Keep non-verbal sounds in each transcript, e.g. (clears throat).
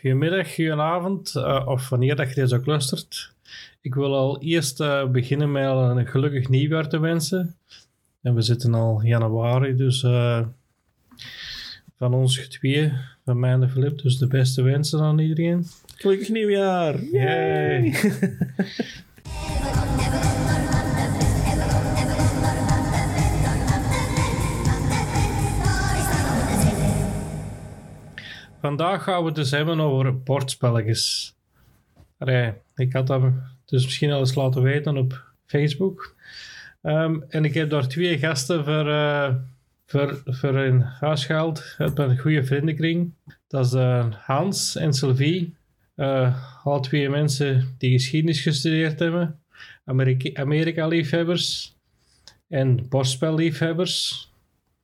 Goedemiddag, goedenavond, uh, of wanneer dat je deze ook luistert. Ik wil al eerst uh, beginnen met een gelukkig nieuwjaar te wensen. En we zitten al januari, dus uh, van ons twee, van mij en Filip, dus de beste wensen aan iedereen. Gelukkig nieuwjaar! Yay! (laughs) Vandaag gaan we het dus hebben over bordspelletjes. Allee, ik had dat dus misschien al eens laten weten op Facebook. Um, en ik heb daar twee gasten voor, uh, voor, voor een huis gehaald. uit een goede vriendenkring. Dat is uh, Hans en Sylvie. Uh, al twee mensen die geschiedenis gestudeerd hebben. Amerika- Amerika-liefhebbers. En borstspelliefhebbers.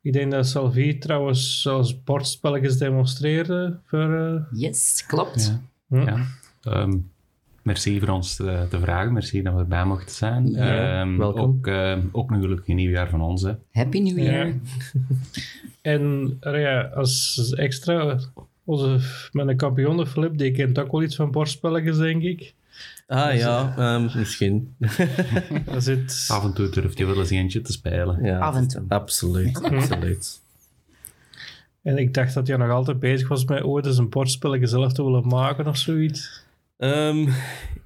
Ik denk dat Sylvie trouwens zelfs bordspelletjes demonstreerde. Voor, Yes, klopt. Ja. Hm? ja. Um, merci voor ons te, te, vragen. Merci dat we erbij mochten zijn. Ja, um, welkom. Ook, uh, ook een gelukkig nieuwjaar van ons. Hè. Happy New Year. Ja. (laughs) en ja, als extra, onze, mijn kampioen Flip, die kent ook wel iets van bordspelletjes, denk ik. Ah dus, ja, um, misschien. (laughs) zit... Af en toe durft hij wel eens eentje te spelen. Ja, Af en toe. Absoluut, absoluut. En ik dacht dat jij nog altijd bezig was met ooit eens een bordspelletje zelf te willen maken of zoiets. Um,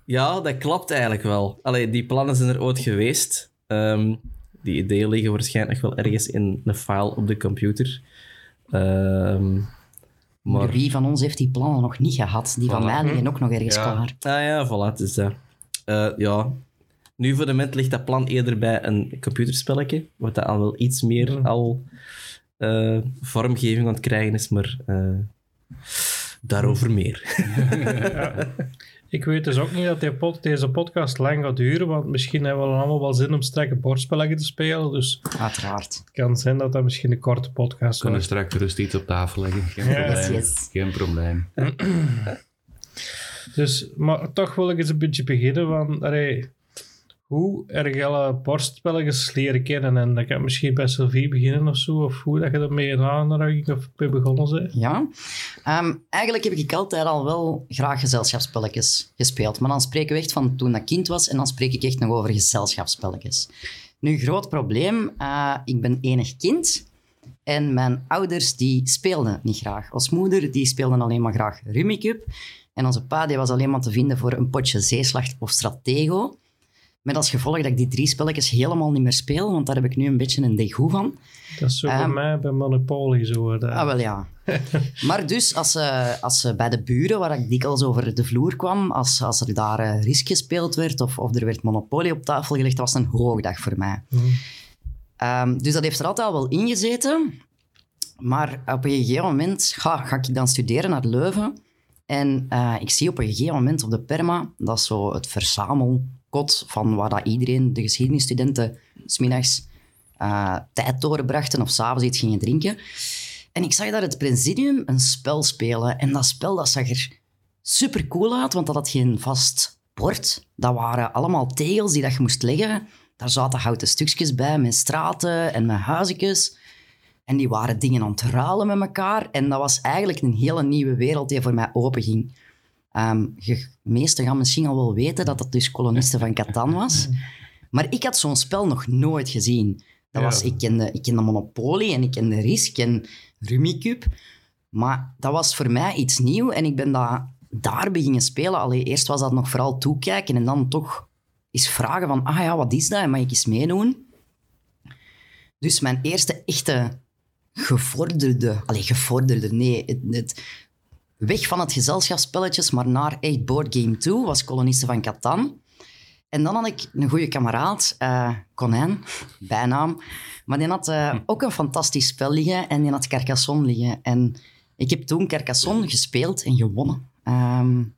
ja, dat klopt eigenlijk wel. Allee, die plannen zijn er ooit geweest. Um, die ideeën liggen waarschijnlijk nog wel ergens in een file op de computer. Um, maar... Wie van ons heeft die plannen nog niet gehad? Die van Voilà. mij liggen ook nog ergens ja. klaar. Ah ja, voilà, dus dat. Uh, ja. Nu voor de moment ligt dat plan eerder bij een computerspelletje, wat dat al wel iets meer Mm. al uh, vormgeving aan het krijgen is, maar uh, daarover meer. (laughs) (laughs) ja. Ik weet dus ook niet dat die pod, deze podcast lang gaat duren, want misschien hebben we allemaal wel zin om straks een bordspelletje te spelen. Dus Uiteraard. het kan zijn dat dat misschien een korte podcast We kunnen wordt. straks gerust iets op tafel leggen. Geen Ja. probleem. Yes. Geen probleem. (clears throat) Dus, maar toch wil ik eens een beetje beginnen van, allee, hoe er alle bordspelletjes leren kennen. En dan kan misschien bij Sylvie beginnen of zo, of hoe dat je ermee aanraking of mee begonnen bent. Ja. Um, eigenlijk heb ik altijd al wel graag gezelschapsspelletjes gespeeld. Maar dan spreken we echt van toen ik kind was en dan spreek ik echt nog over gezelschapsspelletjes. Nu, groot probleem. Uh, ik ben enig kind. En mijn ouders die speelden niet graag. Ons moeder die speelde alleen maar graag Rummikub. En onze pa die was alleen maar te vinden voor een potje zeeslacht of stratego. Met als gevolg dat ik die drie spelletjes helemaal niet meer speel, want daar heb ik nu een beetje een degoe van. Dat is zo bij Um, mij bij Monopoly zo. Ah, wel ja. (laughs) maar dus, als, uh, als uh, bij de buren, waar ik dikwijls over de vloer kwam, als, als er daar uh, risk gespeeld werd of, of er werd Monopoly op tafel gelegd, dat was een hoogdag voor mij. Hmm. Um, dus dat heeft er altijd al wel in gezeten. Maar op een gegeven moment ga, ga ik dan studeren naar Leuven. En uh, ik zie op een gegeven moment op de perma, dat is zo het verzamelkot van waar dat iedereen, de geschiedenisstudenten, smiddags uh, tijd doorbrachten of s'avonds iets gingen drinken. En ik zag daar het presidium een spel spelen. En dat spel dat zag er super cool uit, want dat had geen vast bord. Dat waren allemaal tegels die dat je moest leggen. Daar zaten houten stukjes bij met straten en met huizenjes. En die waren dingen aan het ruilen met elkaar. En dat was eigenlijk een hele nieuwe wereld die voor mij openging. Um, meesten gaan misschien al wel weten dat dat dus kolonisten van Catan was. (laughs) Maar ik had zo'n spel nog nooit gezien. Dat was, ik, kende, ik kende Monopoly en ik kende Risk en Rummikub. Maar dat was voor mij iets nieuws en ik ben dat daar beginnen spelen. Allee, eerst was dat nog vooral toekijken en dan toch eens vragen van, ah ja, wat is dat? En mag ik eens meedoen? Dus mijn eerste echte gevorderde... Allee, gevorderde, nee. Het, het, weg van het gezelschapsspelletjes, maar naar echt boardgame toe, was Kolonisten van Catan. En dan had ik een goede kameraad, uh, Conijn, (laughs) bijnaam. Maar die had uh, ook een fantastisch spel liggen en die had Carcassonne liggen. En ik heb toen Carcassonne gespeeld en gewonnen. Um,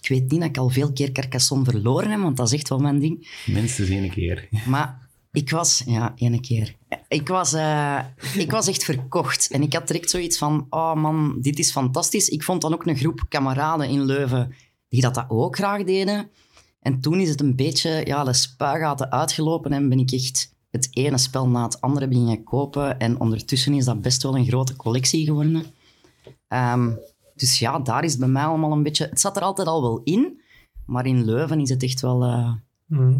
ik weet niet dat ik al veel keer Carcassonne verloren heb, want dat is echt wel mijn ding. Minstens één keer. Maar ik was... Ja, één keer. Ik was, uh, ik was echt verkocht. En ik had direct zoiets van... Oh man, dit is fantastisch. Ik vond dan ook een groep kameraden in Leuven die dat, dat ook graag deden. En toen is het een beetje ja, de spuigaten uitgelopen en ben ik echt het ene spel na het andere beginnen kopen. En ondertussen is dat best wel een grote collectie geworden. Um, Dus ja, daar is het bij mij allemaal een beetje... Het zat er altijd al wel in, maar in Leuven is het echt wel, eh, Mhm.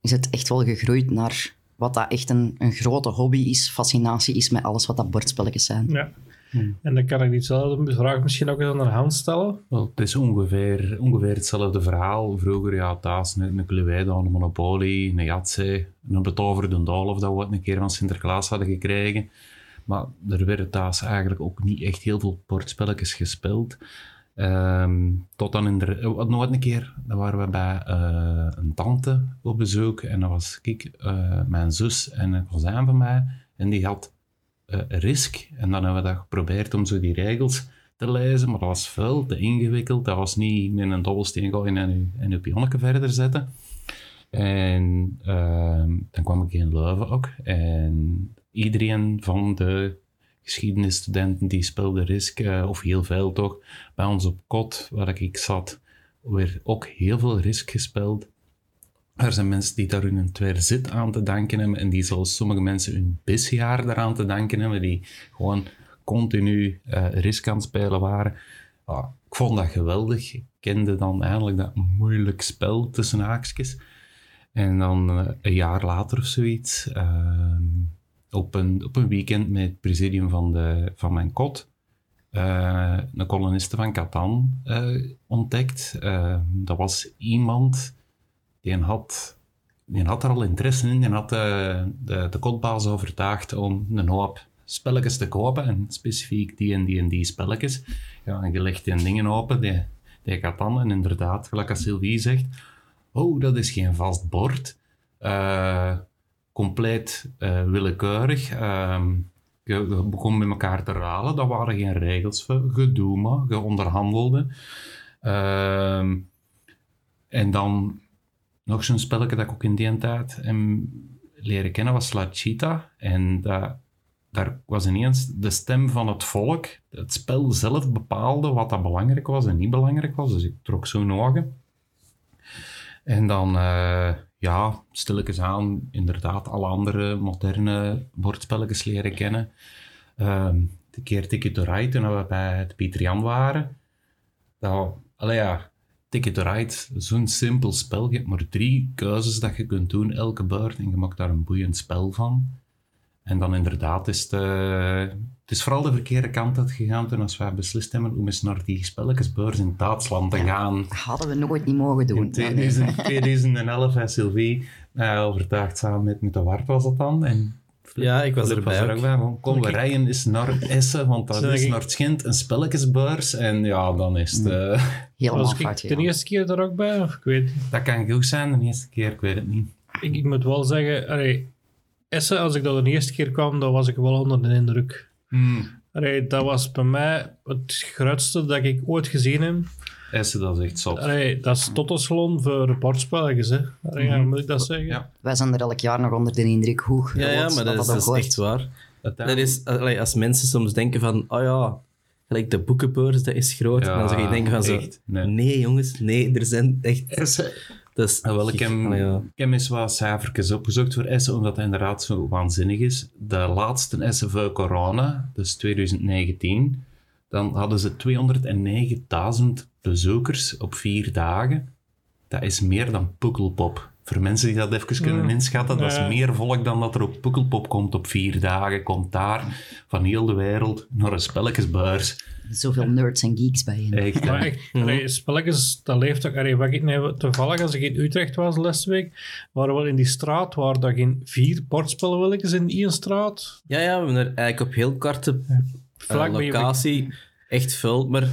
is het echt wel gegroeid naar wat dat echt een, een grote hobby is, fascinatie is met alles wat dat bordspelletjes zijn. Ja. En dan kan ik diezelfde vraag misschien ook eens aan de hand stellen. Wel, het is ongeveer, ongeveer hetzelfde verhaal. Vroeger, ja, thuis een, een Cluedo, een Monopoly, een Yahtzee, een betoverde Dolf dat we een keer van Sinterklaas hadden gekregen. Maar er werden thuis eigenlijk ook niet echt heel veel bordspelletjes gespeeld. Ehm, tot dan in de... eh, Nog een keer, dan waren we bij eh, een tante op bezoek. En dat was ik, eh, mijn zus en een cousin van mij. En die had eh, Risk. En dan hebben we dat geprobeerd om zo die regels te lezen, maar dat was veel te ingewikkeld. Dat was niet met een dobbelsteen gooien en je, en je pionnetje verder zetten. En ehm, dan kwam ik in Leuven ook. En iedereen van de geschiedenisstudenten die speelde Risk, eh, of heel veel toch, bij ons op kot, waar ik zat, werd ook heel veel Risk gespeeld. Er zijn mensen die daar hun tweede zit aan te danken hebben en die zoals sommige mensen hun bisjaar daaraan te danken hebben, die gewoon continu eh Risk aan het spelen waren. Ik vond dat geweldig. Ik kende dan eindelijk dat moeilijk spel tussen haakjes. En dan eh, een jaar later of zoiets, ehm, op, een, op een weekend met het presidium van, de, van mijn kot, eh, een koloniste van Catan eh, ontdekt. Eh, dat was iemand die had, die had er al interesse in. Die had de, de, kotbaas overtuigd om een hoop spelletjes te kopen. En specifiek die en die en die spelletjes. Ja, en je legt dingen open, die, die Catan. En inderdaad, gelijk als Sylvie zegt, oh, dat is geen vast bord. Compleet eh, willekeurig. Ehm, je, begon met elkaar te ralen. Dat waren geen regels voor. Gedoe maar. Je onderhandelde. Ehm, en dan nog zo'n spelletje dat ik ook in die tijd hem leren kennen was La Chita. En daar was ineens de stem van het volk. Het spel zelf bepaalde wat dat belangrijk was en niet belangrijk was. Dus ik trok zo'n ogen. En dan, eh, ja, stilletjes aan, inderdaad, alle andere moderne bordspelletjes leren kennen. Ehm de keer Ticket to Ride, toen we bij het Pieter Jan waren. Dat, allee ja, Ticket to Ride, zo'n simpel spel. Je hebt maar drie keuzes dat je kunt doen elke beurt en je maakt daar een boeiend spel van. En dan inderdaad is het, eh, het is vooral de verkeerde kant uitgegaan toen als wij beslist hebben om eens naar die spelletjesbeurs in Duitsland te gaan. Dat hadden we nooit niet mogen doen. In Ja, nee. 2000 2011 en Sylvie eh, overtuigd samen met, met de Wart was dat dan. En Ja, ik was erbij er ook. bij. Van, kom, we rijden eens naar Essen, want dat Zeg is naar het Gent een spelletjesbeurs. En ja, dan is het... eh, Helemaal Was ik de gegaan. eerste keer er ook bij? Of ik weet dat kan goed zijn de eerste keer, ik weet het niet. Ik, ik moet wel zeggen, allee, Essen, als ik dat de eerste keer kwam, dan was ik wel onder de indruk. Allee, dat was bij mij het grootste dat ik ooit gezien heb. Essen, dat is echt zot. Allee, dat is Tottensalon voor bordspelletjes, hè. Allee, ja, Mhm. moet ik dat zeggen? Ja. Wij zijn er elk jaar nog onder de indruk hoe Ja, ja, maar dat, is, dat echt waar. Dat is, allee, als mensen soms denken van, oh ja, gelijk de boekenbeurs, dat is groot. Ja, dan zou je denken van zo, echt, nee. nee. jongens, nee, er zijn echt... (laughs) Dat is, Ah, wel, ik, heb, Allee, ja. ik heb eens wat cijfertjes opgezocht voor Essen, omdat het inderdaad zo waanzinnig is. De laatste Essen voor corona, dus 2019, dan hadden ze 209.000 bezoekers op vier dagen. Dat is meer dan Pukkelpop. Voor mensen die dat even kunnen inschatten, dat is meer volk dan dat er op Pukkelpop komt op vier dagen. Komt daar van heel de wereld naar een spelletjesbeurs. Zoveel nerds en geeks bij je. Echt, hè. Maar echt, allee, spelletjes, dat leeft ook. Allee, wat ik nou, toevallig, als ik in Utrecht was laatste week, waren we in die straat waar dat geen vier bordspelwilletjes in één straat. Ja, ja, we hebben er eigenlijk op heel korte eh, Vlak locatie echt veel. Maar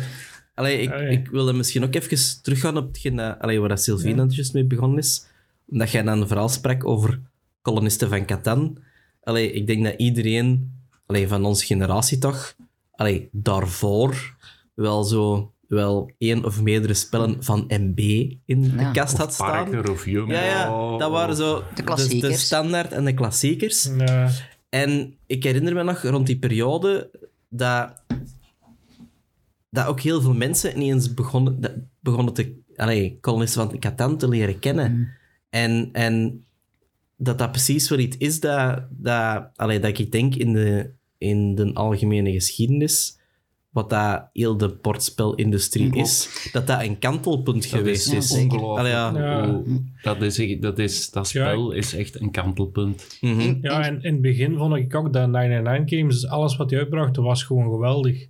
allee, ik, Allee. ik wilde misschien ook even teruggaan op hetgeen allee, waar dat Sylvie net juist mee begonnen is. Omdat jij dan vooral sprak over kolonisten van Catan. Allee, ik denk dat iedereen allee, van onze generatie toch allee, daarvoor wel zo wel één of meerdere spellen van MB in de kast had staan. Parker of Jumbo. Ja, ja, dat waren zo de, klassiekers. de standaard en de klassiekers. Ja. En ik herinner me nog rond die periode dat, dat ook heel veel mensen ineens begonnen, dat, begonnen te, allee, kolonisten van Catan te leren kennen. En, en dat dat precies wel iets is dat, dat, allee, dat ik denk in de, in de algemene geschiedenis wat dat heel de bordspelindustrie is, dat dat een kantelpunt geweest is. ongelooflijk. Allee, ja. Dat, is, dat, is, dat spel is echt een kantelpunt. Mhm. Ja, en in het begin vond ik ook dat 99 Games, dus alles wat hij uitbracht, was gewoon geweldig.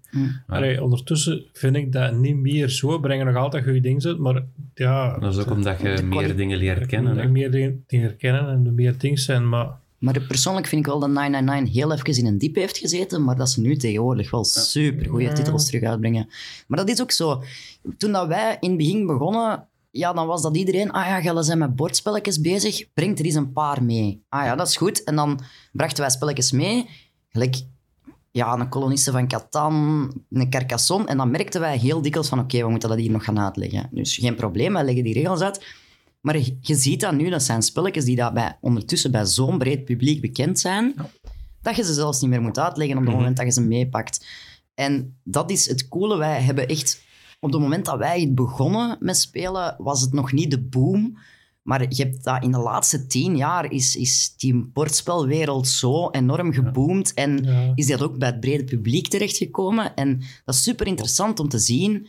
Allee, ondertussen vind ik dat niet meer zo. Brengen nog altijd goede dingen uit, maar ja... Dat is ook omdat je meer dingen leert kennen. Hè? meer dingen dingen herkennen en er meer dingen zijn, maar... Maar persoonlijk vind ik wel dat 999 heel even in een diep heeft gezeten, maar dat ze nu tegenwoordig wel super goede titels terug uitbrengen. Maar dat is ook zo. Toen dat wij in het begin begonnen, ja, dan was dat iedereen, ah ja, jullie zijn met bordspelletjes bezig, brengt er eens een paar mee. Ah ja, dat is goed. En dan brachten wij spelletjes mee, gelijk ja, een koloniste van Catan, een Carcassonne, en dan merkten wij heel dikwijls van, oké, we moeten dat hier nog gaan uitleggen. Dus geen probleem, wij leggen die regels uit. Maar je, je ziet dat nu, dat zijn spelletjes die dat bij, ondertussen bij zo'n breed publiek bekend zijn, dat je ze zelfs niet meer moet uitleggen op het moment dat je ze meepakt. En dat is het coole. Wij hebben echt... Op het moment dat wij het begonnen met spelen, was het nog niet de boom. Maar je hebt dat in de laatste tien jaar is, is die bordspelwereld zo enorm geboomd. En Ja. is dat ook bij het brede publiek terechtgekomen. En dat is super interessant om te zien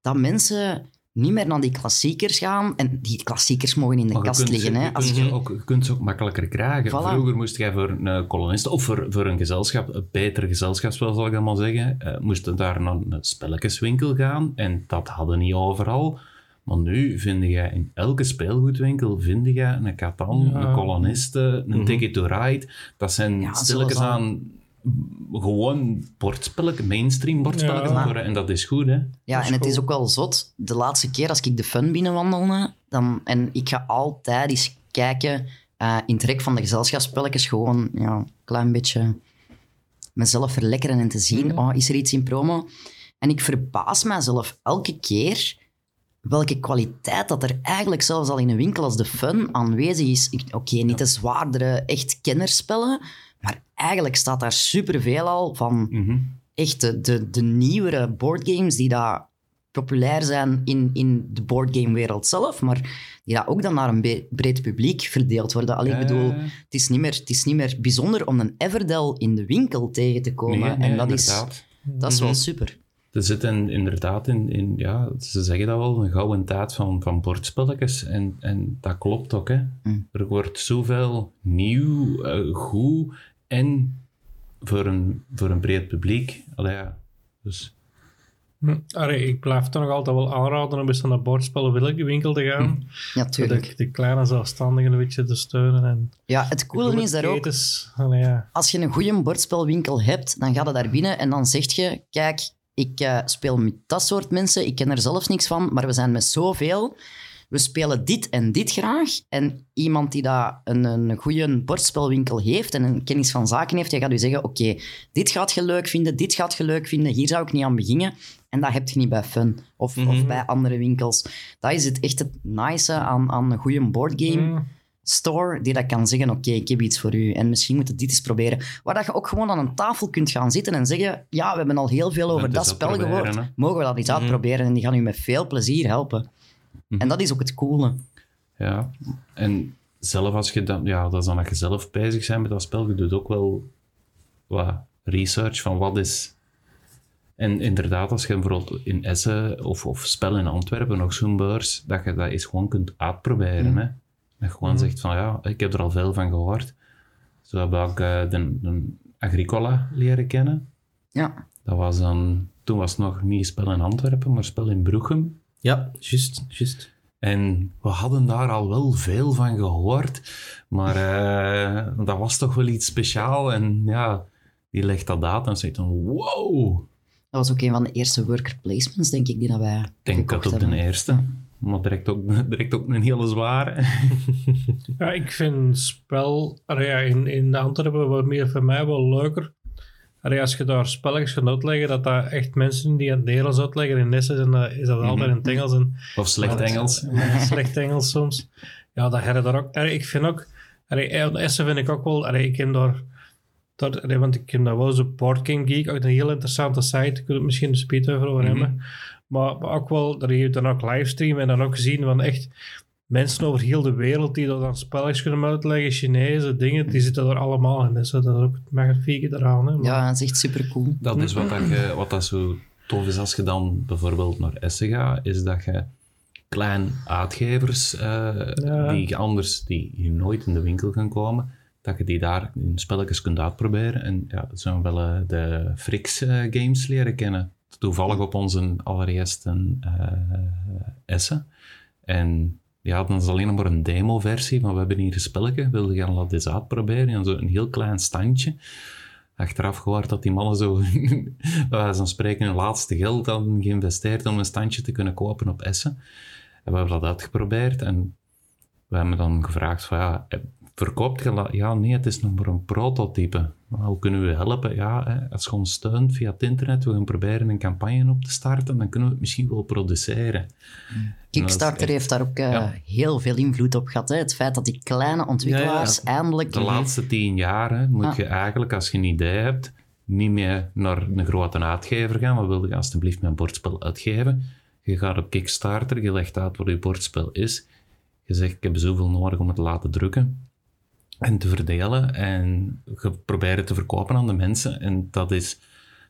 dat mensen niet meer naar die klassiekers gaan. En die klassiekers mogen in de Maar kast liggen. ze- Hè. je Als kunt je, ze ook, je kunt ze ook makkelijker krijgen. Voilà. Vroeger moest jij voor een kolonist of voor, voor een gezelschap, een beter gezelschapsspel zal ik dan maar zeggen, eh, moest je daar naar een spelletjeswinkel gaan en dat hadden niet overal. Maar nu vind je in elke speelgoedwinkel vind je een Catan, Ja. een koloniste, een Ticket to Ride. Dat zijn Ja, stilletjes aan gewoon bordspelletjes, mainstream bordspelletjes Ja. En dat is goed, hè? Ja, Dat en het is ook wel zot. De laatste keer als ik de fun binnenwandelde, dan, en ik ga altijd eens kijken eh, in het rek van de gezelschapsspelletjes, gewoon ja, een klein beetje mezelf verlekkeren en te zien, oh, is er iets in promo? En ik verbaas mezelf elke keer welke kwaliteit dat er eigenlijk zelfs al in een winkel als de Fun aanwezig is. Oké, niet de zwaardere, echt kennerspellen, maar eigenlijk staat daar superveel al van Mhm. echt de, de, de nieuwere boardgames die daar populair zijn in, in de boardgamewereld zelf, maar die daar ook dan naar een be- breed publiek verdeeld worden. Alleen, ik bedoel, het is, niet meer, het is niet meer bijzonder om een Everdell in de winkel tegen te komen. Nee, nee, en dat is, dat is wel super. Er zit in, inderdaad in, in, ja, ze zeggen dat wel, een gouden tijd van, van bordspelletjes. En, en dat klopt ook, hè. Mm. Er wordt zoveel nieuw, eh, goed en voor een, voor een breed publiek. Allee, ja. Dus, Hm. Allee, ik blijf toch nog altijd wel aanraden om eens naar de bordspellenwinkel te gaan. Ja, Zodat tuurlijk. de kleine zelfstandigen een beetje te steunen. En Ja, het coole is daar ook, allee, ja. als je een goede bordspelwinkel hebt, dan ga je daar binnen en dan zeg je, kijk, ik eh, speel met dat soort mensen, ik ken er zelfs niks van, maar we zijn met zoveel. We spelen dit en dit graag. En iemand die dat een, een goede bordspelwinkel heeft en een kennis van zaken heeft, die gaat u zeggen, oké, dit gaat je leuk vinden, dit gaat je leuk vinden, hier zou ik niet aan beginnen. En dat heb je niet bij Fun of, of bij andere winkels. Dat is het echt het nice aan, aan een goede boardgame Hm. store die dat kan zeggen, oké, ik heb iets voor u en misschien moet je dit eens proberen. Waar dat je ook gewoon aan een tafel kunt gaan zitten en zeggen, ja, we hebben al heel veel over dat spel gehoord, mogen we dat eens uitproberen? En die gaan u met veel plezier helpen. En dat is ook het coole. ja. En zelf als je dan, ja, dat is dan dat je zelf bezig bent met dat spel, je doet ook wel wat research van wat is... En inderdaad, als je bijvoorbeeld in Essen of, of spel in Antwerpen, nog zo'n beurs, dat je dat eens gewoon kunt uitproberen. Hè? Dat je gewoon zegt van, ja, ik heb er al veel van gehoord. Zo heb ik de, de Agricola leren kennen. Ja, Dat was dan, toen was het nog niet spel in Antwerpen, maar spel in Broechem. Ja, juist, juist. En we hadden daar al wel veel van gehoord, maar eh, dat was toch wel iets speciaals. En ja, die legt dat uit en zegt dan, wow, dat was ook een van de eerste worker placements, denk ik, die dat wij ik denk dat op de eerste. Maar direct ook, (laughs) direct ook een hele zware. (laughs) Ja, ik vind spel ja, in, in Antwerpen wat meer voor mij wel leuker. Allee, als je daar spelletjes gaat uitleggen, dat dat echt mensen die het Nederlands uitleggen in Nessen zijn, dat is dat altijd in het Engels. En, Of slecht Engels. (laughs) Slecht Engels soms. Ja, dat heb je daar ook. Allee, ik vind ook, allee, Essen vind ik ook wel, allee, ik ken daar, daar allee, want ik ken dat wel zo Board Game Geek, ook een heel interessante site, ik wil het misschien een speed over hebben. Maar, maar ook wel, daar je dan ook livestream en dan ook zien van echt mensen over heel de wereld die dat dan spelletjes kunnen uitleggen, Chinezen, dingen, die zitten er allemaal in. Dus dat is ook het magnifieke eraan. Hè. Maar- Ja, dat is echt super cool. Dat is wat, dat je, wat dat zo tof is als je dan bijvoorbeeld naar Essen gaat, is dat je klein uitgevers eh, Ja. die anders die hier nooit in de winkel kan komen, dat je die daar in spelletjes kunt uitproberen. En ja, zo wel eh, de Frix eh, games leren kennen. Toevallig op onze allereerste eh, Essen. En dan is het alleen nog maar een demo-versie, maar we hebben hier een spelletje, wilde gaan laten eens uitproberen. En zo een heel klein standje. Achteraf gehoord dat die mannen zo, (laughs) wijze van spreken, hun laatste geld hadden geïnvesteerd om een standje te kunnen kopen op Essen. En we hebben dat uitgeprobeerd en we hebben dan gevraagd van ja, eh, verkoopt je? Ja, nee, het is nog maar een prototype. Maar hoe kunnen we u helpen? Ja, hè, als je ons steunt via het internet, we gaan proberen een campagne op te starten, dan kunnen we het misschien wel produceren. Kickstarter heeft daar ook eh, Ja. heel veel invloed op gehad. Hè? Het feit dat die kleine ontwikkelaars eindelijk... De laatste tien jaar hè, moet Ah. je eigenlijk, als je een idee hebt, niet meer naar een grote uitgever gaan. Maar wil je alsjeblieft mijn bordspel uitgeven? Je gaat op Kickstarter, je legt uit wat je bordspel is. Je zegt, ik heb zoveel nodig om het te laten drukken en te verdelen. En het te verkopen aan de mensen. En dat is,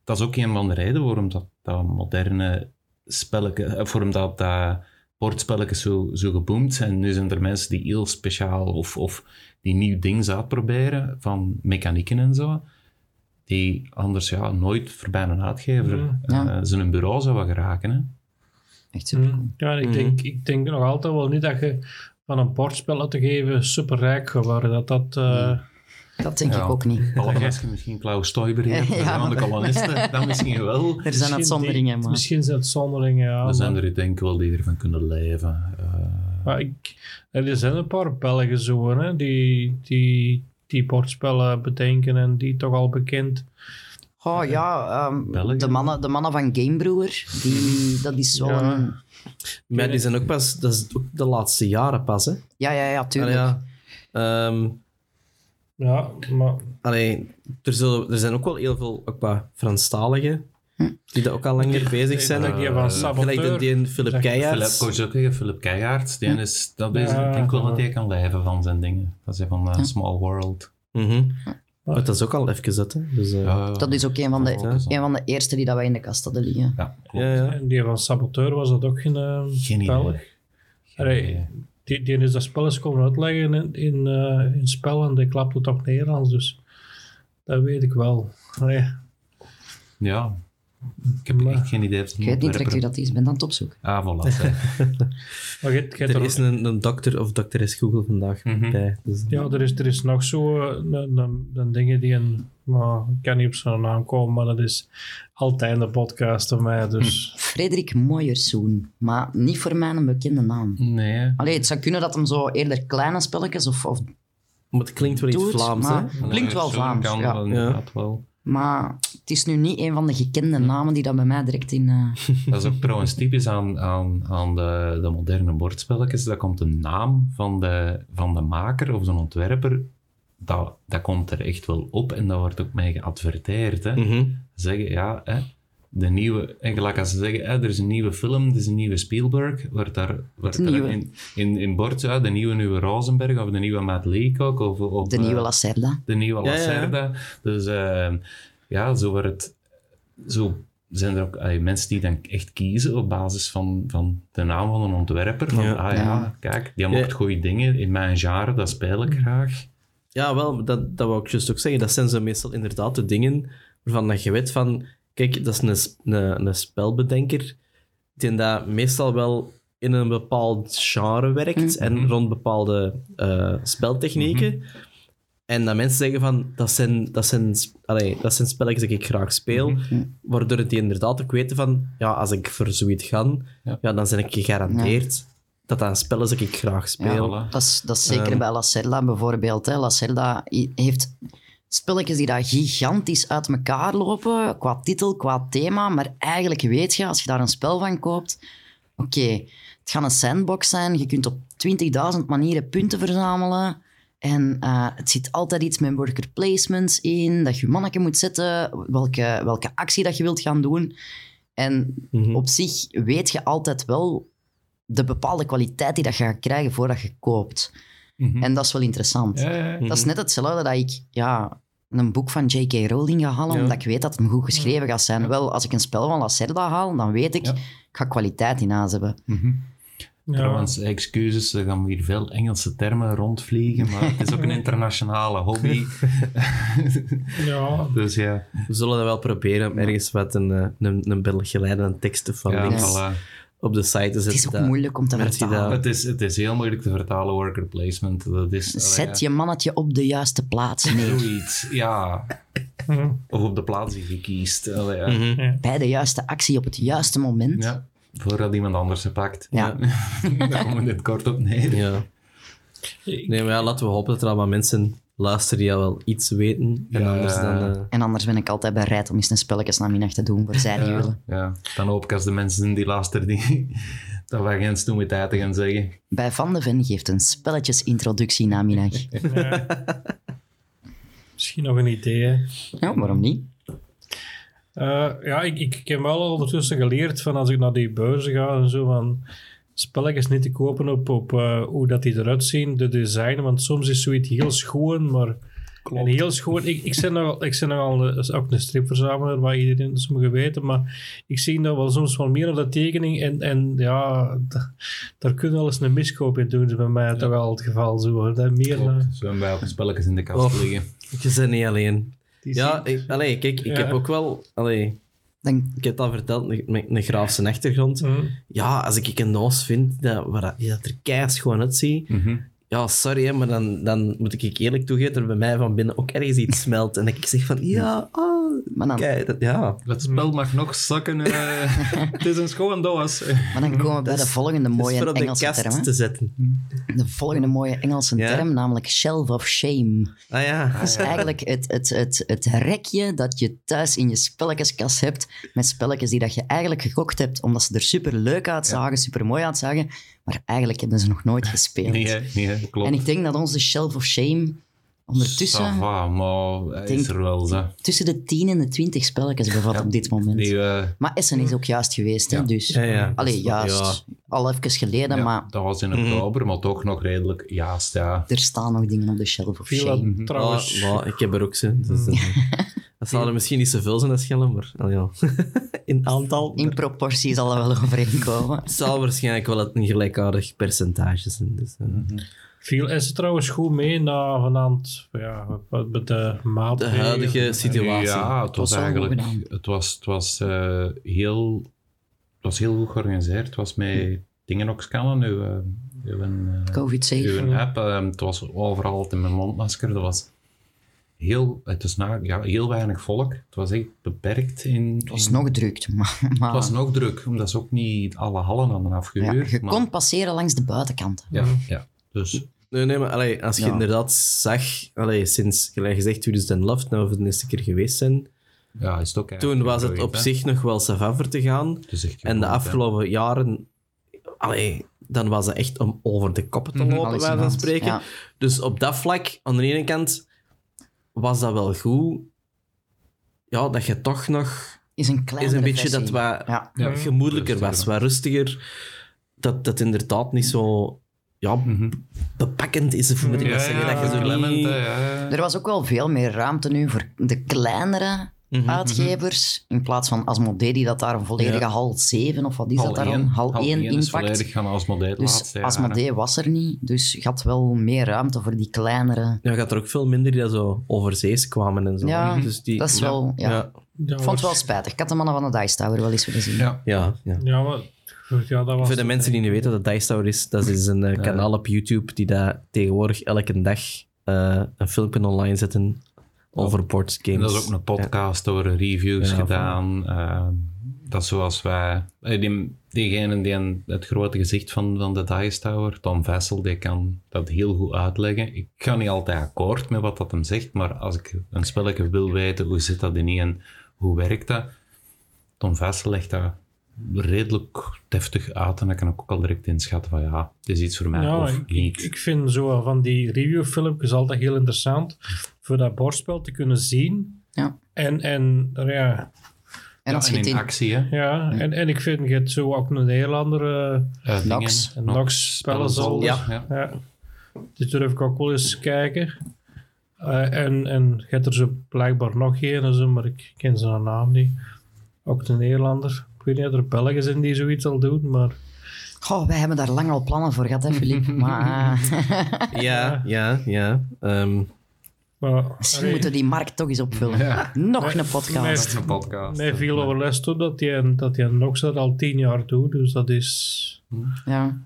dat is ook een van de redenen waarom dat, dat moderne spelletjes, of waarom dat, dat bordspelletjes zo, zo geboomd zijn. Nu zijn er mensen die heel speciaal of, of die nieuw dingen uitproberen van mechanieken en zo. Die anders ja, nooit voorbij een uitgever Mm. Ja. eh, zijn bureau zouden geraken. Hè? Echt super. Mm. Ja, ik, Mhm. denk, ik denk nog altijd wel niet dat je van een bordspel te geven superrijk geworden. Dat dat... eh, Dat denk Ja. ik ook niet. Je misschien Klaus Stoiber hebt, Ja, de kolonisten, (laughs) dan misschien wel. Er zijn misschien uitzonderingen, maar... Misschien zijn het uitzonderingen, ja. Er zijn maar- er denk ik wel die ervan kunnen leven. Eh, Maar ik, er zijn een paar Belgen zo, hè, die, die, die bordspellen bedenken en die toch al bekend. Oh ja, ehm, de, mannen, de mannen van Gamebrewer, die, dat is wel Ja. Maar die zijn ook pas, dat is ook de laatste jaren pas, hè. Ja, ja, ja, tuurlijk. Allee, ja. Ehm, Ja, maar allee, er, zullen, er zijn ook wel heel veel ook wat Franstaligen die dat ook al langer bezig zijn. Gelijk die van Eh, Saboteur. Gelijk de, die Philip Keijaerts. ook Philip Keijaerts, die is, dat is, Ja, ik denk wel dat hij kan leven van zijn dingen. Dat is van eh, Small World. Mhm. Maar dat is ook al even zet, hè. Dus, eh, Ja, Dat is ook een van, de, een van de eerste die dat wij in de kast hadden liggen. Ja, ja, ja. en die van Saboteur was dat ook geen uh, Geen. Allee, die, die is dat spel eens komen uitleggen in, in, eh, in spel en die klapte het op Nederlands, dus dat weet ik wel. Allee, Ja, ik heb Maar- echt geen idee. of het Ik weet niet direct ontwerper- wie dat is, ben aan het opzoeken. Ah, voilà. (laughs) zeg. maar je, je hebt Er is een, een dokter of dokteres Google vandaag Mhm. bij. Dus, Ja, er is, er is nog zo eh, een, een, een dingen die een... Maar, ik kan niet op zijn naam komen, maar dat is altijd een podcast van mij. Dus Frederik Mooiersoen, maar niet voor mij een bekende naam. Nee. Allee, het zou kunnen dat hem zo eerder kleine spelletjes of... of Maar het klinkt wel iets Vlaams, hè. Klinkt wel Vlaams, kan ja. wel. Maar is nu niet een van de gekende namen die dat bij mij direct in... eh, (laughs) Dat is ook trouwens typisch aan, aan, aan de, de moderne bordspelletjes. Dat komt de naam van de, van de maker of zo'n ontwerper, dat, dat komt er echt wel op en dat wordt ook mee geadverteerd. Hè. Mhm. Zeggen, ja, hè, de nieuwe, en gelijk als ze zeggen, hè, er is een nieuwe film, er is een nieuwe Spielberg, wordt daar, wordt daar nieuwe. in, in, in bord, ja, de nieuwe nieuwe Rosenberg of de nieuwe Matt Leacock of, of de eh, nieuwe Lacerda. de nieuwe Ja, ja, ja. Lacerda. Dus eh, ja, zo wordt het... Zo zijn er ook allee, mensen die dan echt kiezen op basis van, van de naam van een ontwerper. Van, Ja. ah ja, Ja. kijk, die Ja. maakt goede dingen. In mijn genre, dat speel ik graag. Ja, wel, dat, dat wou ik juist ook zeggen. Dat zijn zo meestal inderdaad de dingen waarvan dat je weet van... Kijk, dat is een, een, een spelbedenker die dat meestal wel in een bepaald genre werkt en rond bepaalde eh, speltechnieken. En dat mensen zeggen van, dat zijn, dat zijn, allee, dat zijn spelletjes die ik graag speel. Waardoor die inderdaad ook weten van, ja, als ik voor zoiets ga, ja. Ja. dan ben ik gegarandeerd dat dat een spel is dat ik graag speel. Ja, dat, is, dat is zeker Ehm. bij Lacerda bijvoorbeeld. Hè. Lacerda heeft spelletjes die daar gigantisch uit elkaar lopen, qua titel, qua thema. Maar eigenlijk weet je, als je daar een spel van koopt... Oké, het gaat een sandbox zijn. Je kunt op 20.000 manieren punten verzamelen. En eh, het zit altijd iets met worker placements in, dat je manneke moet zetten, welke, welke actie dat je wilt gaan doen. En Mhm. op zich weet je altijd wel de bepaalde kwaliteit die dat je gaat krijgen voordat je koopt. En dat is wel interessant. Ja, ja, ja. Dat is net hetzelfde dat ik... Ja, een boek van J.K. Rowling ga halen, Ja. omdat ik weet dat het goed geschreven gaat zijn. Wel, als ik een spel van Lacerda haal, dan weet ik, Ja. ik ga kwaliteit in huis hebben. Ja. Trouwens, excuses, er gaan hier veel Engelse termen rondvliegen, maar het is ook een (laughs) internationale hobby. (laughs) ja, Dus ja, We zullen dat wel proberen om ergens wat een, eh, een, een begeleidende tekst van ja links voilà. op de site te zetten. Het is ook dat moeilijk om te vertalen. dat- Het is, het is heel moeilijk te vertalen, worker placement. Dat is, Zet je mannetje op de juiste plaats (laughs) neer. Zoiets, ja. Mhm. Of op de plaats die je kiest. Allee, ja. Mhm. Bij de juiste actie op het juiste moment. Ja, voordat iemand anders ze pakt. Ja. (laughs) Daar komen we dit kort op neer. Ja. Nee, maar ja, laten we hopen dat er allemaal mensen luisteren die al wel iets weten. En Ja. anders dan... eh, En anders ben ik altijd bereid om eens een spelletjes namiddag te doen voor zij die willen. Ja, dan hoop ik als de mensen die luisteren die, (laughs) dat we geen stoemiteiten gaan zeggen. Bij Van de Ven geeft een spelletjesintroductie namiddag. (laughs) ja. Misschien nog een idee. hè. Ja, waarom niet? Eh, ja, ik, ik, ik heb wel ondertussen geleerd van als ik naar die beurzen ga en zo, van spelletjes niet te kopen op, op eh, hoe dat die eruit zien, de design, want soms is zoiets heel schoon, maar en heel schoon. Ik, ik ben nogal, ik ben nogal een, ook een stripverzamelaar, waar iedereen sommigen weten, maar ik zie dat wel soms wel meer op de tekening en, en ja, da- daar kunnen wel eens een miskoop in doen, is bij mij toch wel het geval zo. Dat meer, Klopt. Zo hebben wij ook spelletjes in de kast liggen. Je bent niet alleen. Die Ja, ik, allee, kijk, ik Ja. heb ook wel... Allee, ik heb al verteld, met een graafse achtergrond. Mhm. Ja, als ik een doos vind dat, waar dat, die dat er keihard gewoon uitziet, Mhm. Ja, sorry, hè, maar dan, dan moet ik eerlijk toegeven dat er bij mij van binnen ook ergens iets (laughs) smelt. En dat ik zeg van, ja, ah, maar, dan, kijk, dat, ja. Het spel mag nog zakken. eh. (laughs) het is een schoon doos. maar dan komen we bij de volgende is mooie voor op de Engelse kast term. hè. te zetten. De volgende mooie Engelse Ja? term, namelijk shelf of shame. Ah ja. Dat is eigenlijk het, het, het, het rekje dat je thuis in je spelletjeskast hebt met spelletjes die dat je eigenlijk gekocht hebt omdat ze er super leuk uitzagen, super mooi uitzagen, maar eigenlijk hebben ze nog nooit gespeeld. Nee, hè, nee hè, klopt. en ik denk dat onze shelf of shame ondertussen va, maar hij denk- is er wel, zo. tussen de 10 en de 20 spelletjes bevat op dit moment. Die, eh, Maar Essen is ook juist geweest, hè, dus... Ja, ja. Allee, juist. Ja. Al even geleden, ja, maar dat was in Mhm. oktober, maar toch nog redelijk juist, ja. er staan nog dingen op de shelf of shame. dat trouwens... Ah, maar ik heb er ook ze. Dus, eh, (laughs) dat zal er misschien niet zoveel zijn als Schellen, maar ja. (laughs) in aantal. In proportie zal dat wel overeenkomen. (laughs) Het zal waarschijnlijk wel een gelijkaardig percentage zijn. Dus, eh. Viel is het trouwens goed mee na vanavond, ja, met de De huidige situatie. Ja, het was, eigenlijk... Het was, het was, eh, heel, het was heel goed georganiseerd. Het was met dingen ook scannen, uw, eh, uw, Covid-safe. uw app. eh, het was overal met mondmasker. Dat was heel, het is na, ja, heel weinig volk. Het was echt beperkt in... Het was in- nog druk, maar... (laughs) maar Het was nog druk, omdat ze ook niet alle hallen hadden ja, afgehuurd. je maar- kon passeren langs de buitenkanten. Ja, ja. Dus Nee, nee, maar allee, als je Ja. inderdaad zag, allee, sinds, gelijk gezegd, 2011, nou voor de eerste keer geweest zijn, ja, is het ook toen was het op zich nog wel savaver te gaan. En de afgelopen jaren, allee, dan was het echt om over de koppen te Mhm. lopen, bij wijze van spreken. ja. Dus op dat vlak, aan de ene kant, was dat wel goed. Ja, dat je toch nog Is een is een beetje dat wat Ja. Ja. gemoedelijker was, Rustiger. wat rustiger. Dat dat inderdaad niet zo ja, Mhm. bepakkend is, of moet ik Ja, dat zeggen? ja, dat je zo niet... Er was ook wel veel meer ruimte nu voor de kleinere Mhm, uitgevers. In plaats van Asmodee, die dat daar een volledige Ja. hal 7 of wat is Hal dat daar dan? Hal Hal 1 één is inpakt. volledig gaan als model Dus. Asmodee was er niet. Dus je had wel meer ruimte voor die kleinere. Ja, je had er ook veel minder die dat zo overzees kwamen en zo. Ja, dus die, dat is ja, wel- ja. Ja, Ja, Ik vond het wel spijtig. Ik had de mannen van de Dice Tower wel eens willen zien. Ja. ja, ja. Ja, maar... Ja, dat was Voor de mensen die niet weten wat Dice Tower is, dat is een eh, kanaal op YouTube die dat tegenwoordig elke dag eh, een filmpje online zetten over boardgames. En dat is ook een podcast over reviews Ja, gedaan. Eh, dat is zoals wij... eh, Die, diegene die een- het grote gezicht van, van de Dice Tower, Tom Vessel, die kan dat heel goed uitleggen. Ik ga niet altijd akkoord met wat dat hem zegt, maar als ik een spelletje wil weten, hoe zit dat in en hoe werkt dat? Tom Vessel legt dat redelijk deftig uit en dan kan ik ook al direct inschatten van ja, het is iets voor mij Ja, of ik, niet. ik, ik vind zo van die reviewfilmpjes altijd heel interessant voor dat bordspel te kunnen zien. Ja. En, en ja, En als ja, en het in in actie, hè. ja en, en ik vind je hebt zo ook een Nederlander, eh Eh, Nox. dingen. een Nox spellenzolder. Ja. ja. Ja. Dus durf ik ook wel eens kijken. Eh, en, en je hebt er zo blijkbaar nog een, zo, maar ik ken zijn naam niet. Ook de Nederlander. Ik weet niet of er Belgen zijn die zoiets al doen, maar... Goh, wij hebben daar lang al plannen voor gehad, hè, Filip. (laughs) maar eh, Ja, ja, ja. Ehm, maar misschien allee, moeten we die markt toch eens opvullen. Ja. Nog Nee, een podcast. nee. Een podcast. Nee, veel overles toe dat hij dat hij nog dat al tien jaar doet, dus dat is... Ja.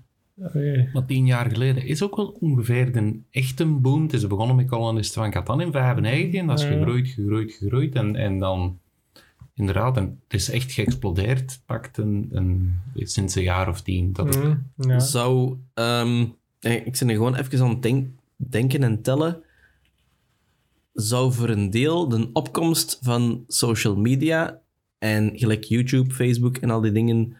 allee, Maar tien jaar geleden is ook wel ongeveer de echte boom. Het is begonnen met kolonisten van Catan in 95 en dat is Ja. gegroeid, gegroeid, gegroeid. En, en dan inderdaad, het is echt geëxplodeerd. Pakt een, een, sinds een jaar of tien. Dat het- mm, ja. Zou, ehm, eh, ik ben er gewoon even aan het denk- denken en tellen. Zou voor een deel de opkomst van social media en gelijk YouTube, Facebook en al die dingen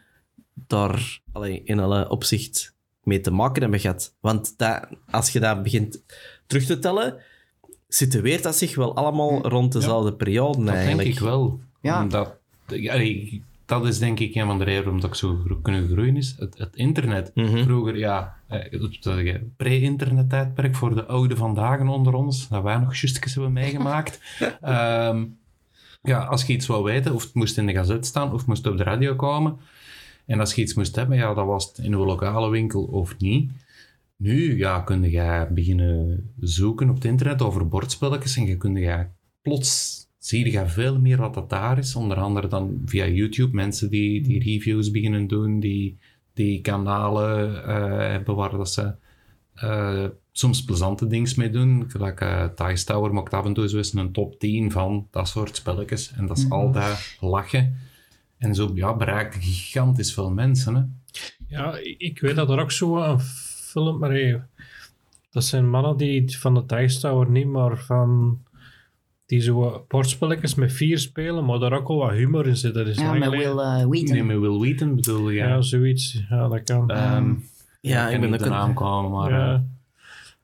daar allee, in alle opzicht mee te maken hebben gehad? Want dat, als je dat begint terug te tellen, situeert dat zich wel allemaal rond dezelfde periode dat eigenlijk. denk ik wel. Ja. Omdat, dat is denk ik een van de redenen waarom dat ik zo kunnen groeien is. Het, het internet. Mhm. Vroeger, ja, eh, pre-internet tijdperk voor de oude vandaag onder ons, dat wij nog justjes hebben meegemaakt. (laughs) Ehm, ja, als je iets wou weten, of het moest in de gazet staan, of het moest op de radio komen. En als je iets moest hebben, ja, dat was het in een lokale winkel of niet. Nu, ja, kun je beginnen zoeken op het internet over bordspelletjes en je kun je plots zie je veel meer wat dat daar is. Onder andere dan via YouTube, mensen die, die reviews beginnen doen, die, die kanalen eh, hebben waar dat ze eh, soms plezante dingen mee doen. Gelijk uh, Thijs Tower maakt af en toe zo eens een top 10 van dat soort spelletjes. En dat is altijd lachen. En zo ja, bereikt gigantisch veel mensen. Hè? Ja, ik weet dat er ook zo een film... Maar hey, dat zijn mannen die van de Dice Tower niet, maar van... Die zo bordspelletjes met vier spelen, maar daar ook al wat humor in zit. Dat is Ja, lang met geleden. Will eh, Wheaton. Nee, met Will Wheaton bedoel je? Ja, zoiets. Ja, dat kan. Ehm, Ja, ik ik ben de naam komen, maar... ja. eh,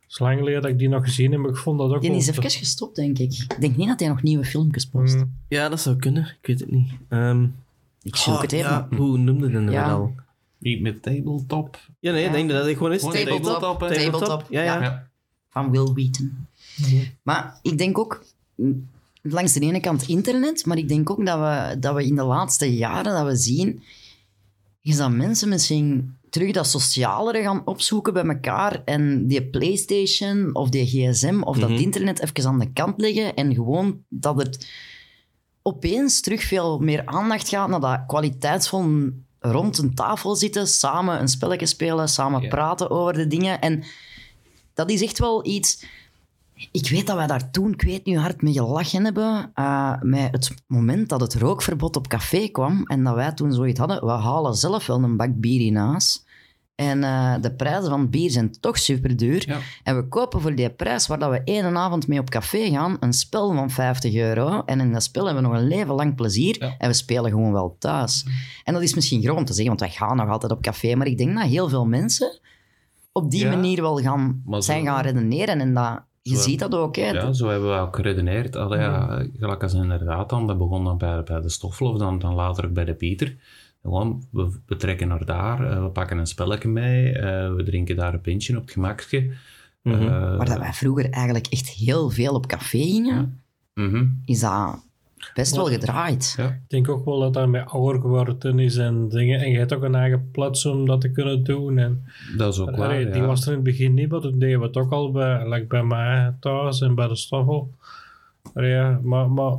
Het is lang geleden dat ik die nog gezien heb, maar ik vond dat ook Die is even gestopt, denk ik. Ik denk niet dat hij nog nieuwe filmpjes post. Mm. Ja, dat zou kunnen. Ik weet het niet. Ehm, Ik zoek het even. ja, hoe noemde je het Ja. al? niet met tabletop. Ja, nee, ik denk dat het gewoon is. Tabletop. tabletop, hè. Tabletop. Ja, ja. Ja. Van Will Wheaton. Maar ik denk ook, langs de ene kant internet, maar ik denk ook dat we, dat we in de laatste jaren dat we zien, is dat mensen misschien terug dat socialere gaan opzoeken bij elkaar en die PlayStation of die gsm of dat Mhm. internet even aan de kant leggen en gewoon dat het opeens terug veel meer aandacht gaat naar dat kwaliteitsvol rond een tafel zitten, samen een spelletje spelen, samen praten over de dingen. En dat is echt wel iets... Ik weet dat wij daar toen, ik weet hoe hard mee gelachen hebben, eh, met het moment dat het rookverbod op café kwam en dat wij toen zoiets hadden, we halen zelf wel een bak bier in huis. En eh, de prijzen van bier zijn toch super duur. Ja. En we kopen voor die prijs waar dat we één avond mee op café gaan, een spel van 50 euro. En in dat spel hebben we nog een leven lang plezier. Ja. En we spelen gewoon wel thuis. En dat is misschien groot om te zeggen, want wij gaan nog altijd op café. Maar ik denk dat heel veel mensen op die Ja. manier wel gaan, zijn gaan redeneren. En dat, je ziet dat ook. Hè. Ja, zo hebben we ook geredeneerd. Allee, ja, gelijk als inderdaad dan, dat begon dan bij, bij de Stoffel of dan, dan later ook bij de Pieter. Gewoon, we, we trekken naar daar, eh, we pakken een spelletje mee, eh, we drinken daar een pintje op het gemakje. Mhm. Eh, Waar dat wij vroeger eigenlijk echt heel veel op café gingen, mhm, is dat best wel gedraaid. ja. Ik denk ook wel dat dat met ouder geworden is en dingen. En je hebt ook een eigen plaats om dat te kunnen doen. En, Dat is ook waar, Die ja. was er in het begin niet, maar dat deden we het ook al bij, like bij mij thuis en bij de stoffel. Ja, maar, maar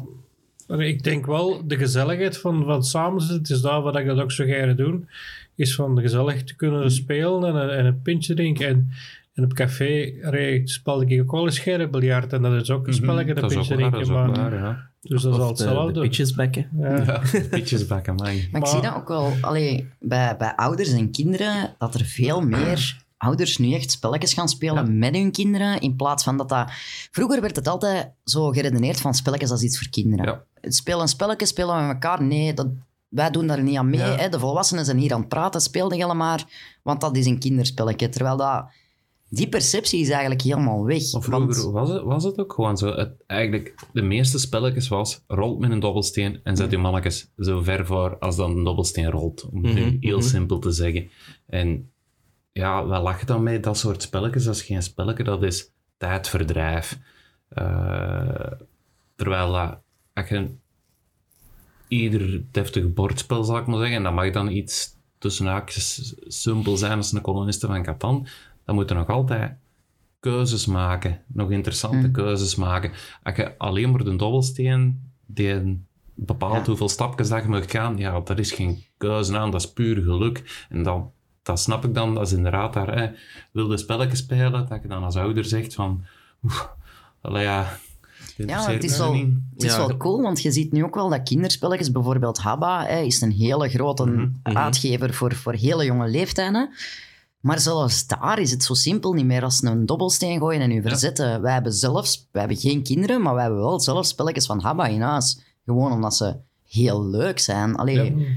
allee, ik denk wel, de gezelligheid van, van samen zitten, is daar wat ik dat ook zo ga doen, is van gezellig te kunnen spelen en, een- en een pintje drinken. En, en op café allee, speelde ik ook wel eens scherrenbiljart en dat is ook een Mhm, spelletje, dat is ook pintje waar, dat drinken. is ook Maar, waar, ja. dus dat is al de, hetzelfde. pitchesbekken. Ja. Ja, (laughs) bakken, man. Maar ik zie dat ook wel allee, bij, bij ouders en kinderen, dat er veel meer ouders nu echt spelletjes gaan spelen met hun kinderen, in plaats van dat dat... Vroeger werd het altijd zo geredeneerd van spelletjes als iets voor kinderen. Ja. Het Spelen een spelletje, spelen we met elkaar. Nee, dat, wij doen daar niet aan mee. Ja. Hè. De volwassenen zijn hier aan het praten, speel de helemaal maar, want dat is een kinderspelletje. Terwijl dat, die perceptie is eigenlijk helemaal weg. Maar want- vroeger was het, was het ook gewoon zo. Het, eigenlijk, de meeste spelletjes was, rolt met een dobbelsteen en zet je mannetjes zo ver voor als dan een dobbelsteen rolt. Om het nu Mhm, heel mhm. simpel te zeggen. En ja, wij lachen dan met dat soort spelletjes. Dat is geen spelletje, dat is tijdverdrijf. Eh, terwijl dat, als je ieder deftig bordspel, zal ik maar zeggen, en dat mag dan iets tussen haakjes simpel zijn als een koloniste van Catan, dan moet je nog altijd keuzes maken, nog interessante keuzes maken. Als je alleen maar de dobbelsteen die bepaalt Ja. hoeveel stapjes dat je moet gaan, ja, dat is geen keuze aan, dat is puur geluk. En dan, dat snap ik dan, dat is inderdaad daar, hè, wilde spelletjes spelen, dat je dan als ouder zegt van, ja, Ja, het is wel, het is Ja, wel cool, want je ziet nu ook wel dat kinderspelletjes, bijvoorbeeld Habba, hè, is een hele grote Mhm, uitgever voor, voor hele jonge leeftijden. Maar zelfs daar is het zo simpel niet meer als een dobbelsteen gooien en u verzetten. Wij hebben zelfs, wij hebben geen kinderen, maar wij hebben wel zelf spelletjes van Habba in huis. Gewoon omdat ze heel leuk zijn. Allee,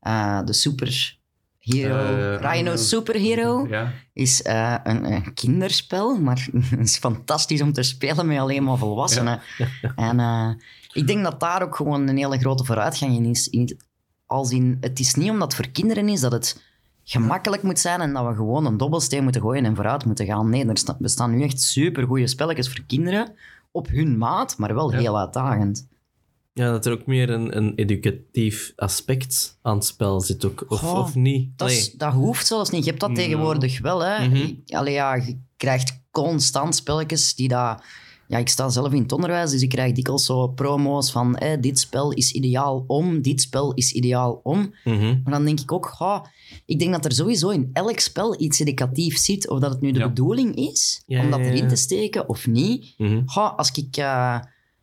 eh, de Super Hero, Eh, Rhino Superhero is eh, een, een kinderspel, maar (laughs) het is fantastisch om te spelen met alleen maar volwassenen. (laughs) En ik denk dat daar ook gewoon een hele grote vooruitgang in is. In, als in, het is niet omdat het voor kinderen is dat het gemakkelijk moet zijn en dat we gewoon een dobbelsteen moeten gooien en vooruit moeten gaan. Nee, er sta- bestaan nu echt supergoeie spelletjes voor kinderen op hun maat, maar wel heel uitdagend. Ja, dat er ook meer een, een educatief aspect aan het spel zit ook, of, niet. Dat, is- dat hoeft zelfs niet. Je hebt dat tegenwoordig wel. Hè. Allee, ja, je krijgt constant spelletjes die dat... Ja, ik sta zelf in het onderwijs, dus ik krijg dikwijls zo promo's van eh, dit spel is ideaal om, dit spel is ideaal om. mhm. Maar dan denk ik ook, goh, ik denk dat er sowieso in elk spel iets educatiefs zit. Of dat het nu de Ja. bedoeling is Ja, om dat erin te steken of niet. Mhm. Als ik... eh,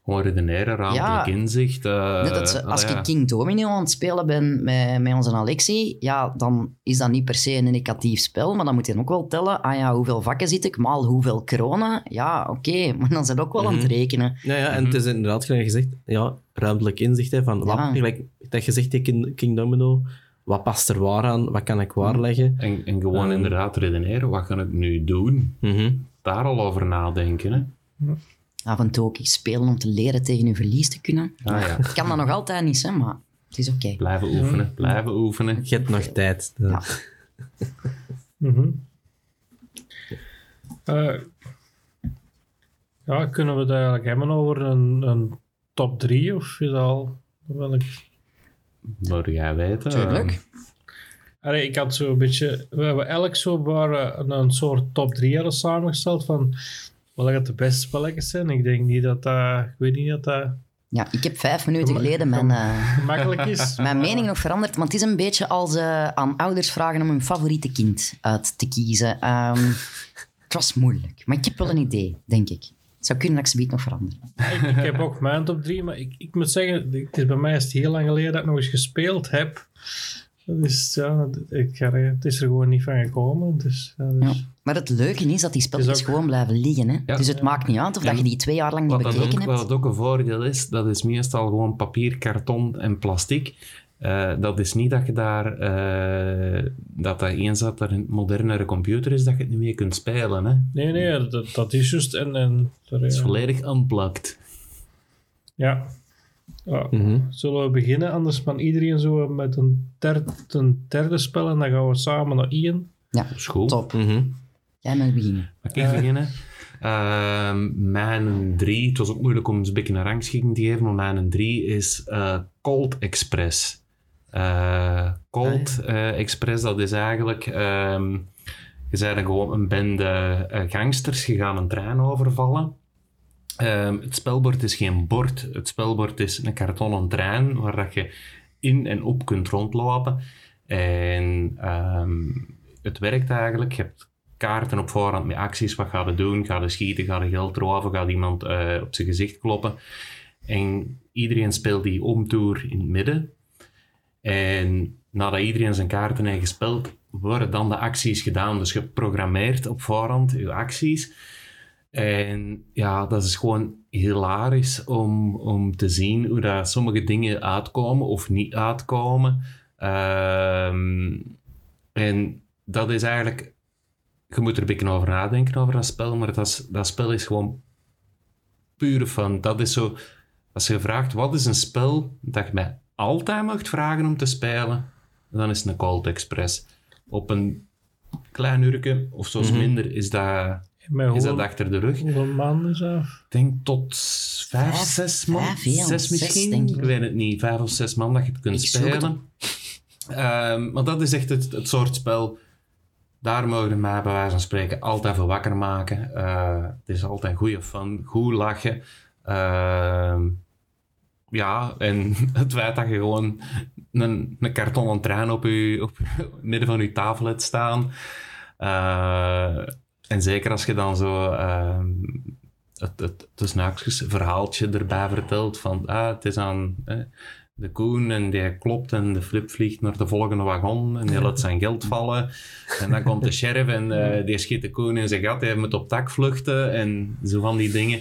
gewoon redeneren, ruimtelijk Ja. inzicht. eh, Net als, ik King Domino aan het spelen ben met, met onze Alexi, ja, dan is dat niet per se een educatief spel, maar dan moet je ook wel tellen, ah ja, hoeveel vakken zit ik, maal hoeveel kronen. Ja, oké, (laughs) maar dan zijn we ook wel aan het Mhm. rekenen. Ja, ja, en het is inderdaad gelijk gezegd, ja, ruimtelijk inzicht. Hè, van wat, Ja. gelijk dat je zegt, King, King Domino, wat past er waar aan, wat kan ik waar leggen? En, en gewoon Ehm. inderdaad redeneren, wat ga ik nu doen? Mhm. Daar al over nadenken. Hè? Af en toe ook iets spelen om te leren tegen je verlies te kunnen. Ah ja, Ik kan dat nog altijd niet, hè, maar het is oké. blijven oefenen, blijven oefenen. Je hebt nog tijd. Ja. (laughs) Mhm. Eh, ja, kunnen we het eigenlijk hebben over een, een top 3 of is dat al welk? Maar jij weten. Tuurlijk. Allee, ik had zo een beetje, we hebben elk zo maar eh, een, een soort top 3 hadden samengesteld van welke de beste spelletjes zijn. Ik denk niet dat dat, ik weet niet dat dat Ja, ik heb vijf minuten geleden mijn, gemakkelijk is. (laughs) mijn mening nog veranderd, maar het is een beetje als eh, aan ouders vragen om hun favoriete kind uit te kiezen. Ehm, het was moeilijk, maar ik heb wel een idee, denk ik. Het zou kunnen dat ik ze nog veranderen. ik, ik heb ook mijn top 3, maar ik, ik moet zeggen, het is bij mij is het heel lang geleden dat ik nog eens gespeeld heb. Dus ja, ik, het is er gewoon niet van gekomen. Dus, ja, dus- Ja. Maar het leuke is dat die spelletjes ook- gewoon blijven liggen. Hè? Ja. dus het maakt niet uit of Ja. dat je die twee jaar lang niet Wat, dan bekeken ook, wat hebt. ook een voordeel is, dat is meestal gewoon papier, karton en plastic. Eh, dat is niet dat je daar, eh, dat dat eens dat er een modernere computer is, dat je het niet meer kunt spelen. Hè? Nee, nee, dat, dat is juist. En, en, Het is ja. volledig unplugged. Ja. Ja. Mhm. Zullen we beginnen? Anders van iedereen zo met een, ter, een derde spel en dan gaan we samen naar Ian. Ja, Dat is goed. top. Jij mag beginnen. Mag ik beginnen? Ehm, mijn drie, het was ook moeilijk om een beetje een rangschikking te geven, maar mijn drie is eh, Cold Express. Eh, Cold eh, Express, dat is eigenlijk... ehm, je bent gewoon een bende gangsters, je gaat een trein overvallen. Ehm, het spelbord is geen bord, het spelbord is een kartonnen trein waar dat je in en op kunt rondlopen. En ehm, het werkt eigenlijk, je hebt kaarten op voorhand met acties. Wat ga je doen? Ga je schieten? Ga je geld roven? Gaat iemand eh, op zijn gezicht kloppen? En iedereen speelt die omtoer in het midden. En nadat iedereen zijn kaarten heeft gespeeld, worden dan de acties gedaan. Dus je programmeert op voorhand je acties. En ja, dat is gewoon hilarisch om, om te zien hoe dat sommige dingen uitkomen of niet uitkomen. Ehm, en dat is eigenlijk je moet er een beetje over nadenken over dat spel, maar dat, dat spel is gewoon pure fun. Dat is zo, als je vraagt wat is een spel dat je mij altijd mag vragen om te spelen, dan is het een Cold Express. Op een klein uurtje of zoals minder is dat is dat achter de rug. hoeveel maanden is dat? Ik denk tot vijf, Vijf, zes man. vijf, ja, zes misschien. denk ik. ik weet het niet. Vijf of zes man dat je het kunt Ik zoek het spelen. Ehm, maar dat is echt het, het soort spel. Daar mogen we mij bij wijze van spreken altijd voor wakker maken. Eh, het is altijd goede fun, goed lachen. Ehm, ja, en (laughs) het feit dat je gewoon een, een kartonnen trein op je op het (laughs) midden van je tafel hebt staan. Eh, en zeker als je dan zo ehm, het, het haakjes verhaaltje erbij vertelt van ah, het is aan eh, de koen en die klopt en de flip vliegt naar de volgende wagon en die laat zijn geld vallen. En dan komt de sheriff en eh, die schiet de koen in zijn gat, hij moet op tak vluchten en zo van die dingen.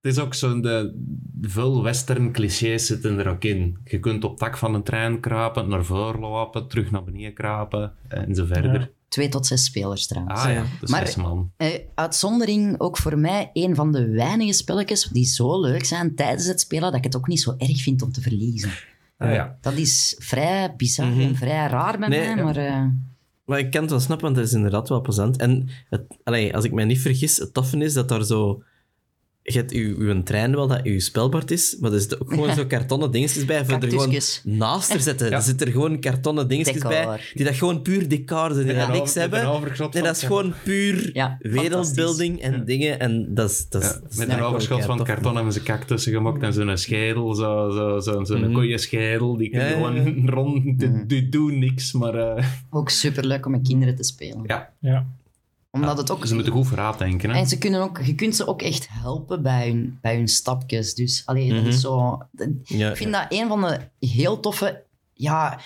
Het is ook zo, de veel western clichés zitten er ook in. Je kunt op tak van een trein krapen, naar voren lopen, terug naar beneden krapen en zo verder. Twee tot zes spelers trouwens. Ah ja, is Maar- zes man. Eh, uitzondering ook voor mij een van de weinige spelletjes die zo leuk zijn tijdens het spelen dat ik het ook niet zo erg vind om te verliezen. Ah, ja. Dat is vrij bizar Mhm. en vrij raar bij Nee, mij, maar eh, Maar ik kan het wel snappen, want het is inderdaad wel plezant. En het, allee, als ik mij niet vergis, het toffe is dat daar zo... Je hebt uw, uw trein wel dat uw spelbord is, maar er zitten ook gewoon zo kartonnen dingetjes bij. Voor er gewoon naast te zetten. Ja. Er zitten er gewoon kartonnen dingetjes Decor. bij, die dat gewoon puur decor zijn, die Ja. dat niks hebben. Nee, dat is gewoon puur Ja, wereldbuilding en dingen. En dat is... Dat is, met een overschot van karton hebben ze cactussen gemaakt en zo'n schedel, zo'n zo, zo, zo'n Mhm. koeienschedel. Die kunnen gewoon (laughs) rond, die, Mhm. die doen niks, maar eh, ook superleuk om met kinderen te spelen. ja, Ja. Omdat het ook... ze moeten goed vooruit denken. Hè? En ze kunnen ook, je kunt ze ook echt helpen bij hun, bij hun stapjes. Dus allee, dat Mhm. is zo... dat- Ja, Ik vind dat een van de heel toffe... Ja,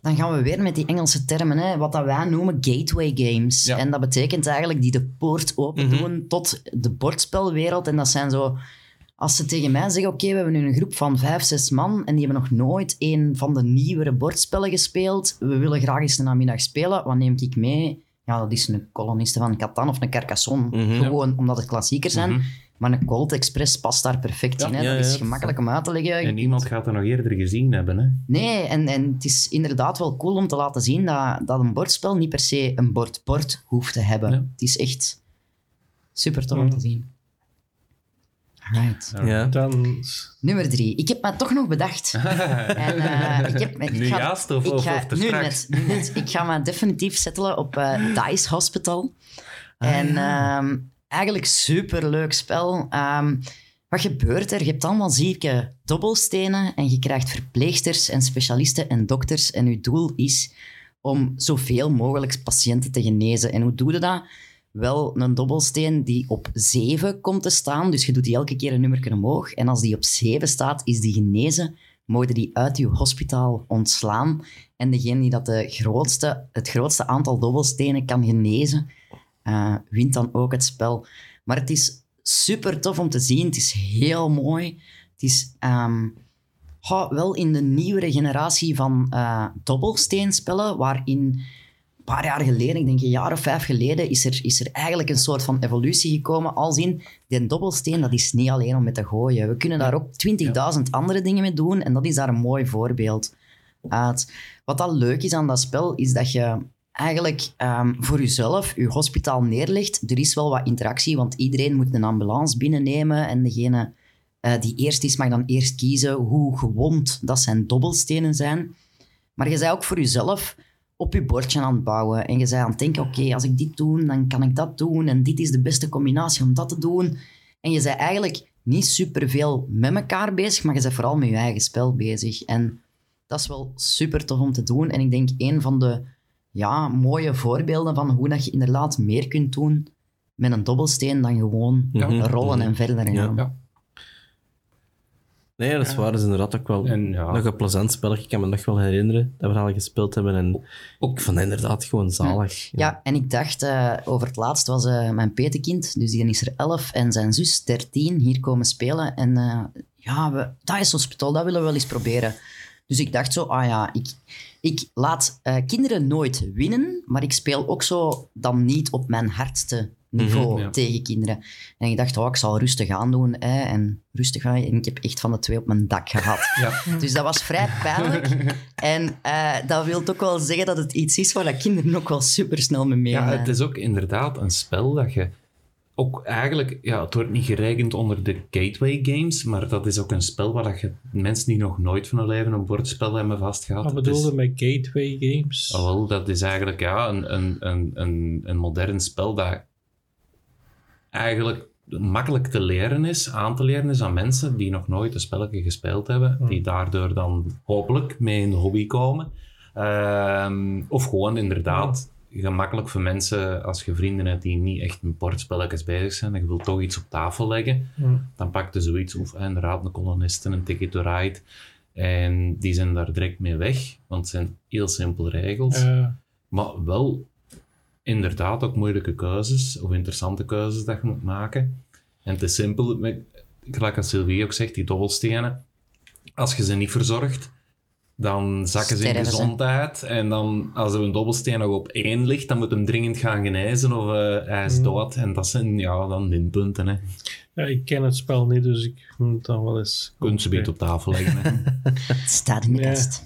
dan gaan we weer met die Engelse termen. Hè, wat dat wij noemen gateway games. Ja. En dat betekent eigenlijk die de poort open Mhm. doen tot de bordspelwereld. En dat zijn zo... Als ze tegen mij zeggen, oké, we hebben nu een groep van vijf, zes man en die hebben nog nooit een van de nieuwere bordspellen gespeeld. We willen graag eens een namiddag spelen. Wat neem ik mee? Ja, dat is een koloniste van Catan of een Carcassonne. Mhm. Gewoon omdat het klassiekers zijn. Mhm. Maar een Colt Express past daar perfect Ja. in. Hè? Ja, dat is ja. gemakkelijk om uit te leggen. En niemand gaat er nog eerder gezien hebben. Hè? Nee, en, en het is inderdaad wel cool om te laten zien dat, dat een bordspel niet per se een bord-bord hoeft te hebben. Ja. Het is echt super tof om te zien. Alright. ja. Dan... Nummer drie. Ik heb me toch nog bedacht. (laughs) en, eh, ik heb, ik Nu ga- juist of, ik of, ga, of te nu straks? net, nu net. Ik ga me definitief settelen op eh, Dice Hospital. en ehm, eigenlijk superleuk spel. Ehm, wat gebeurt er? Je hebt allemaal zieke dobbelstenen en je krijgt verpleegsters en specialisten en dokters. En je doel is om zoveel mogelijk patiënten te genezen. En hoe doe je dat? Wel een dobbelsteen die op 7 komt te staan. Dus je doet die elke keer een nummer omhoog. En als die op 7 staat, is die genezen. Mogen die uit je hospitaal ontslaan. En degene die dat de grootste, het grootste aantal dobbelstenen kan genezen, eh, wint dan ook het spel. Maar het is super tof om te zien. Het is heel mooi. Het is ehm, wel in de nieuwere generatie van eh dobbelsteenspellen, waarin paar jaar geleden, ik denk een jaar of vijf geleden, is er, is er eigenlijk een soort van evolutie gekomen. Als in, die dobbelsteen, dat is niet alleen om met te gooien. We kunnen daar ook 20.000 andere dingen mee doen en dat is daar een mooi voorbeeld uit. Wat al leuk is aan dat spel, is dat je eigenlijk ehm, voor jezelf je hospitaal neerlegt. Er is wel wat interactie, want iedereen moet een ambulance binnennemen en degene eh, die eerst is, mag dan eerst kiezen hoe gewond dat zijn dobbelstenen zijn. Maar je zei ook voor jezelf op je bordje aan het bouwen. En je zei aan het denken, oké, als ik dit doe, dan kan ik dat doen. En dit is de beste combinatie om dat te doen. En je zei eigenlijk niet superveel met elkaar bezig, maar je bent vooral met je eigen spel bezig. En dat is wel super tof om te doen. En ik denk een van de ja, mooie voorbeelden van hoe dat je inderdaad meer kunt doen met een dobbelsteen dan gewoon Mhm. rollen en verder gaan. Ja. Nee, dat is waar. Dat is inderdaad ook wel En ja, nog een plezant spel. Ik kan me nog wel herinneren dat we al gespeeld hebben. En ook het inderdaad gewoon zalig. Ja, en ik dacht, eh, over het laatst was eh, mijn petekind, dus die is er 11, en zijn zus 13 hier komen spelen. En eh, ja, we, dat is hospitaal, dat willen we wel eens proberen. Dus ik dacht zo, ah ja, ik, ik laat eh, kinderen nooit winnen, maar ik speel ook zo dan niet op mijn hardste niveau Mhm, ja. tegen kinderen. En ik dacht, oh, ik zal rustig aan doen. Hè, en rustig aan. En ik heb echt van de twee op mijn dak gehad. (laughs) ja. Dus dat was vrij pijnlijk. En eh, dat wil ook wel zeggen dat het iets is waar dat kinderen ook wel supersnel mee ja, meegaan. het is ook inderdaad een spel dat je ook eigenlijk, ja, het wordt niet gerekend onder de gateway games, maar dat is ook een spel waar dat je mensen die nog nooit van hun leven een bordspel hebben vastgehad. Wat bedoelde met gateway games? Ah, wel, dat is eigenlijk ja, een, een, een, een, een modern spel dat eigenlijk makkelijk te leren is, aan te leren is aan mensen die nog nooit een spelletje gespeeld hebben, die daardoor dan hopelijk mee in de hobby komen. Ehm, of gewoon inderdaad gemakkelijk voor mensen, als je vrienden hebt die niet echt met bordspelletjes bezig zijn en je wilt toch iets op tafel leggen, Hm. dan pak je zoiets, of eh, inderdaad een kolonisten, een Ticket to Ride, en die zijn daar direct mee weg, want het zijn heel simpele regels. Maar wel inderdaad ook moeilijke keuzes of interessante keuzes dat je moet maken. En het is simpel, met- gelijk als Sylvie ook zegt, die dobbelstenen. Als je ze niet verzorgt, dan zakken ze in ze. gezondheid. En dan, als er een dobbelsteen nog op één ligt, dan moet hem dringend gaan genezen of eh, hij is Mm. dood. En dat zijn ja, dan minpunten. Hè. ja, ik ken het spel niet, dus ik moet dan wel eens... Kunt ze beter op tafel leggen. Hè. (laughs) Het staat in de Ja. kast.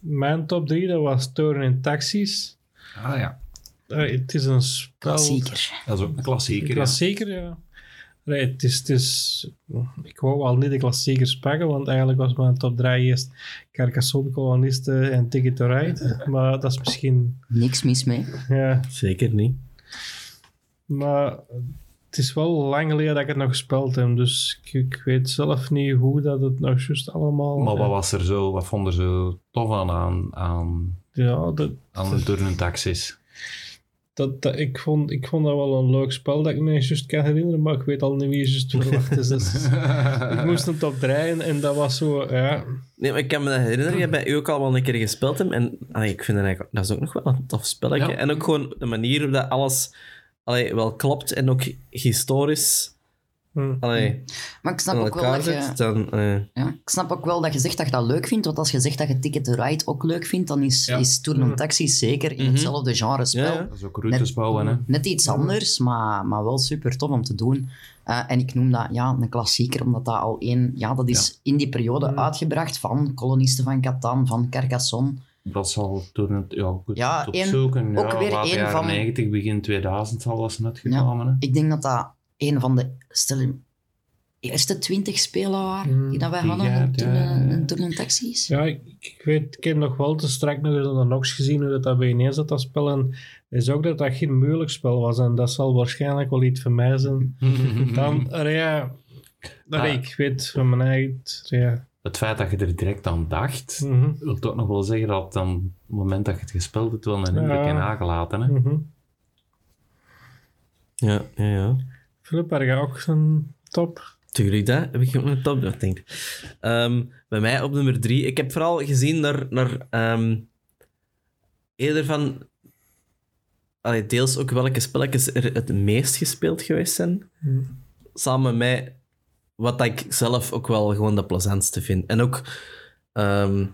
Mijn top 3, dat was Turn in Taxis. ah ja, Eh, het is een spel... Klassieker. dat is ook een klassieker. ja. Klassieker, ja. Nee, het is, het is... Ik wou wel niet de klassiekers pakken, want eigenlijk was mijn top 3 eerst Carcassonne, Kolonisten en Ticket to Ride. (laughs) Maar dat is misschien... Niks mis mee. Ja, Zeker niet. maar het is wel lang geleden dat ik het nog gespeeld heb, dus ik, ik weet zelf niet hoe dat het nou juist allemaal... Maar wat was er zo, wat vonden ze tof aan, aan, aan, Ja, dat, aan de turnen taxis? dat, dat, ik, vond, ik vond dat wel een leuk spel dat ik me juist kan herinneren, maar ik weet al niet wie juist verwacht is. Dus (laughs) ik moest top 3 en, dat was zo, ja... Nee, maar ik kan me dat herinneren, je bij u ook al wel een keer gespeeld hebt. En allee, ik vind dat eigenlijk, dat is ook nog wel een tof spelletje. Ja. En ook gewoon de manier waarop dat alles allee, wel klopt en ook historisch hm. allee, Maar ik snap ook wel dat je... zit. Dan, eh, Ja, ik snap ook wel dat je zegt dat je dat leuk vindt, want als je zegt dat je Ticket to Ride ook leuk vindt, dan is, Ja. is Tour en Taxis zeker in Mhm. hetzelfde genre spel. Ja, ja. Dat is ook routes bouwen, hè. Net iets anders, maar, maar wel super tof om te doen. Eh, en ik noem dat ja, een klassieker, omdat dat al één... Ja, dat is in die periode uitgebracht van kolonisten van Catan, van Carcassonne. Dat zal toen het, ja, goed Ja, op één- zoeken. ook ja, weer laat jaren van- 90, begin 2000 zal dat net gekomen. hè. Ik denk dat dat een van de stel, eerste twintig spelen waren die dat wij hadden, een ja, ja. een Tour en Taxis. Ja, ik, ik weet, ik heb nog wel te strak nog eens aan de Nox gezien hoe dat, dat bij ineens zat, dat spel. En is ook dat dat geen moeilijk spel was. En dat zal waarschijnlijk wel iets voor mij zijn. (laughs) Dan, eh, ja, dat Ah. ik weet van mijn eigen... Ja. Het feit dat je er direct aan dacht, Mhm, wil toch nog wel zeggen dat dan, op het moment dat je het gespeeld hebt, wel een indruk Ja. in nagelaten. Hè? mhm. ja, ja, ja. Philip, heb jij ook een top? Tuurlijk, dat heb ik ook een top nog, denk ik. Ehm, bij mij op nummer drie. Ik heb vooral gezien naar, naar ehm, eerder van... Allee, deels ook welke spelletjes er het meest gespeeld geweest zijn. Hmm. Samen met wat ik zelf ook wel gewoon de plezantste vind. En ook... ehm,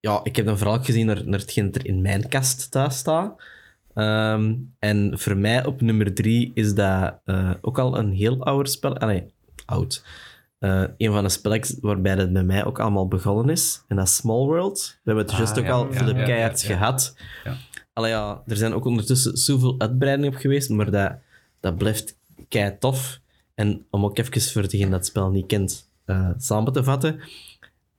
ja, ik heb dan vooral gezien naar, naar hetgeen dat er in mijn kast thuis staat. Ehm, en voor mij op nummer drie is dat eh, ook al een heel oud spel. Allee, oud. Eh, een van de spelletjes waarbij dat bij mij ook allemaal begonnen is. En dat is Small World. We hebben het Ah, juist ook al ja, Philip ja, Keijert gehad. Ja. Allee, ja, er zijn ook ondertussen zoveel uitbreidingen op geweest, maar dat, dat blijft kei tof. En om ook even voor degene dat spel niet kent eh, samen te vatten.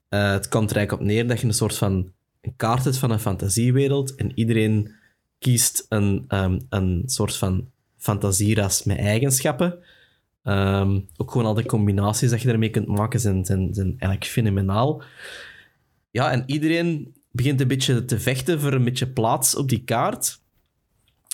eh, het komt er eigenlijk op neer dat je een soort van een kaart hebt van een fantasiewereld en iedereen kiest een, ehm, een soort van fantasieras met eigenschappen. Ehm, ook gewoon al de combinaties dat je ermee kunt maken zijn, zijn, zijn eigenlijk fenomenaal. Ja, en iedereen begint een beetje te vechten voor een beetje plaats op die kaart.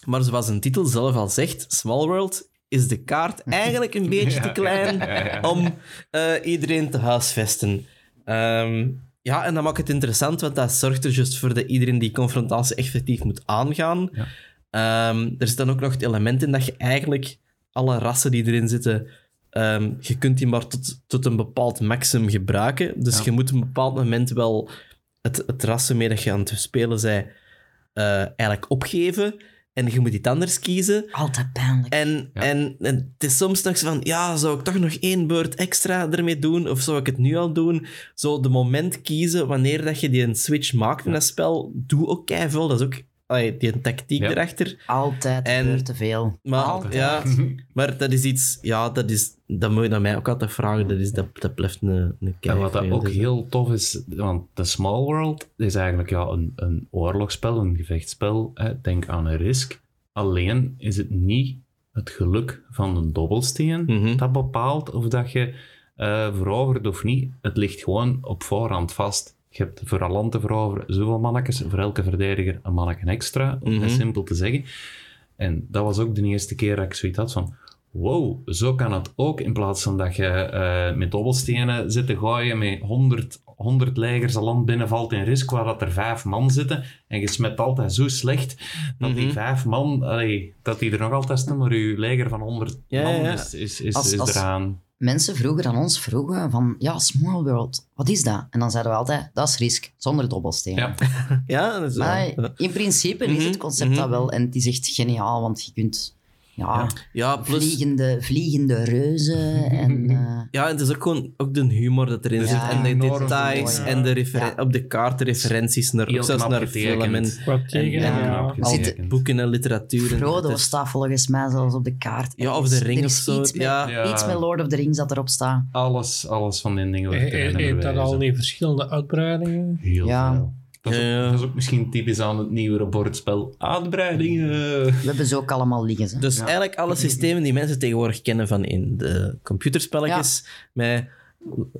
Maar zoals een titel zelf al zegt, Small World is de kaart (laughs) eigenlijk een beetje te klein om eh, iedereen te huisvesten. Ehm, ja, en dat maakt het interessant, want dat zorgt er juist voor dat iedereen die confrontatie effectief moet aangaan. Ja. Ehm, er zit dan ook nog het element in dat je eigenlijk alle rassen die erin zitten, ehm, je kunt die maar tot, tot een bepaald maximum gebruiken. Dus Ja. je moet op een bepaald moment wel het, het ras waarmee dat je aan het spelen bent, eh, eigenlijk opgeven. En je moet iets anders kiezen. Altijd pijnlijk. En, Ja. en, en het is soms nog zo van, ja, zou ik toch nog één beurt extra ermee doen? Of zou ik het nu al doen? Zo de moment kiezen wanneer dat je die een switch maakt in dat spel, doe ook keiveel. Dat is ook allee, die tactiek Ja. erachter. Altijd En- gebeurt te veel. Maar, Altijd. ja, (laughs) maar dat is iets, ja, dat, is, dat moet je naar mij ook altijd vragen. Dat, is, dat, dat blijft een, een En wat dat ook zaak. heel tof is, want The Small World is eigenlijk ja, een, een oorlogsspel, een gevechtsspel. Hè. Denk aan een risk. Alleen is het niet het geluk van een dobbelsteen Mhm. dat bepaalt of dat je eh, verovert of niet. Het ligt gewoon op voorhand vast. Je hebt voor een land te veroveren zoveel mannetjes, voor elke verdediger een manneke extra, om Mhm. simpel te zeggen. En dat was ook de eerste keer dat ik zoiets had van... Wow, zo kan het ook. In plaats van dat je eh, met dobbelstenen zit te gooien met 100, 100 legers een land binnenvalt in risk, waar dat er vijf man zitten. En je smet altijd zo slecht dat die Mhm. vijf man, allee, dat die er nog altijd staan, maar je leger van 100 Ja, man ja, ja. is, is, is, Als- is als- eraan. Mensen vroeger aan ons vroegen van, ja, Small World, wat is dat? En dan zeiden we altijd, dat is Risk, zonder dobbelsteen. Ja. (laughs) Ja, dat is Maar in principe is Mhm, het concept mhm. dat wel. En het is echt geniaal, want je kunt ja, Ja, plus... vliegende, vliegende reuzen (laughs) en... eh, Ja, en het is ook gewoon ook de humor dat erin Er zit. En de details ja. en de referen- op de kaart referenties naar, Heel ook zelfs naar film en, en- ja. getekend. boeken en literatuur. en Frodo staat volgens mij zelfs op de kaart. Ja, of de ring of zo, Iets met, ja. Iets met Lord of the Rings dat erop staat. Alles, alles van die dingen Heeft dat al niet verschillende uitbreidingen? Heel Ja. veel. Dat is, ook, Ja, ja. dat is ook misschien typisch aan het nieuwere bordspel. Uitbreidingen. We hebben ze ook allemaal liggen. Ze. Dus eigenlijk alle systemen die mensen tegenwoordig kennen van in de computerspelletjes, met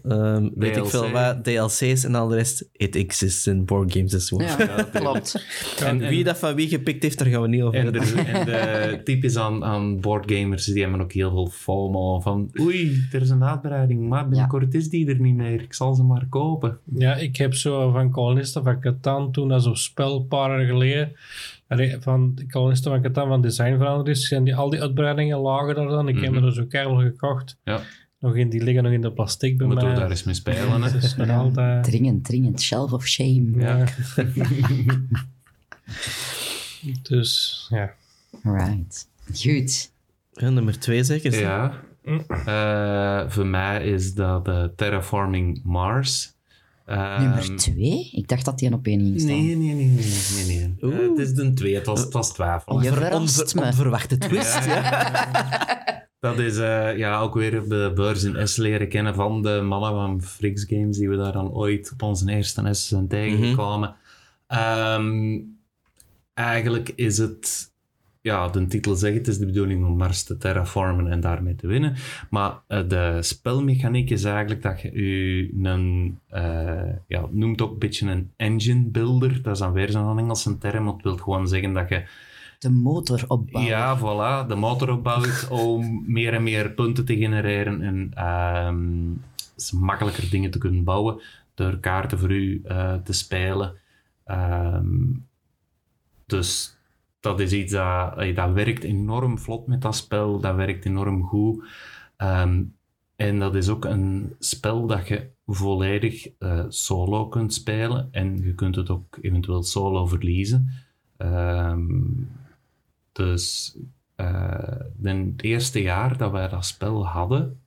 ehm, weet ik veel wat, DLC's en al de rest, it exists in board games as well. Ja, (laughs) klopt. En wie dat van wie gepikt heeft, daar gaan we niet over En, hebben. de, en de (laughs) typisch aan, aan boardgamers, die hebben ook heel veel FOMO. Van oei, er is een uitbreiding, maar binnenkort is die er niet meer. Ik zal ze maar kopen. Ja, ik heb zo van Kolonisten van Catan toen dat zo'n spel een paar jaar geleden van de Kolonisten van Catan van design veranderd is, zijn die, al die uitbreidingen lagen daar dan. Ik heb Mhm. er zo keihard gekocht. Ja, Nog in, die liggen nog in de plastic bij moeten mij. we daar eens mee spelen. Hè. (laughs) Altijd... Dringend, dringend. Shelf of shame. Ja. (laughs) dus, ja. Right. Goed. Ja, nummer twee zeker. hè? Ja. Eh, voor mij is dat eh, Terraforming Mars. Ehm, Nummer twee? Ik dacht dat die op één ging staan. Nee, nee, nee, nee, nee. nee. Oeh. Eh, het is de twee, het was, het was twijfel. Je Onver- verrast onver- me. Onverwachte twist. Ja. (laughs) Dat is eh, ja, ook weer op de beurs in S leren kennen van de mannen van Frix Games, die we daar dan ooit op onze eerste S zijn tegengekomen. Ehm, eigenlijk is het, ja, de titel zegt het, is de bedoeling om Mars te terraformen en daarmee te winnen. Maar eh, de spelmechaniek is eigenlijk dat je u een, eh, ja, noemt ook een beetje een engine builder. Dat is dan weer zo'n Engelse term, het wil gewoon zeggen dat je De motor opbouwen. ja, voilà. De motor opbouwt om meer en meer punten te genereren en ehm, makkelijker dingen te kunnen bouwen door kaarten voor u eh, te spelen. Ehm, dus dat is iets dat, eh, dat werkt enorm vlot met dat spel. Dat werkt enorm goed. Ehm, en dat is ook een spel dat je volledig eh, solo kunt spelen. En je kunt het ook eventueel solo verliezen. Dus eh, het eerste jaar dat wij dat spel hadden,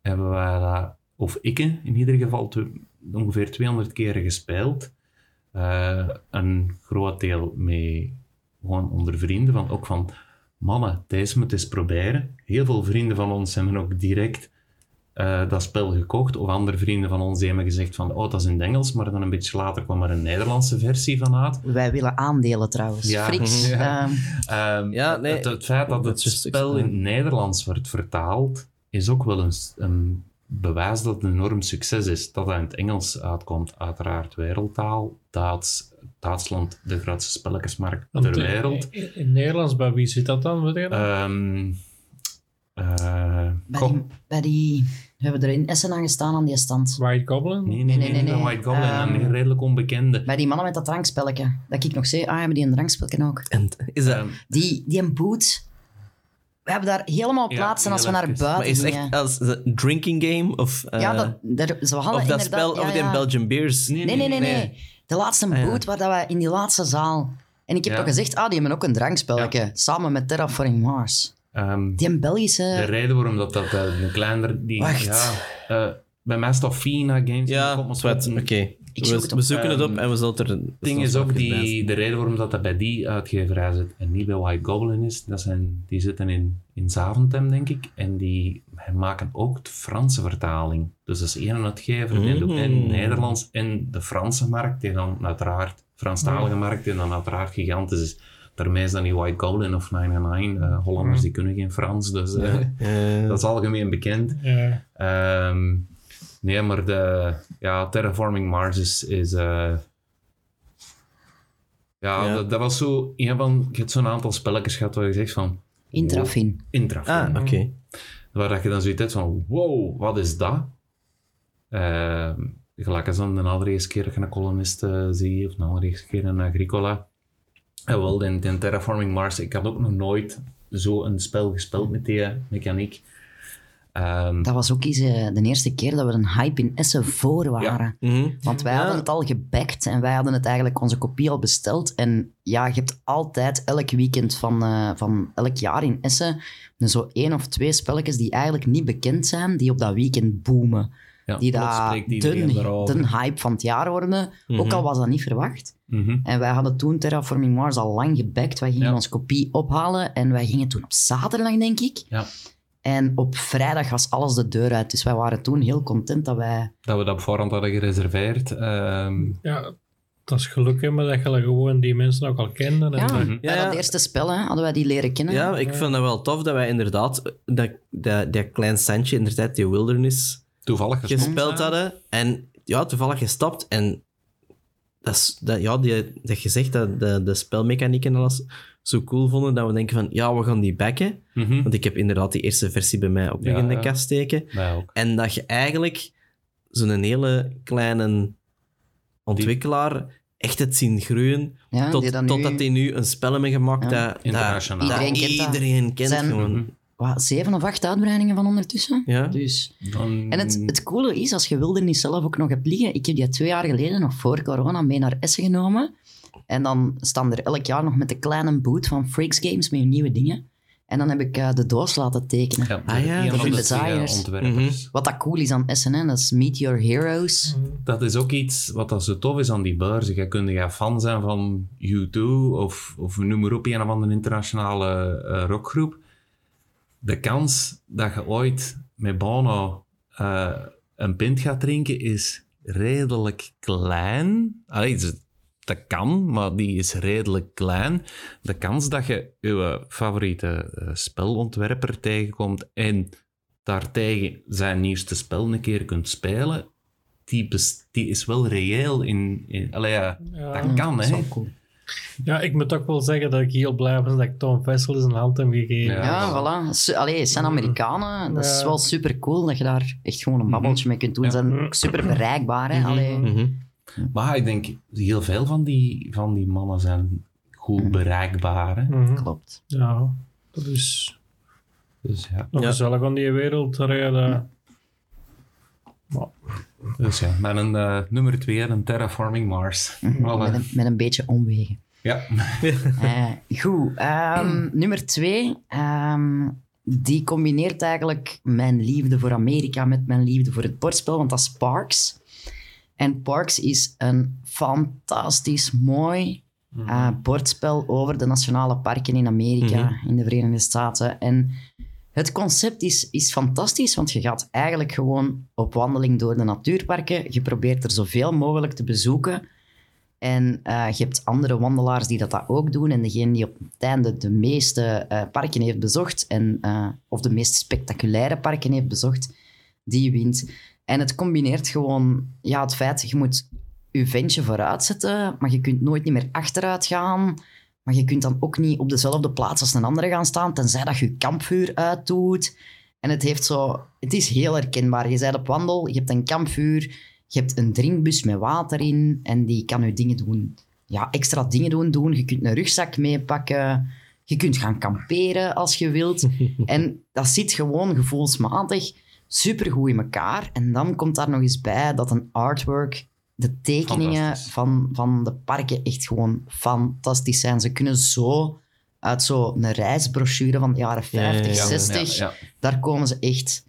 hebben wij dat, of ik in ieder geval, ongeveer 200 keren gespeeld. Eh, een groot deel mee gewoon onder vrienden, van, ook van mannen, deze moet eens proberen. Heel veel vrienden van ons hebben ook direct eh, dat spel gekocht. Of andere vrienden van ons die hebben gezegd van, oh, dat is in het Engels, maar dan een beetje later kwam er een Nederlandse versie van uit. Wij willen aandelen trouwens. Ja. Frits. Ja. ehm, Ehm, Ja, nee, het, het feit dat dat het spel in het Nederlands wordt vertaald, is ook wel een, een bewijs dat het een enorm succes is. Dat het in het Engels uitkomt, uiteraard wereldtaal. Duits, Duitsland, de grootste spelletjesmarkt ter Want, wereld. In, in het Nederlands, bij wie zit dat dan? Dat? Ehm eh, bij, Go- die, bij die... We hebben er in Essen aan gestaan aan die stand. White Goblin? nee, nee, nee, nee, nee, nee, nee. White Goblin, Ehm, een redelijk onbekende. Bij die mannen met dat drankspelletje. Dat ik nog zei, ah, hebben die een drankspelletje ook? En is dat, Ehm, Die, die een boot... We hebben daar helemaal Ja, plaatsen als we naar buiten maar is gingen. echt als een drinking game? Of, eh, ja, dat, daar, ze hadden of dat inderdaad... spel, ja, of die ja. Belgian Beers? Nee, Nee, nee, nee, nee. De laatste Ah, ja. boot waar dat we in die laatste zaal... En ik heb Ja. toch gezegd, ah, die hebben ook een drankspelletje. Samen met Terraforming Mars. Ehm, Die een Belgische... De reden waarom dat, dat een kleiner... Die, Wacht. Ja, eh, bij mij staat Fina Games. Ja, oké. We, het zoeken het op en we zullen het er... Het ding is ook, die, de reden waarom dat, dat bij die uitgeverij zit en niet bij White Goblin is, dat zijn, die zitten in, in Zaventem, denk ik, en die maken ook de Franse vertaling. Dus dat is één uitgever, die doet en Mm. Nederlands en de Franse markt, die dan uiteraard, Franstalige markt, die dan uiteraard gigantisch is. Daarmee is dan niet White Goblin of 999. eh Hollanders die kunnen geen Frans, dus eh, Eh, dat is algemeen bekend. Ja. Ehm, nee, maar de ja, Terraforming Mars is. is eh, ja, Ja. Dat, dat was zo een van. Je hebt zo'n aantal spelletjes gehad waar je zegt van. Intrafin. Intrafin. ah, oké. Waar dat je dan zoiets hebt van: wow, wat is dat? Ehm gelijk als dan de allereerste keer dat je een kolonist eh, zie, of de allereerste keer een Agricola. En wel, in, in Terraforming Mars, ik had ook nog nooit zo een spel gespeeld met die mechaniek. Ehm, Dat was ook eens eh, de eerste keer dat we een hype in Essen voor waren. Mhm. Want wij Ja. hadden het al gebackt en wij hadden het eigenlijk onze kopie al besteld. En ja, je hebt altijd elk weekend van, eh, van elk jaar in Essen zo één of twee spelletjes die eigenlijk niet bekend zijn, die op dat weekend boomen. Ja, Die daar de, hype van het jaar worden. Ook Mhm. al was dat niet verwacht. Mhm. En wij hadden toen Terraforming Mars al lang gebackt. Wij gingen Ja. onze kopie ophalen en wij gingen toen op zaterdag, denk ik. Ja. En op vrijdag was alles de deur uit. Dus wij waren toen heel content dat wij... dat we dat op voorhand hadden gereserveerd. Ehm, ja, dat is geluk hè, maar dat je gewoon die mensen ook al. En, Ja, eh, Mhm. bij Ja, dat ja. eerste spel hè, hadden wij die leren kennen. Ja, ik vind dat wel tof dat wij inderdaad dat, dat, dat klein standje, inderdaad, die wilderness, toevallig gespeeld. gespeeld hadden. En ja, toevallig gestapt. En dat, is, dat, ja, die, dat je zegt dat de, de spelmechanieken en alles zo cool vonden, dat we denken van, ja, we gaan die backen. Mhm. Want ik heb inderdaad die eerste versie bij mij ook nog Ja, in de ja. kast steken. En dat je eigenlijk zo'n hele kleine ontwikkelaar echt het zien groeien. Ja, die tot, nu- totdat die nu een spel hebben gemaakt Ja. dat, dat, Iedereen kent dat. iedereen kent. Zijn- gewoon. Wat, zeven of acht uitbreidingen van ondertussen. Ja. Dus. Dan- En het, het coole is, als je wilde niet zelf ook nog hebt liggen, ik heb die twee jaar geleden, nog voor corona, mee naar Essen genomen. En dan staan er elk jaar nog met de kleine boot van Freaks Games met nieuwe dingen. En dan heb ik eh, de doos laten tekenen. Ja, Ah ja, een dat is designers. ontwerpers. Wat dat cool is aan Essen, hè, dat is Meet Your Heroes. Dat is ook iets wat dat zo tof is aan die beurzen. Je kunt ja fan zijn van U2 of, of noem maar op, een of andere internationale eh, rockgroep. De kans dat je ooit met Bono eh, een pint gaat drinken is redelijk klein. Allee, ze- dat kan, maar die is redelijk klein. De kans dat je je favoriete eh, spelontwerper tegenkomt en daartegen zijn nieuwste spel een keer kunt spelen, die, is wel reëel in... in allee, ja, Ja. dat kan, Dat is hè. cool. Ja, ik moet ook wel zeggen dat ik heel blij ben dat ik Tom Vessel een hand heb gegeven. Ja. Ja, voilà. Su- Allee, het zijn Amerikanen. Dat is wel super cool dat je daar echt gewoon een babbeltje mee kunt doen. Ze Ja. zijn ook super bereikbaar. Hè? Mhm. Allee. Mhm. Maar ik denk, heel veel van die, van die mannen zijn goed bereikbaar. Hè. Klopt. Ja, dat is Dus ja. nog Ja. gezellig aan die wereld te rijden. Maar, Dus ja, met een eh, nummer twee, een Terraforming Mars. Wel, Met een, met een beetje omwegen. (laughs) ja. Eh, goed. ehm, nummer twee. ehm, die combineert eigenlijk mijn liefde voor Amerika met mijn liefde voor het bordspel, want dat is Parks. En Parks is een fantastisch mooi eh, bordspel over de nationale parken in Amerika, in de Verenigde Staten. En het concept is, is fantastisch, want je gaat eigenlijk gewoon op wandeling door de natuurparken. Je probeert er zoveel mogelijk te bezoeken. En eh, je hebt andere wandelaars die dat, dat ook doen. En degene die op het einde de meeste eh, parken heeft bezocht, en, eh, of de meest spectaculaire parken heeft bezocht, die wint. En het combineert gewoon ja, het feit, je moet je ventje vooruit zetten, maar je kunt nooit niet meer achteruit gaan. Maar je kunt dan ook niet op dezelfde plaats als een andere gaan staan, tenzij dat je je kampvuur uitdoet. En het heeft zo... Het is heel herkenbaar. Je bent op wandel, je hebt een kampvuur, je hebt een drinkbus met water in en die kan je dingen doen. Ja, extra dingen doen, doen. Je kunt een rugzak meepakken. Je kunt gaan kamperen als je wilt. (laughs) en dat zit gewoon gevoelsmatig supergoed in elkaar. En dan komt daar nog eens bij dat een artwork, de tekeningen van, van de parken echt gewoon fantastisch zijn. Ze kunnen zo uit zo'n reisbrochure van de jaren Ja, ja, 50, ja. 60, Ja, ja. daar komen ze echt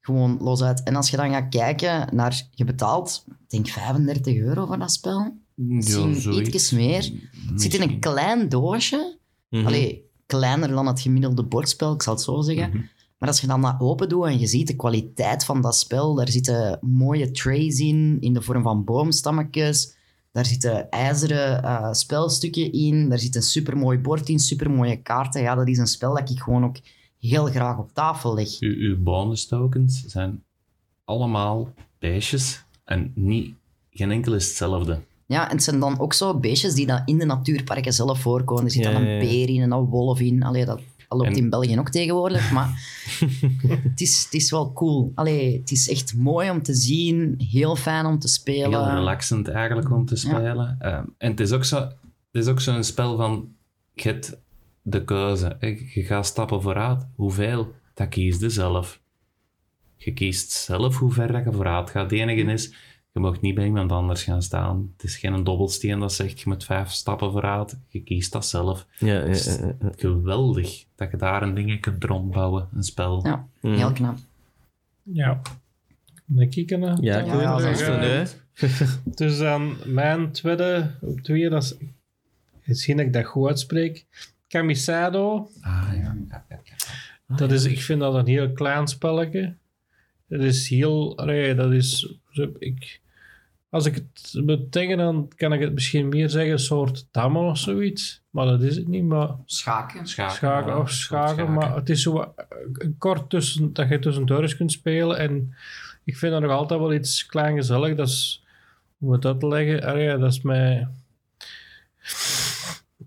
Gewoon los uit. En als je dan gaat kijken naar... Je betaalt, denk 35 euro voor dat spel. Misschien ietsjes meer. Het zit in een klein doosje. Allee, kleiner dan het gemiddelde bordspel, ik zal het zo zeggen. Mhm. Maar als je dan dat open doet en je ziet de kwaliteit van dat spel, daar zitten mooie trays in, in de vorm van boomstammetjes. Daar zitten ijzeren eh, spelstukken in. Daar zit een supermooi bord in, supermooie kaarten. Ja, dat is een spel dat ik gewoon ook heel graag op tafel leg. Uw, uw bonus tokens zijn allemaal beestjes en niet, geen enkel is hetzelfde. Ja, en het zijn dan ook zo beestjes die dan in de natuurparken zelf voorkomen. Er zit Ja, dan een ja, ja. beer in en een wolf in. Allee, dat dat loopt En- in België ook tegenwoordig, maar (laughs) het, is, het is wel cool. Allee, het is echt mooi om te zien, heel fijn om te spelen. Heel relaxend eigenlijk om te spelen. Ehm, en het is ook zo, het is ook zo'n spel van, je hebt de keuze. Je gaat stappen vooruit. Hoeveel? Dat kiest je zelf. Je kiest zelf hoe ver dat je vooruit gaat. Het enige is, je mag niet bij iemand anders gaan staan. Het is geen dobbelsteen dat zegt, je moet vijf stappen vooruit. Je kiest dat zelf. Ja, ja, ja, ja. geweldig dat je daar een ding kunt rondbouwen, een spel. Ja, heel knap. Ja. Kijken naar. Ja, Ja, ja, dat is. (laughs) Dus dan mijn tweede op twee, dat is... Misschien dat ik dat goed uitspreek. Camisado. Ah, ja. ja, ja, ja. Dat is, ik vind dat een heel klein spelletje. Het is heel... dat is... zo- Ik, als ik het moet dan kan ik het misschien meer zeggen, een soort dammen of zoiets. Maar dat is het niet, maar... Schaken. Schaken, Schaken of schaken, maar het is zo wat, eh, kort tussen, dat je tussendoor eens kunt spelen. En ik vind dat nog altijd wel iets klein gezellig. Dat is, hoe moet ik dat leggen? Ah ja, dat is mij...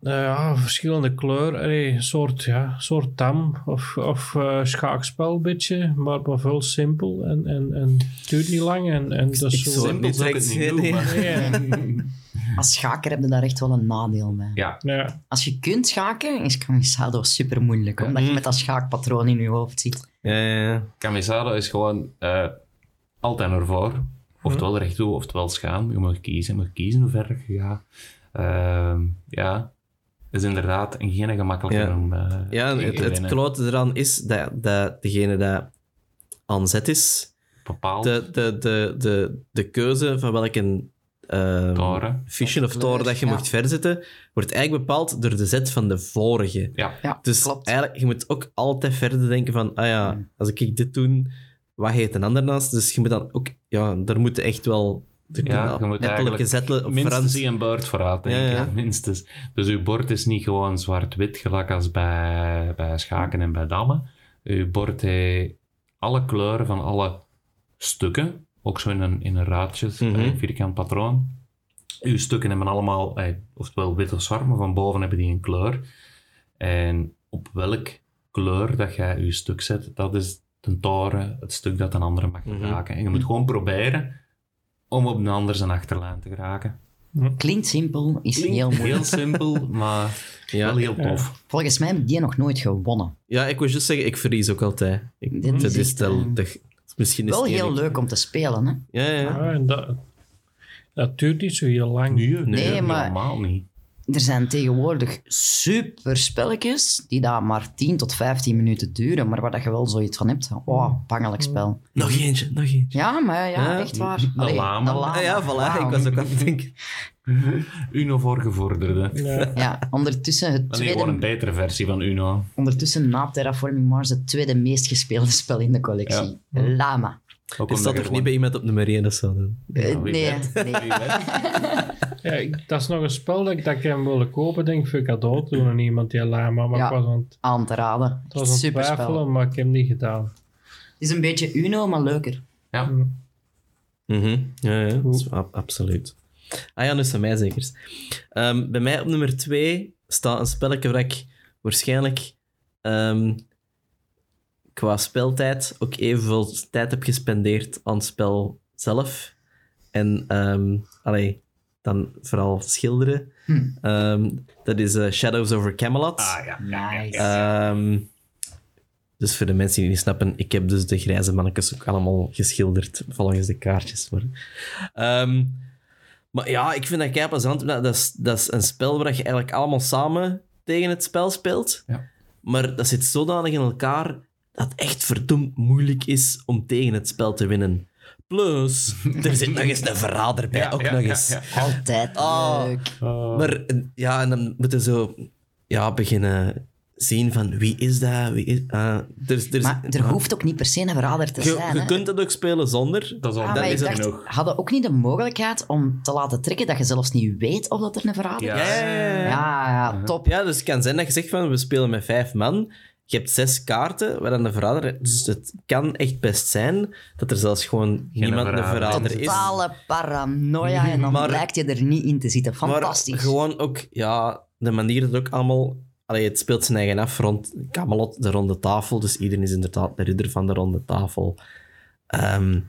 Nou ja, verschillende kleuren. Allee, een soort, ja, soort tam of, of eh, schaakspel, beetje, maar, maar veel simpel. En, en, en het duurt niet lang. En, en dat is ik zo... Simpel niet ik het niet nee. maar- (laughs) Als schaker heb je daar echt wel een nadeel bij. Ja, ja, Als je kunt schaken, is Camisado super moeilijk, omdat je Mhm. met dat schaakpatroon in je hoofd zit. Ja, ja, ja. Camisado is gewoon eh, altijd ervoor. Oftewel rechtdoor, oftewel schaam. Je mag kiezen, je mag kiezen hoe ver je gaat. Ehm, ja, is inderdaad een geen gemakkelijke Ja. om eh, Ja, het, het klote eraan is dat, dat degene dat aan zet is, Bepaald. de, de, de, de, de keuze van welke ehm Toren. of toren dat je ja. mocht verzetten, wordt eigenlijk bepaald door de zet van de vorige. Ja, Ja, Dus klopt. eigenlijk, je moet ook altijd verder denken van, ah ja, Mm. als ik dit doe, wat heet een ander naast? Dus je moet dan ook, ja, daar moet echt wel Ja, je moet eigenlijk zetten op minstens Frans. een beurt vooruit. Ja, ja. Minstens. Dus uw bord is niet gewoon zwart-wit, gelijk als bij, bij schaken en bij dammen. Uw bord heeft alle kleuren van alle stukken, ook zo in een, in een raadje, Mhm. een vierkant patroon. Uw stukken hebben allemaal, eh, oftewel wit of zwart, maar van boven hebben die een kleur. En op welk kleur dat jij je stuk zet, dat is de toren, het stuk dat een andere mag Mhm. raken. En je moet gewoon proberen om op een ander zijn achterlijn te geraken. Klinkt simpel, is heel moeilijk. Heel simpel, (laughs) maar Ja. wel heel tof. Volgens mij heb die nog nooit gewonnen. ja, ik wil juist zeggen, ik verlies ook altijd. Ik, dat is is de, misschien is Wel heel eerlijk. leuk om te spelen, hè? Ja, ja. ja, en dat, dat duurt niet zo heel lang. Nee, Nee, maar- helemaal niet. Er zijn tegenwoordig super spelletjes die daar maar 10 tot 15 minuten duren, maar waar dat je wel zoiets van hebt. Oh, pangelijk spel. Nog eentje, nog eentje. Ja, maar ja, Ja, echt waar. de lama. Ah, ja, voilà. Ik was ook aan het denken. (laughs) Uno voor gevorderden. Ja. Ja, ondertussen het Dat is gewoon een tweede, betere versie van Uno. ondertussen na Terraforming Mars het tweede meest gespeelde spel in de collectie. Lama. Staat je toch niet bij iemand op nummer 1 of zo? dan? Eh, nee, nee. (laughs) Ja, ik- dat is nog een spel dat ik, dat ik hem wilde kopen, denk ik, voor cadeau te doen aan iemand die lama. Maar Ja. ik was aan het, Aan te raden. het was aan het Super spel. twijfelen, maar ik heb het niet gedaan. Het is een beetje Uno, maar leuker. Ja. Mhm. Ja, ja, dat is ab- absoluut. Ah ja, dus bij mij zeker. Ehm, bij mij op nummer 2 staat een spelletje waar ik waarschijnlijk ehm, qua speltijd ook evenveel tijd heb gespendeerd aan het spel zelf. En ehm allee, dan vooral schilderen. Hm. Ehm, dat is eh, Shadows over Camelot. Ah ja. Nice. Ehm, dus voor de mensen die niet snappen, ik heb dus de grijze mannetjes ook allemaal geschilderd volgens de kaartjes. Maar, Ehm, maar ja, ik vind dat kei plezant. Dat, dat, is, dat is een spel waar je eigenlijk allemaal samen tegen het spel speelt. Ja. Maar dat zit zodanig in elkaar dat het echt verdomd moeilijk is om tegen het spel te winnen. Plus, (laughs) er zit nog eens een verrader bij, ook nog eens. Altijd Ah. leuk. Maar eh, ja, en dan moeten we zo ja, beginnen zien van wie is dat? Wie is, ah, er, Maar ja. hoeft ook niet per se een verrader te Je, zijn. je hè. kunt het ook spelen zonder. Dat is al Ah, dat maar is ik er nog. hadden ook niet de mogelijkheid om te laten trekken dat je zelfs niet weet of dat er een verrader Ja. is? Ja, ja, ja, ja. Ja, ja, top. Ja, dus het kan zijn dat je zegt van we spelen met vijf man. Je hebt zes kaarten waar dan de verrader. Dus het kan echt best zijn dat er zelfs gewoon niemand de verrader verrader is. Totale paranoia en dan Maar- blijkt je er niet in te zitten. Fantastisch. Maar gewoon ook, ja, de manier dat ook allemaal. Allee, het speelt zijn eigen af rond Camelot, de ronde tafel. Dus iedereen is inderdaad de ridder van de ronde tafel. Ehm,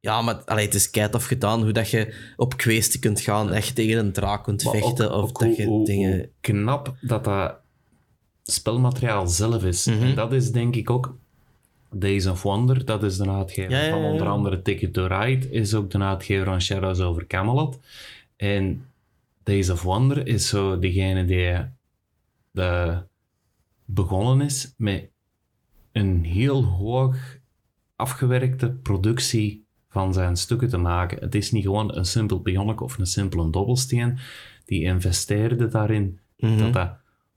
ja, maar allee, het is keitof gedaan hoe dat je op kweesten kunt gaan, je tegen een draak kunt Maar vechten ook- of ook dat hoe- je dingen... hoe knap dat dat spelmateriaal zelf is. Mhm. En dat is denk ik ook Days of Wonder. Dat is de uitgever Ja, ja, van onder andere Ticket to Ride. Is ook de uitgever van Shadows over Camelot. En Days of Wonder is zo degene die de, begonnen is met een heel hoog afgewerkte productie van zijn stukken te maken. Het is niet gewoon een simpel pionnetje of een simpele dobbelsteen. Die investeerde daarin Mhm. dat dat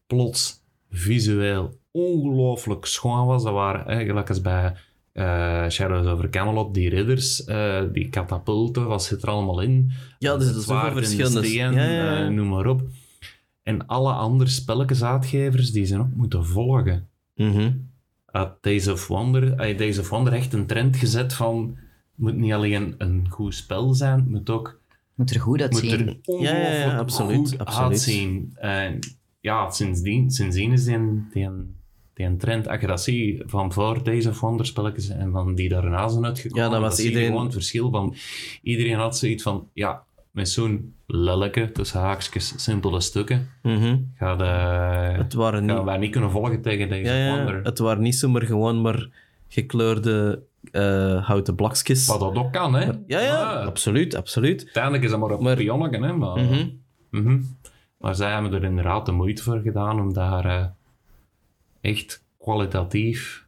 plots visueel ongelooflijk schoon was. Dat waren eigenlijk als bij eh, Shadows over Camelot, die ridders, eh, die katapulten, wat zit er allemaal in? Ja, dus Het zijn zwaard verschillende... steen, ja, ja, ja. eh, noem maar op. En alle andere spelletjesuitgevers die zijn ook moeten volgen. Mhm. Had Days of Wonder, Days of Wonder echt een trend gezet van het moet niet alleen een goed spel zijn, het moet ook Moet er goed moet uitzien. er ongelooflijk Ja, ja, ja, absoluut, goed absoluut. uitzien. En ja, sindsdien, sindsdien is die, die, die een trend. Dat ziet van voor deze of Wonder spelletjes en van die daarna zijn uitgekomen, Ja, dan was je iedereen- gewoon het verschil van... Iedereen had zoiets van, ja, met zo'n lelijke, tussen haakjes, simpele stukken, Mhm. gaat, eh Het waren niet... wij niet kunnen volgen tegen deze Ja, Wonder. het waren niet zomaar gewoon maar gekleurde eh, houten blokjes. Wat dat ook kan, hè. Ja, ja, Maar absoluut, absoluut. Uiteindelijk is dat maar een Maar- pionnetje, hè. Maar, Mhm. Mhm. Maar zij hebben er inderdaad de moeite voor gedaan om daar eh, echt kwalitatief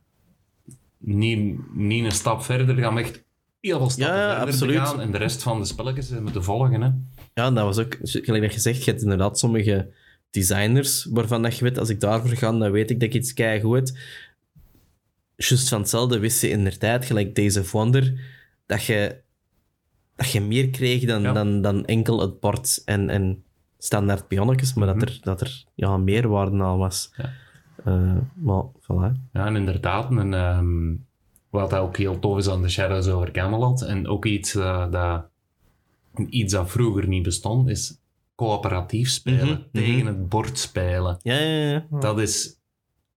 niet, niet een stap verder te gaan, maar echt heel veel stappen Ja, verder absoluut. te gaan en de rest van de spelletjes moeten volgen. Hè. Ja, dat was ook, gelijk dat je zegt, je hebt inderdaad sommige designers waarvan dat je weet, als ik daarvoor ga, dan weet ik dat ik iets keigoed heb. Juist van hetzelfde wist je in de tijd, gelijk Days of Wonder, dat je, dat je meer kreeg dan, Ja. dan, dan enkel het bord en, en standaard pionnetjes, maar dat er, dat er ja, meerwaarde aan was. Ja. Eh, maar, voilà. Ja, en inderdaad, een, ehm, wat ook heel tof is aan de Shadows over Camelot, en ook iets, eh, dat, iets dat vroeger niet bestond, is coöperatief spelen, Mhm, tegen het bord spelen. Ja, ja, ja. Dat is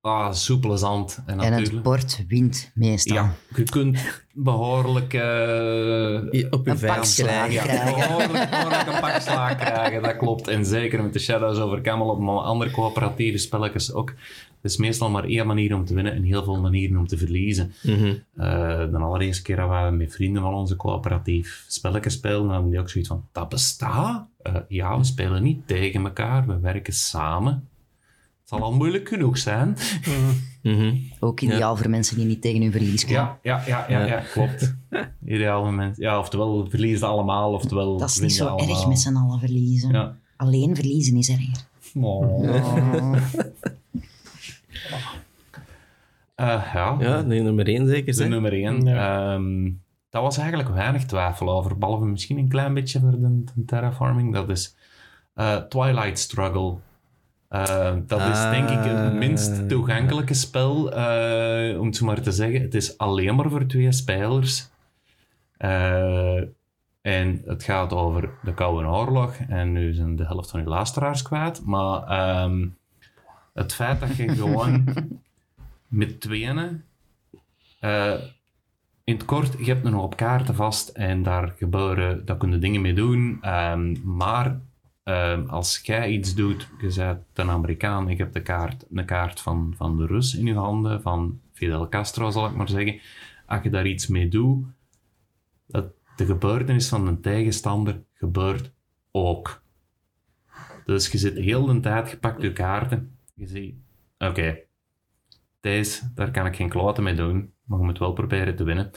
ah, soepele zand. En, En het bord wint meestal. Ja, je kunt behoorlijk... eh, Op je Een pak krijgen. ja, behoorlijk, behoorlijk een pak slaag krijgen, dat klopt. En zeker met de Shadows over Camelot, maar andere coöperatieve spelletjes ook. Het is meestal maar één manier om te winnen en heel veel manieren om te verliezen. Mhm. Eh, de allereerste keer dat we met vrienden van onze coöperatief spelletjes spelen, hadden die ook zoiets van, dat bestaat? Eh, ja, we spelen niet tegen elkaar, we werken samen. Het zal al moeilijk genoeg zijn. Mhm. Ook ideaal voor mensen die niet tegen hun verlies kunnen. Ja, ja, ja, ja, ja klopt. (laughs) Ideaal moment. Ja, oftewel verliezen ze allemaal, oftewel Dat is niet zo allemaal. erg met z'n allen verliezen. Ja. Alleen verliezen is erger. Oh. Oh. (laughs) Eh, ja, Ja, de nummer één zeker. de zeg. nummer één. Ehm, dat was eigenlijk weinig twijfel over, behalve misschien een klein beetje voor de, de terraforming. Dat is eh, Twilight Struggle. Eh, dat is denk ik het Ah. minst toegankelijke spel, eh, om het zo maar te zeggen. Het is alleen maar voor twee spelers. Eh, en het gaat over de Koude Oorlog. En nu zijn de helft van uw luisteraars kwijt. Maar ehm, het feit dat je gewoon (laughs) met tweeën... eh, in het kort, je hebt een hoop kaarten vast en daar gebeuren, daar kunnen dingen mee doen. ehm, maar ehm, als jij iets doet, je bent een Amerikaan, ik heb de kaart, een kaart van, van de Rus in je handen, van Fidel Castro zal ik maar zeggen. Als je daar iets mee doet, dat de gebeurtenis van een tegenstander gebeurt ook. Dus je zit heel de tijd gepakt je kaarten. Je ziet, oké, deze, daar kan ik geen kloten mee doen, maar je moet wel proberen te winnen.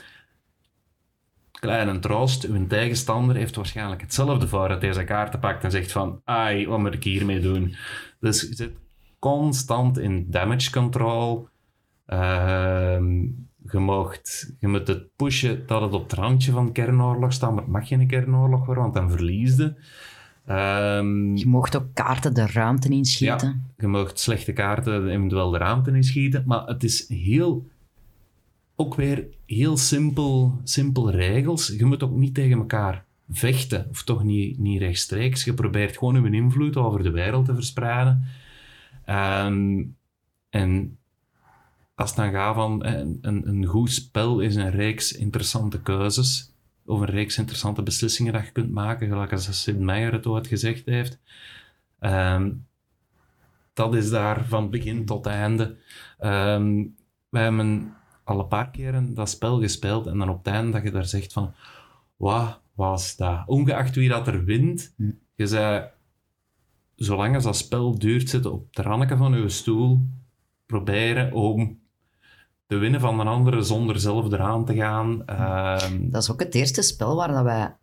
Kleine troost, uw tegenstander heeft waarschijnlijk hetzelfde voor dat deze kaarten pakt en zegt van, ai, wat moet ik hiermee doen? Dus je zit constant in damage control. Ehm, je, mocht, je moet het pushen dat het op het randje van kernoorlog staat, maar het mag geen kernoorlog worden, want dan verlies je. Ehm, Je mocht ook kaarten de ruimte inschieten. je mag slechte kaarten eventueel de ruimte inschieten, maar het is heel, ook weer heel simpel, simpel regels. Je moet ook niet tegen elkaar vechten, of toch niet, niet rechtstreeks. Je probeert gewoon je invloed over de wereld te verspreiden. Ehm, en als het dan gaat van een, een, goed spel is een reeks interessante keuzes, of een reeks interessante beslissingen dat je kunt maken, gelijk als Sid Meijer het ooit gezegd heeft. Ehm, dat is daar van begin tot einde. Ehm we hebben al een paar keren dat spel gespeeld en dan op het einde dat je daar zegt van wat was dat? Ongeacht wie dat er wint, je zei zolang als dat spel duurt, zitten op de ranneke van je stoel proberen om te winnen van een andere zonder zelf eraan te gaan. Ehm, Dat is ook het eerste spel waar dat wij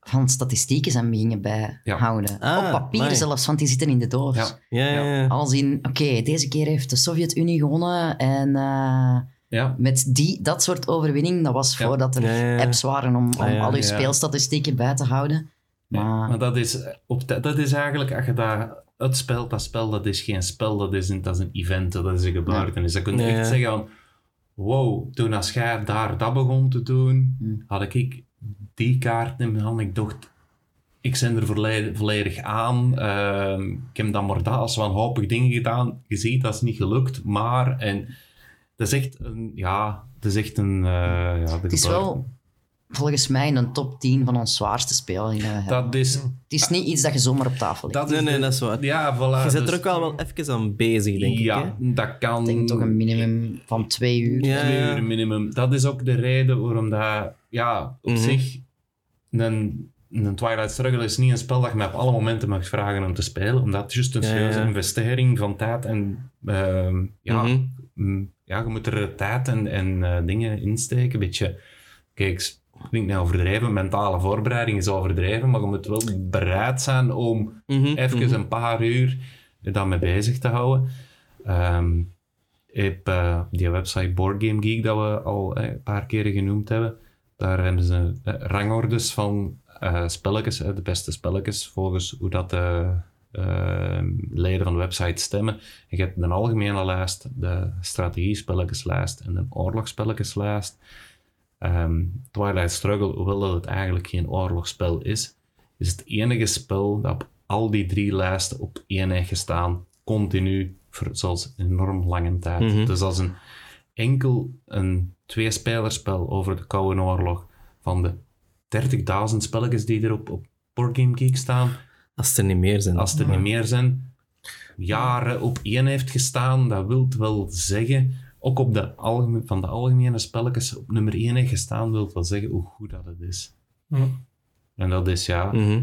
van statistieken zijn beginnen bijhouden. Ah, Op papier amai. zelfs, want die zitten in de doos. Ja. Ja, ja, ja. Als in, oké, deze keer heeft de Sovjet-Unie gewonnen en eh, ja, met die, dat soort overwinning, dat was Ja. voordat er apps waren om, om Ah, ja, al je ja. speelstatistieken bij te houden. Maar, maar dat is, op dat is eigenlijk, als je dat uitspeelt, dat spel, dat is geen spel, dat is een, dat is een event, dat is een gebeurtenis. Dan kun je Ja, echt zeggen van, wow, toen als jij daar dat begon te doen, Hm. had ik die kaart in mijn hand. Ik dacht, ik ben er volledig, volledig aan. Ehm, ik heb dan maar dat als wanhopig dingen gedaan. Je ziet, dat is niet gelukt, maar... En dat is echt een... Ja, dat is echt een... eh, ja, de het is gebeurten- wel volgens mij in een top 10 van ons zwaarste we hebben. Dat is... Het is niet iets dat je zomaar op tafel legt. Dat Nee, nee, de- dat is waar. Ja, voilà. Je zit dus- er ook wel, wel even aan bezig, denk ja, ik. Hè? dat kan... Ik denk toch een minimum van twee uur. Ja. twee uur minimum. Dat is ook de reden waarom dat... Ja, op Mhm. zich... Een, een Twilight Struggle is niet een spel dat je me op alle momenten mag vragen om te spelen, omdat het juist een Ja, serieuze ja. investering van tijd en... ehm, ja, Mhm. Ja, je moet er tijd en, en eh, dingen insteken. Een beetje... Kijk, ik denk nou overdreven, mentale voorbereiding is overdreven, maar je moet wel bereid zijn om Mhm, even mhm. een paar uur er dan mee bezig te houden. Eh, die website Board Game Geek, dat we al eh, een paar keren genoemd hebben, daar hebben ze eh, rangordes van eh, spelletjes, eh, de beste spelletjes, volgens hoe dat de ehm, leden van de website stemmen. Je hebt de algemene lijst, de strategiespelletjeslijst en de oorlogsspelletjeslijst. Ehm, Twilight Struggle, hoewel dat het eigenlijk geen oorlogsspel is, is het enige spel dat op al die drie lijsten op één heeft gestaan, continu, voor zelfs een enorm lange tijd. Dus als een enkel een tweespelerspel over de Koude Oorlog van de 30.000 spelletjes die er op, op Board Game Geek staan, Als het er niet meer zijn. als het er niet meer zijn, jaren op één heeft gestaan, dat wil wel zeggen, ook op de algemeen, van de algemene spelletjes op nummer één heeft gestaan, wil wel zeggen hoe goed dat het is. En dat is ja, Mhm.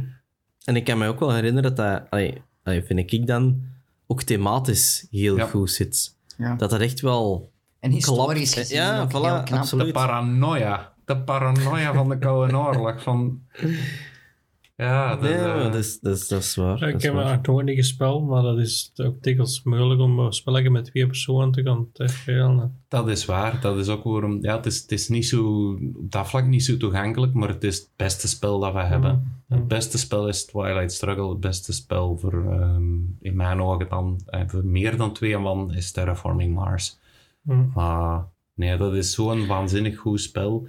En ik kan me ook wel herinneren dat dat, allee, allee, vind ik dan, ook thematisch heel Ja. goed zit. Ja. Dat dat echt wel En historisch gezien Ja, ook voilà, heel knap. de absoluut. paranoia. De paranoia van de Koude Oorlog. Van... Ja, dat, Nee, eh, maar dat is, dat is, dat is waar. Ja, dat ik is heb waar. nog nooit niet gespeeld, maar dat is ook dikwijls moeilijk om een spelletje met twee personen te gaan spelen. dat is waar. Dat is ook waarom... Ja, het is, het is niet zo... Op dat vlak niet zo toegankelijk, maar het is het beste spel dat we hebben. Ja. Het beste spel is Twilight Struggle. Het beste spel voor, ehm, in mijn ogen dan, eh, voor meer dan twee man, is Terraforming Mars. Hm. Maar nee, dat is zo'n waanzinnig goed spel.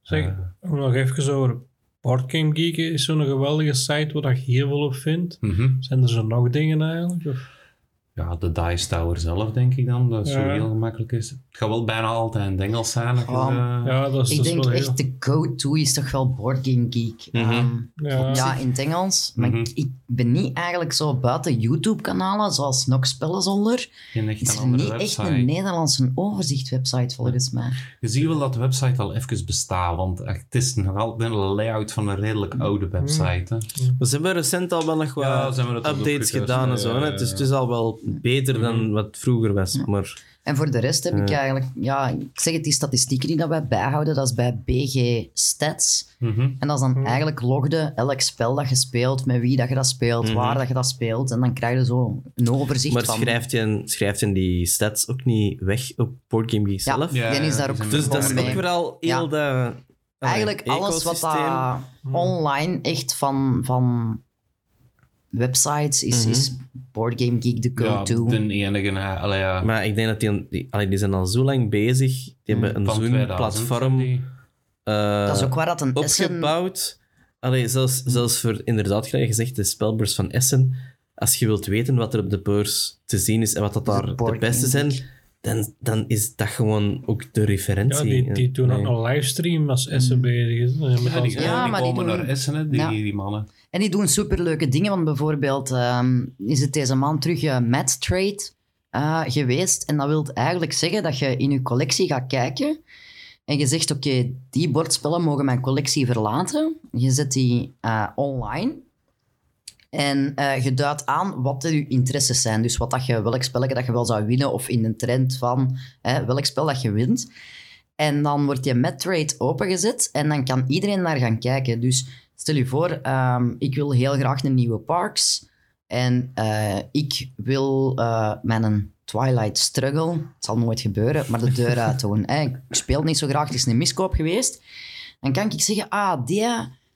Zeg, Eh, om nog even over Board Game Geek is zo'n geweldige site waar je heel veel op vindt. mhm. Zijn er zo nog dingen eigenlijk? Of? Ja, de Dice Tower zelf, denk ik dan, dat het zo Ja. heel gemakkelijk is. Het gaat wel bijna altijd in het Engels zijn. Ja. Ja, dat is, Ik dat is denk heel... echt de go-to is toch wel Board Game Geek. Mhm. Ehm, Ja. ja, in het Engels. Maar Mhm. ik, ik ben niet eigenlijk zo buiten YouTube-kanalen, zoals Nog Spellen Zonder. Is er niet website. echt een Nederlandse overzicht-website volgens mij. Je ziet wel dat de website al even bestaat, want echt, het is nog altijd een layout van een redelijk oude Mm. website. Hè. Ze hebben recent al wel nog wat Ja, updates gedaan en ja, zo. ja, hè. ja, Dus ja. het is al wel beter dan wat vroeger was. Maar En voor de rest heb ik eigenlijk, ja, ik zeg het, die statistieken die dat wij bijhouden, dat is bij BG Stats. Mhm. En dat is dan eigenlijk logde elk spel dat je speelt, met wie dat je dat speelt, waar dat je dat speelt. En dan krijg je zo een overzicht maar van... schrijft je, schrijft je die stats ook niet weg op Board Game Geek ja, zelf? Ja, is daar ook Dus dat is ook mee. vooral heel Ja. dat... Eigenlijk alles wat dat online echt van, van websites is, Mhm. is Board Game Geek de Ja, go-to. de enige. Allee, ja. Maar ik denk dat die, die, allee, die zijn al zo lang bezig. Die hebben een Van zo'n 2000 platform die- eh, dat is ook waar dat een Essen... opgebouwd. Allee, zelfs, zelfs voor, inderdaad, gelijk gezegd, de spelbeurs van Essen. Als je wilt weten wat er op de beurs te zien is en wat dat daar de beste zijn, dan, dan is dat gewoon ook de Ja, referentie. die, die doen ook Nee. een livestream als Essen bezig Ja, die, Ja, die maar die komen doen- naar Essen, hè, die, Ja. die mannen. En die doen superleuke dingen, want bijvoorbeeld ehm, is het deze maand terug uh, Trade eh, geweest. En dat wil eigenlijk zeggen dat je in je collectie gaat kijken en je zegt, oké, die bordspellen mogen mijn collectie verlaten. Je zet die eh, online en eh, je duidt aan wat je interesses zijn. Dus wat dat je, welk spelletje dat je wel zou winnen of in de trend van hè, welk spel dat je wint. En dan wordt je Match Trade opengezet en dan kan iedereen naar gaan kijken. Dus Stel je voor, ehm, ik wil heel graag een nieuwe Parks. En eh, ik wil eh mijn Twilight Struggle, het zal nooit gebeuren, maar de deur (laughs) uit doen. hè. Ik speel niet zo graag, het is een miskoop geweest. Dan kan ik zeggen, ah, die,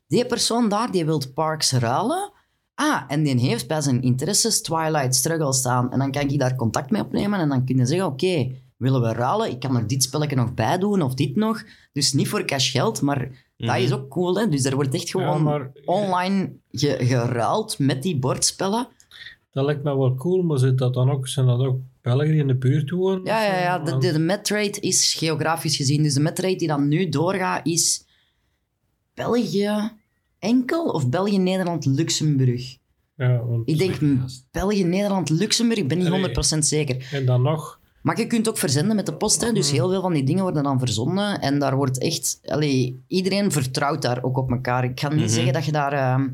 die persoon daar, die wil Parks ruilen. Ah, en die heeft bij zijn interesses Twilight Struggle staan. En dan kan ik daar contact mee opnemen en dan kunnen zeggen, oké, willen we ruilen? Ik kan er dit spelletje nog bij doen of dit nog. Dus niet voor cash geld, maar dat is ook cool. Hè? Dus er wordt echt gewoon Ja, maar- online ge- geruild met die bordspellen. Dat lijkt me wel cool, maar zit dat dan ook, zijn dat ook Belgen die in de buurt wonen? Ja, ja, ja. De, de, de metrate is geografisch gezien. Dus de metrate die dan nu doorgaat is België enkel of België, Nederland, Luxemburg. Ja, want- Ik denk België, Nederland, Luxemburg. Ik ben niet 100% zeker. En dan nog, Maar je kunt ook verzenden met de post. Hè? Dus heel veel van die dingen worden dan verzonden. En daar wordt echt... Allee, iedereen vertrouwt daar ook op elkaar. Ik ga niet zeggen dat je daar... ehm,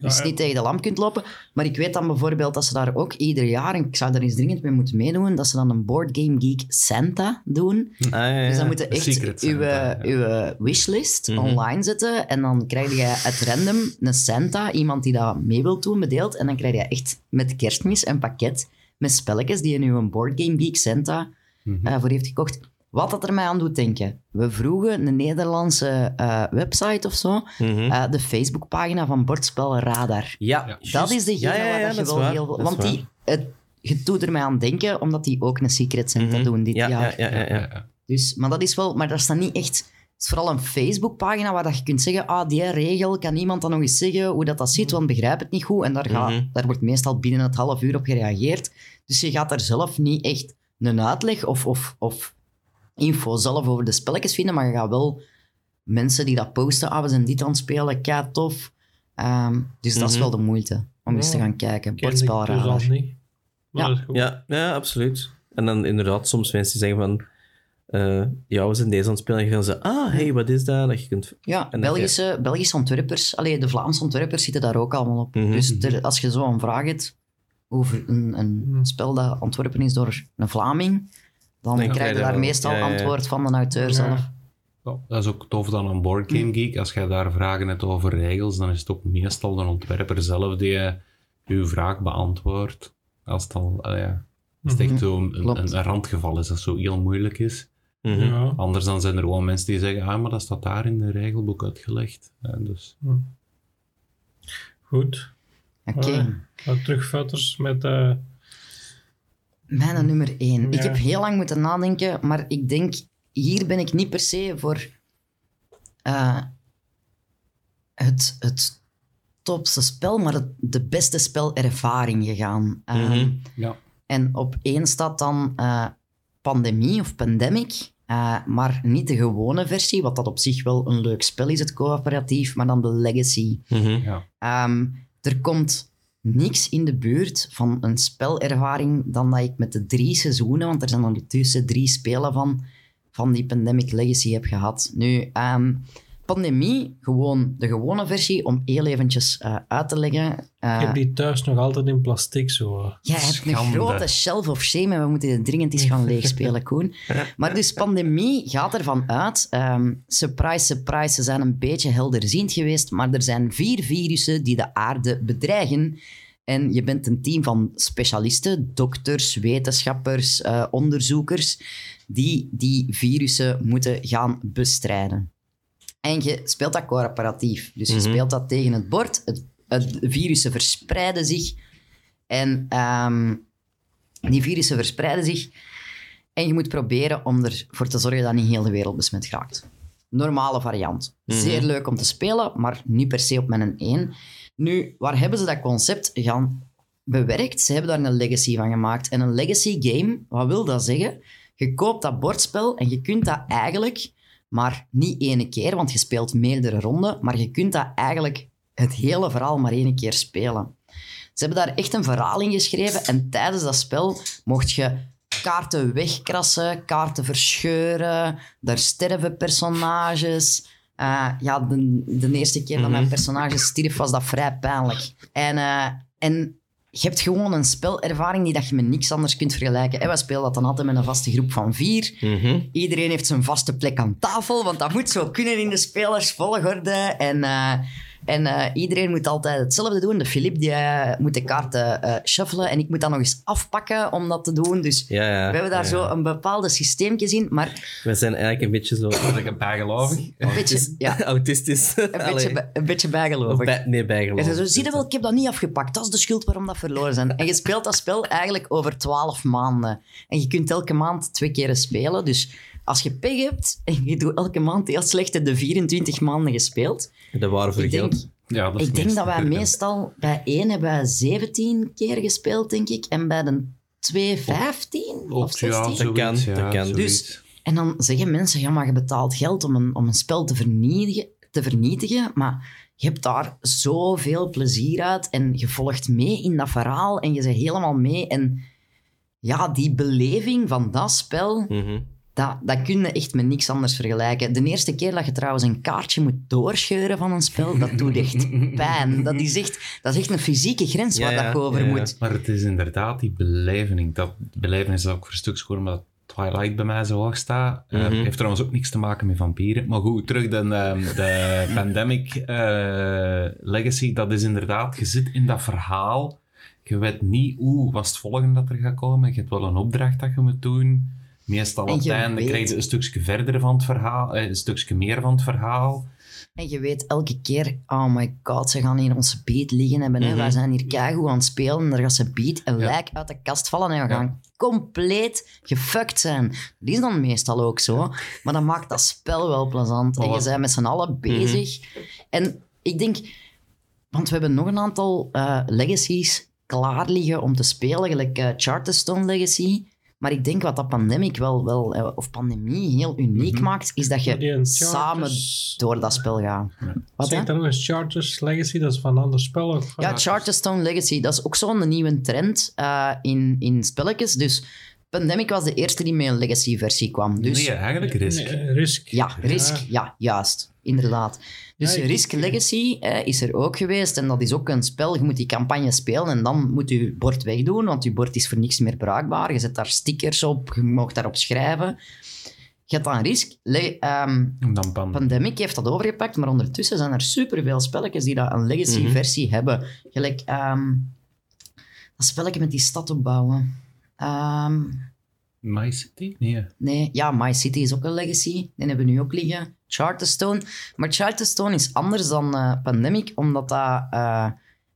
dus Ja, niet tegen de lamp kunt lopen. Maar ik weet dan bijvoorbeeld dat ze daar ook ieder jaar... En ik zou daar eens dringend mee moeten meedoen. Dat ze dan een Board Game Geek Santa doen. Ah, ja, ja. Dus dan moeten echt secret uw, Santa, ja. uw wishlist Mhm. online zetten. En dan krijg je uit random een Santa, iemand die dat mee wil doen, bedeeld. En dan krijg je echt met kerstmis een pakket met spelletjes die je nu een Board Game Geek Santa Mhm. eh, voor heeft gekocht. Wat dat er mij aan doet denken. We vroegen een Nederlandse eh, website of zo. Mhm. eh, de Facebookpagina van Bordspel Radar. ja, Ja. Dat is degene Ja, ja, ja, waar dat je wel waar, heel veel... Want die, het, je doet er mij aan denken, omdat die ook een Secret Santa Mhm. doen dit ja, jaar. ja, ja, ja, ja. Ja, ja. Dus, maar dat is wel, maar dat is dan niet echt. Het is vooral een Facebookpagina waar dat je kunt zeggen: ah, die regel, kan iemand dan nog eens zeggen hoe dat, dat zit, want begrijp het niet goed. En daar, gaat, Mhm. daar wordt meestal binnen het half uur op gereageerd. Dus je gaat daar zelf niet echt een uitleg of, of, of info zelf over de spelletjes vinden, maar je gaat wel mensen die dat posten, ah, we zijn dit aan het spelen, kei tof. Ehm, dus dat is Mhm. wel de moeite om eens te gaan kijken. dus Bordspelradar. Maar Ja. dat is goed. Ja, ja, absoluut. En dan inderdaad soms mensen die zeggen van... eh ja, we zijn deze aan het spelen. En je dan zeggen, ah, hey, wat is dat? Dat je kunt... Ja, Belgische, Belgische ontwerpers, allee, de Vlaamse ontwerpers zitten daar ook allemaal op. Mhm. Dus als je zo een vraag hebt over een, een Mhm. spel dat ontworpen is door een Vlaming, dan krijg krijg je daar wel- meestal ja, ja, ja. antwoord van de auteur Ja. zelf. Ja, dat is ook tof dan een Board Game Geek. Als jij daar vragen hebt over regels, dan is het ook meestal de ontwerper zelf die je uw vraag beantwoordt. Als het al, eh, ja, als het echt zo een, een, een randgeval is, dat zo heel moeilijk is. Mhm. Ja. Anders dan zijn er gewoon mensen die zeggen, ah, maar dat staat daar in de regelboek uitgelegd. Ja, dus, Goed. Oké, terug verder met... eh mijn nummer één. Ik heb heel lang moeten nadenken, maar ik denk, hier ben ik niet per se voor eh, het, het topste spel, maar het, de beste spelervaring gegaan. Ehm, Mhm. ja. En op één staat dan eh, Pandemie of Pandemic. eh, maar niet de gewone versie, wat dat op zich wel een leuk spel is, het coöperatief, maar dan de Legacy. Mhm. Ja. Ehm, er komt niks in de buurt van een spelervaring dan dat ik met de drie seizoenen, want er zijn ondertussen drie spelen van, van die Pandemic Legacy heb gehad. Nu, ehm, pandemie, gewoon de gewone versie, om heel eventjes eh, uit te leggen. Eh, Ik heb die thuis nog altijd in plastic zo. Jij hebt een grote shelf of shame en we moeten dit dringend eens gaan (laughs) leegspelen, Koen. Maar dus pandemie gaat ervan uit. ehm, surprise, surprise, ze zijn een beetje helderziend geweest, maar er zijn vier virussen die de aarde bedreigen. En je bent een team van specialisten, dokters, wetenschappers, eh, onderzoekers, die die virussen moeten gaan bestrijden. En je speelt dat coöperatief. Dus je Mhm. speelt dat tegen het bord. Het, virussen verspreiden zich. En ehm, die virussen verspreiden zich. En je moet proberen om ervoor te zorgen dat niet heel de wereld besmet raakt. Normale variant. Mhm. Zeer leuk om te spelen, maar niet per se op met een 1. Nu, waar hebben ze dat concept gaan bewerkt? Ze hebben daar een legacy van gemaakt. En een legacy game, wat wil dat zeggen? Je koopt dat bordspel en je kunt dat eigenlijk, maar niet ene keer, want je speelt meerdere ronden, maar je kunt dat eigenlijk het hele verhaal maar één keer spelen. Ze hebben daar echt een verhaal in geschreven en tijdens dat spel mocht je kaarten wegkrassen, kaarten verscheuren, daar sterven personages. Eh, ja, de, de eerste keer dat mijn personage stierf was dat vrij pijnlijk. En, eh, en je hebt gewoon een spelervaring die dat je met niks anders kunt vergelijken. En wij spelen dat dan altijd met een vaste groep van vier. Mhm. Iedereen heeft zijn vaste plek aan tafel, want dat moet zo kunnen in de spelersvolgorde. En, eh, en eh, iedereen moet altijd hetzelfde doen. De Filip die, eh, moet de kaarten eh shuffelen en ik moet dat nog eens afpakken om dat te doen. Dus Ja, ja. we hebben daar zo een bepaalde systeemje in, maar We zijn eigenlijk een beetje zo... Lekker bijgelovig. een beetje, ja, (laughs) Autistisch. een beetje, een beetje bijgelovig. Bij, nee, En bijgelovig. ze zo, zie je wel, ik heb dat niet afgepakt. Dat is de schuld waarom dat verloren zijn. En je speelt dat spel eigenlijk over 12 maanden. En je kunt elke maand twee keren spelen. Dus als je pech hebt en je doet elke maand heel slecht, de 24 maanden gespeeld. Dat waren voor Ik denk, geld. Ja, dat is ik denk dat wij (laughs) meestal- bij één hebben wij 17 keer gespeeld, denk ik. En bij de twee 15 of Op, ja, 16. Dat kan, dat ja, kan. Dus- En dan zeggen mensen, ja, maar je betaalt geld om een, om een spel te vernietigen, te vernietigen, maar je hebt daar zoveel plezier uit en je volgt mee in dat verhaal en je zit helemaal mee. En ja, die beleving van dat spel, Mhm. Dat, dat kun je echt met niks anders vergelijken. De eerste keer dat je trouwens een kaartje moet doorscheuren van een spel, dat doet echt (laughs) pijn. Dat is echt, dat is echt een fysieke grens waar ja, dat je over ja, ja. moet. Maar het is inderdaad die beleving. Dat beleving is ook voor een stuk scoren, omdat Twilight bij mij zo hoog staat. Eh, Mhm. heeft trouwens ook niks te maken met vampieren. Maar goed, terug de, ehm, de (laughs) pandemic eh, legacy. Dat is inderdaad, je zit in dat verhaal. Je weet niet hoe was het volgende dat er gaat komen. Je hebt wel een opdracht dat je moet doen. Meestal op het einde krijg je een stukje verder van het verhaal, eh, een stukje meer van het verhaal. En je weet elke keer, oh my god, ze gaan hier onze beat liggen hebben. Mhm. Wij zijn hier keigoed aan het spelen en er gaat ze beat en Ja. lijk uit de kast vallen en we gaan compleet gefuckt zijn. Dat is dan meestal ook zo, maar dat maakt dat spel wel plezant. En je bent met z'n allen bezig. En ik denk, want we hebben nog een aantal eh, legacies klaar liggen om te spelen, gelijk eh, Charterstone Legacy. Maar ik denk wat dat pandemic wel, wel eh, of pandemie heel uniek Mhm. maakt, is dat je samen Charters- door dat spel gaat. Wat, hè? Zeg dan nog eens Charters Legacy, dat is van een ander spel. ook. Ja, Charterstone Legacy, dat is ook zo'n nieuwe trend eh, in, in spelletjes. Dus Pandemic was de eerste die met een Legacy-versie kwam. Dus nee, eigenlijk Risk. Nee, Risk. ja, Risk, ja. juist. Inderdaad. Dus Ja, ik- Risk Legacy eh, is er ook geweest. En dat is ook een spel. Je moet die campagne spelen en dan moet je bord wegdoen, want je bord is voor niks meer bruikbaar. Je zet daar stickers op, je mag daarop schrijven. Je hebt dan Risk. Le- dan pan. Pandemic heeft dat overgepakt, maar ondertussen zijn er superveel spelletjes die dat een legacy-versie hebben. Gelijk ehm, dat spelletje met die stad opbouwen. Ehm, My City? Nee. nee, ja, My City is ook een legacy. Die hebben we nu ook liggen. Charterstone. Maar Charterstone is anders dan eh, Pandemic, omdat dat eh,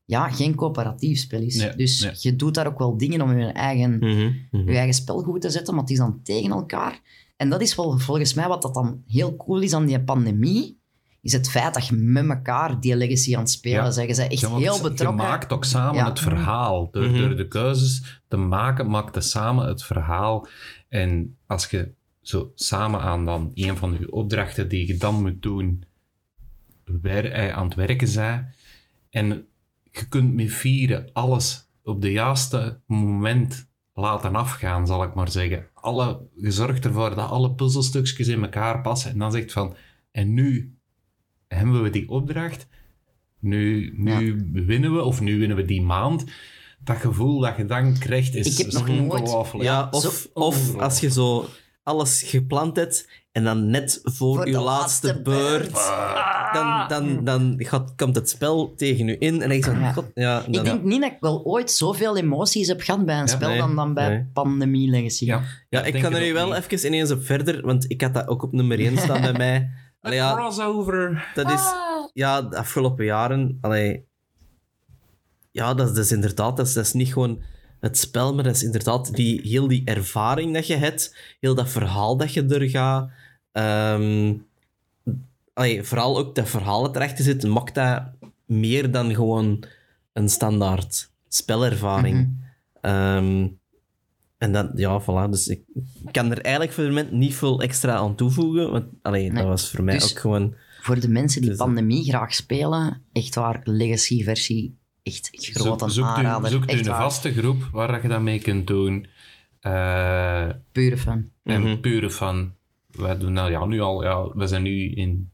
ja, geen coöperatief spel is. Nee, dus nee. je doet daar ook wel dingen om je eigen Mhm, mhm. je eigen spel goed te zetten, maar het is dan tegen elkaar. En dat is wel volgens mij wat dat dan heel cool is aan die pandemie, is het feit dat je met elkaar die legacy aan het spelen Ja. bent. Je bent echt Ja, heel Je betrokken. maakt ook samen Ja. het verhaal. Door, Mhm. door de keuzes te maken, maakt je samen het verhaal. En als je zo samen aan dan een van je opdrachten die je dan moet doen, wer- eh, aan het werken bent, en je kunt met vieren alles op de juiste moment laten afgaan, zal ik maar zeggen. Alle, je zorgt ervoor dat alle puzzelstukjes in elkaar passen en dan zegt van, en nu hebben we die opdracht. Nu, nu winnen we, of nu winnen we die maand. Dat gevoel dat je dan krijgt is, Ik heb is nog nooit- ongelooflijk. Ja, of, Zo- of als je zo alles gepland hebt en dan net voor, Voor je laatste, laatste beurt, dan, dan, dan gaat, komt het spel tegen je in en dan denk je zo, Ja. god, ja, dan, Ik denk niet dat ik wel ooit zoveel emoties heb gehad bij een spel nee, dan, dan bij nee. Pandemie Legacy. Ja, ja, ik kan er nu wel niet. even ineens op verder, want ik had dat ook op nummer 1 staan (laughs) bij mij. Allee, ja, Crossover. dat is, ja, de afgelopen jaren, allee, ja, dat is, dat is inderdaad, dat is, dat is niet gewoon het spel, maar dat is inderdaad die, heel die ervaring dat je hebt, heel dat verhaal dat je er gaat. ehm, allee, vooral ook dat verhaal dat erachter zit, maakt dat meer dan gewoon een standaard spelervaring. Ehm, en dat, ja, voilà. Dus ik kan er eigenlijk voor het moment niet veel extra aan toevoegen. Want allee, dat was voor mij Dus- ook gewoon. Voor de mensen die Dus- Pandemie graag spelen, echt waar, Legacy-versie, echt groot een zoek, aanrader. u, zoek echt een waar, vaste groep waar je dat mee kunt doen. Eh, pure fan. en Mhm. pure van. Wij doen nou, ja, nu al, ja, we zijn nu in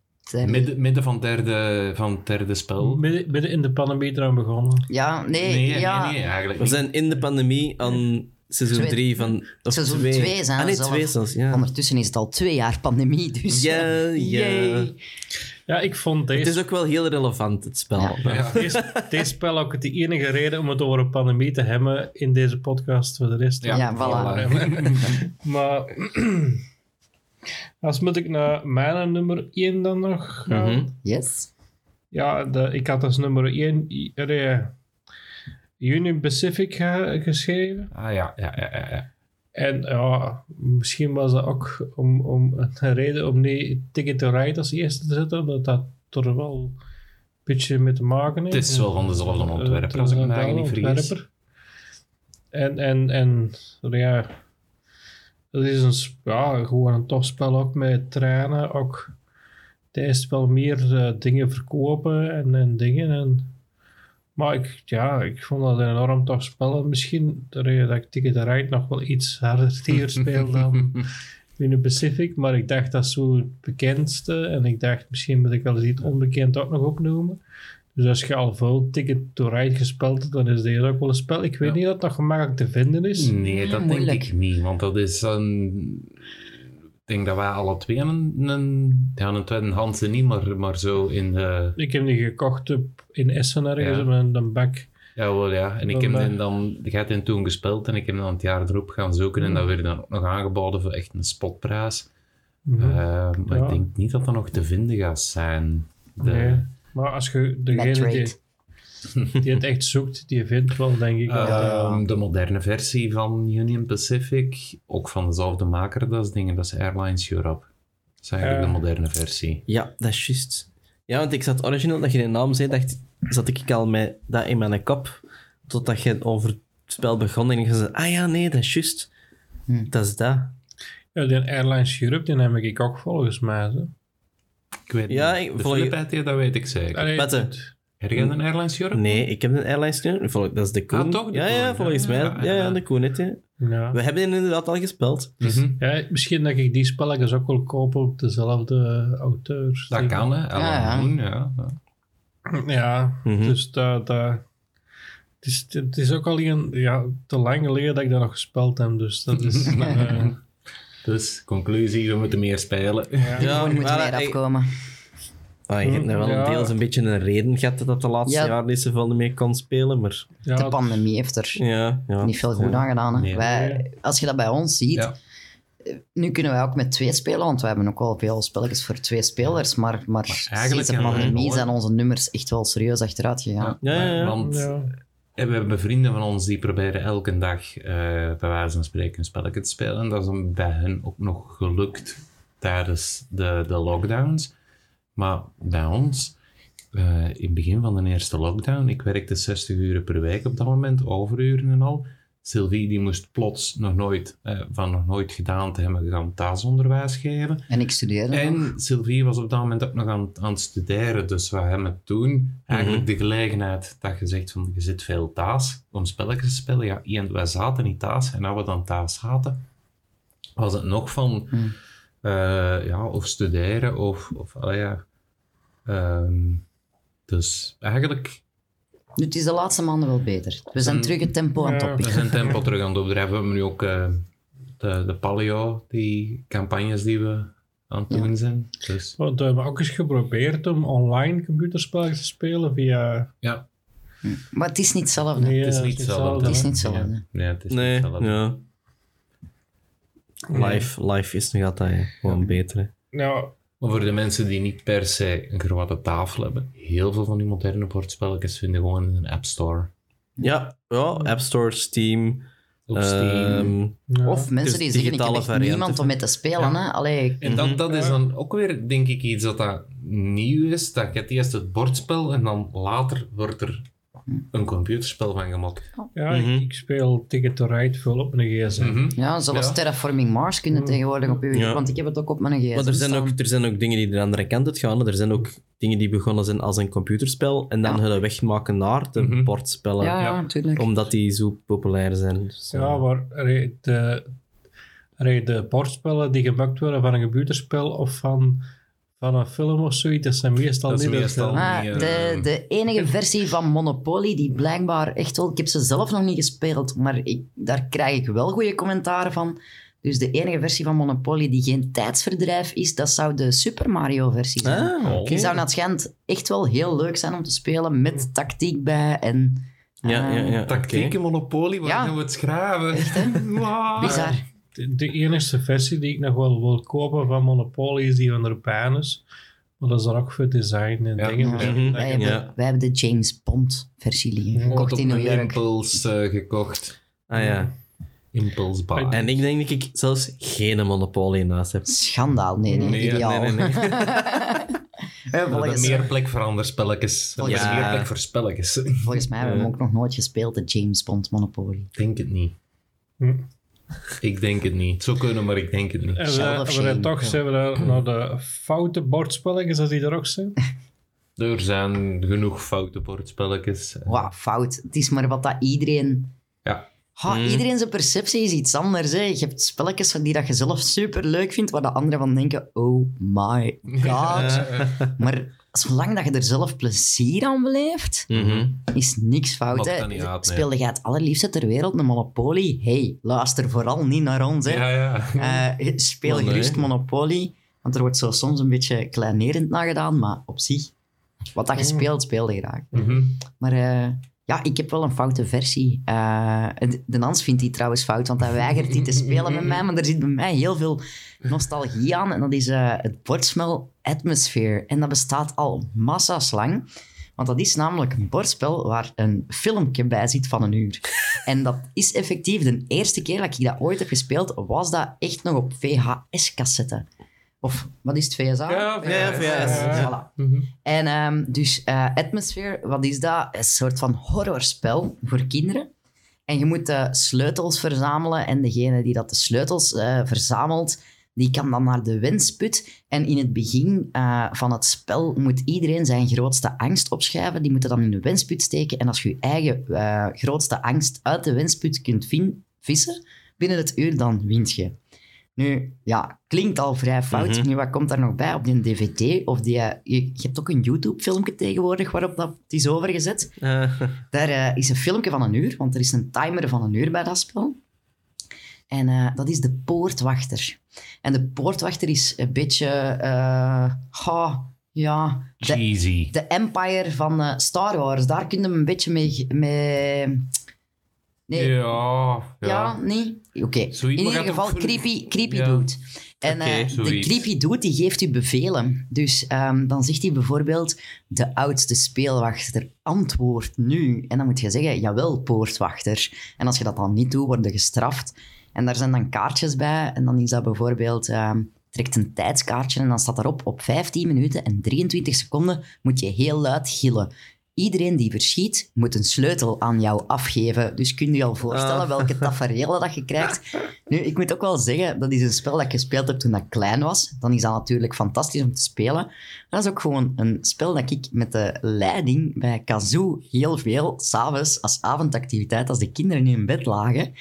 midden, midden van, het derde, van derde spel. Midden, midden in de pandemie eraan begonnen. Ja, nee, Nee, ja. nee, nee, eigenlijk We zijn in de pandemie aan seizoen Twee- 3 van. Of Seizoen twee. twee zijn ah, nee, we zelf. twee zelfs, ja. Ondertussen is het al twee jaar pandemie, dus... Ja, ja. Yay. Ja, ik vond Het deze, is ook wel heel relevant, het spel. Ja. Ja. deze, deze spel ook de enige reden om het over een pandemie te hebben in deze podcast. Voor de rest Ja, voilà. (laughs) Maar (clears throat) als moet ik naar mijn nummer 1 dan nog gaan. Mhm. Yes. Ja, de, ik had als nummer 1 Union Pacific ge- geschreven. Ah ja, ja, ja, ja. ja. En ja, misschien was dat ook om, om een reden om niet Ticket to Ride als eerste te zetten, omdat dat er wel een beetje mee te maken heeft. Het is wel van dezelfde ontwerper, als ik me een eigenlijk niet vergis. ontwerper. En, en, en ja, dat is een, ja, gewoon een tof spel ook met trainen. Ook tijdens wel meer eh, dingen verkopen en, en dingen. En, maar ik, ja, ik vond dat een enorm tof spel. En misschien de reden dat ik Ticket to Ride nog wel iets harder hier speel dan (laughs) in de Pacific. Maar ik dacht dat is zo het bekendste. En ik dacht misschien moet ik wel eens iets onbekend ook nog opnoemen. Dus als je al veel Ticket to Ride gespeeld hebt, dan is deze ook wel een spel. Ik weet Ja. niet of dat gemakkelijk te vinden is. Nee, dat denk moeilijk. ik niet. Want dat is een... Ik denk dat wij alle twee een... een ja, een tweedehandse niet, maar, maar zo in de... Ik heb die gekocht op, in Essen ergens, Ja. met een bak. Ja, wel ja. En ik Dan heb den dan... Ik had den toen gespeeld en ik heb dan het jaar erop gaan zoeken. En dat werd dan ook nog aangeboden voor echt een spotprijs. Mhm. Eh, maar Ja. ik denk niet dat dat nog te vinden gaat zijn. De, Nee. Maar als je degene die, die het echt zoekt, die vindt wel, denk ik. wel. Ehm, de moderne versie van Union Pacific, ook van dezelfde maker, dat is, dingen, dat is Airlines Europe. Dat is eigenlijk de moderne versie. Ja, dat is juist. Ja, want ik zat origineel, dat je de naam zei, dacht, zat ik al met dat in mijn kop, totdat je over het spel begon en ik zei, ah ja, nee, dat is juist. Hm. Dat is dat. Ja, die Airlines Europe, die heb ik ook volgens mij. Zo. Ik weet Ja, niet. ik- de volg- dat weet ik zeker. Allee, Heb jij een Airlines Europe? Nee, ik heb een airlines. Vol- Dat is de Koen. Ah, toch? De ja, ja, Koen, volgens ja, mij. ja, Ja, ja, ja, ja. de Koen, het, ja. We hebben inderdaad al gespeeld. Mhm. ja, misschien dat ik die spelletjes ook wel koop op dezelfde auteurs. Dat kan, hè. Alan Ja, ja. Ja. Mhm. dus dat... dat het, is, het is ook al een, ja, te lang geleden dat ik dat nog gespeeld heb, dus dat is... (laughs) eh, Dus, conclusie, we moeten meer spelen. ja. Ja, Gewoon moet maar, meer afkomen. Ah, je hebt nou wel Ja. deels een beetje een reden gehad dat dat de laatste Ja. jaren niet zoveel mee kon spelen, maar Ja, De pandemie heeft er ja. ja niet veel goed aan gedaan. Nee. wij, als je dat bij ons ziet, Ja. nu kunnen wij ook met twee spelen, want wij hebben ook wel veel spelletjes voor twee spelers, maar, maar, eigenlijk sinds de hebben we pandemie zijn onze nummers echt wel serieus achteruit gegaan. Ja, ja, ja. Want ja. We hebben vrienden van ons die proberen elke dag, eh, bij wijze van spreken, een spelletje te spelen. En dat is bij hen ook nog gelukt tijdens de, de lockdowns. Maar bij ons, eh, in het begin van de eerste lockdown, ik werkte 60 uur per week op dat moment, overuren en al. Sylvie die moest plots nog nooit, eh, van nog nooit gedaan te hebben, gaan thuisonderwijs geven. En ik studeerde nog. En Sylvie was op dat moment ook nog aan, aan het studeren. Dus we hebben toen eigenlijk de gelegenheid dat je zegt van je zit veel thuis om spelletjes te spelen. Ja, Ian, wij zaten niet thuis. En als we dan thuis zaten, was het nog van Hmm. eh, ja, of studeren of, of ja, Ehm, dus eigenlijk, Nu, het is de laatste maanden wel beter. We zijn terug het tempo aan het Ja. we zijn tempo terug aan het opdrijven. We hebben nu ook eh, de, de paleo, die campagnes die we aan het Ja. doen zijn. Dus Want we hebben ook eens geprobeerd om online computerspelletjes te spelen via... ja, Maar het is niet hetzelfde. Nee, het is niet hetzelfde. Het is niet hetzelfde. Nee, nee, het is Nee, niet hetzelfde. ja. Live, live is nog altijd gewoon beter. hè. Ja, Maar voor de mensen die niet per se een grote tafel hebben, heel veel van die moderne bordspelletjes vinden gewoon in een app store. Ja, ja, App Store, Steam. Op Steam. ehm, ja. Of mensen die Dus zeggen, ik heb niemand om mee te spelen. Hè? Allee, En dat, dat is Ja. dan ook weer, denk ik, iets dat, dat nieuw is. Dat je hebt eerst het bordspel en dan later wordt er een computerspel van gemaakt. Ja, Mhm. ik, ik speel Ticket to Ride veel op mijn gsm. Mhm. ja, Ja. Terraforming Mars kunnen Mm. tegenwoordig op uw... Ja. Want ik heb het ook op mijn gsm maar er zijn, staan. ook, er zijn ook dingen die de andere kant uit gaan. Er zijn ook dingen die begonnen zijn als een computerspel en dan Ja. hun weg maken naar de Mhm. bordspellen. Ja, natuurlijk. Omdat die zo populair zijn. Dus, Ja, eh, maar de, de bordspellen die gemaakt worden van een computerspel of van, van een film of zoiets, dat zijn meestal Dat niet meestal- die, de, eh, de enige versie van Monopoly die blijkbaar echt wel... Ik heb ze zelf nog niet gespeeld, maar ik, daar krijg ik wel goede commentaren van. Dus de enige versie van Monopoly die geen tijdsverdrijf is, dat zou de Super Mario versie zijn. Ah. Die zou naar het schijnt echt wel heel leuk zijn om te spelen, met tactiek bij en... Ja, ja, eh, ja. Tactieken, Monopoly, waar Ja. gaan we het schrijven? Echt, hè? (laughs) Wow. Bizar. De, de enige versie die ik nog wel wil kopen van Monopoly is die van de Urbanus. Maar dat is dan ook voor design en Ja. dingen. Ja. Dus Mhm. Wij, hebben, Ja. wij hebben de James Bond versie liggen, Ja. gekocht in New York. Impuls eh, gekocht. Ah ja. Impulse bar. En ik denk dat ik zelfs geen Monopoly in huis heb. Schandaal, nee, nee, Nee, ideaal. nee, nee, nee. (laughs) We hebben volgens, meer plek voor andere spelletjes. Hebben Ja. meer plek voor spelletjes. volgens mij hebben we hem ook nog nooit gespeeld, de James Bond Monopoly. Ik denk het niet. Hm. Ik denk het niet. Het zou kunnen, maar ik denk het niet. En we, Shell of we shame. zijn toch zijn we daar naar de foute bordspelletjes, als die er ook zijn. (laughs) Er zijn genoeg foute bordspelletjes. Wauw, fout. Het is maar wat dat iedereen... Ja. Ha, Hmm. Iedereen zijn perceptie is iets anders. Hè. Je hebt spelletjes van die dat je zelf super leuk vindt, waar de anderen van denken, oh my (laughs) god. maar zolang dat je er zelf plezier aan beleeft, Mhm. is niks fout. Hè. uit, nee. Speelde jij het allerliefste ter wereld, een Monopoly? hey, luister vooral niet naar ons. Hè. Ja, ja. Eh, speel nee. gerust Monopoly, want er wordt zo soms een beetje kleinerend naar gedaan, maar op zich, wat dat je speelt, speel je graag. Mhm. Maar eh, ja, ik heb wel een foute versie. Eh, de, Nans vindt die trouwens fout, want hij weigert die te spelen met mij. Maar er zit bij mij heel veel nostalgie aan. En dat is eh, het bordspel Atmosphere. En dat bestaat al massa's lang. Want dat is namelijk een bordspel waar een filmpje bij zit van een uur. En dat is effectief de eerste keer dat ik dat ooit heb gespeeld, was dat echt nog op VHS-cassette. Of wat is het, VSA? Ja, Ja, VHS. Voilà. Mhm. En ehm, dus eh, Atmosphere, wat is dat? Een soort van horrorspel voor kinderen. En je moet de sleutels verzamelen en degene die dat de sleutels eh, verzamelt, die kan dan naar de wensput. En in het begin eh, van het spel moet iedereen zijn grootste angst opschrijven. Die moeten dan in de wensput steken. En als je je eigen eh, grootste angst uit de wensput kunt vissen, binnen het uur, dan wint je. Nu, ja, klinkt al vrij fout. Mhm. Nu, wat komt daar nog bij op die dvd? Of die, eh, je, je hebt ook een YouTube-filmpje tegenwoordig waarop dat is overgezet. Eh, (laughs) Daar eh, is een filmpje van een uur, want er is een timer van een uur bij dat spel. En dat is de poortwachter. En de poortwachter is een beetje... ha, ja... De, Empire van Star Wars. Daar kun je hem een beetje mee... mee nee, Ja, ja. ja, nee? Oké. In ieder geval ook creepy, creepy Ja. dude. En Oké, eh, de creepy dude die geeft u bevelen. Dus ehm, dan zegt hij bijvoorbeeld, de oudste speelwachter, antwoord nu. En dan moet je zeggen, jawel, poortwachter. En als je dat dan niet doet, word je gestraft. En daar zijn dan kaartjes bij. En dan is dat bijvoorbeeld... ehm, trekt een tijdskaartje en dan staat daarop op 15 minuten en 23 seconden moet je heel luid gillen. Iedereen die verschiet, moet een sleutel aan jou afgeven. Dus kun je je al voorstellen Ah. welke (laughs) tafereelen dat je krijgt. Nu, ik moet ook wel zeggen, dat is een spel dat ik gespeeld heb toen ik klein was. Dan is dat natuurlijk fantastisch om te spelen. Dat is ook gewoon een spel dat ik met de leiding bij Kazoo heel veel, s'avonds als avondactiviteit, als de kinderen in hun bed lagen,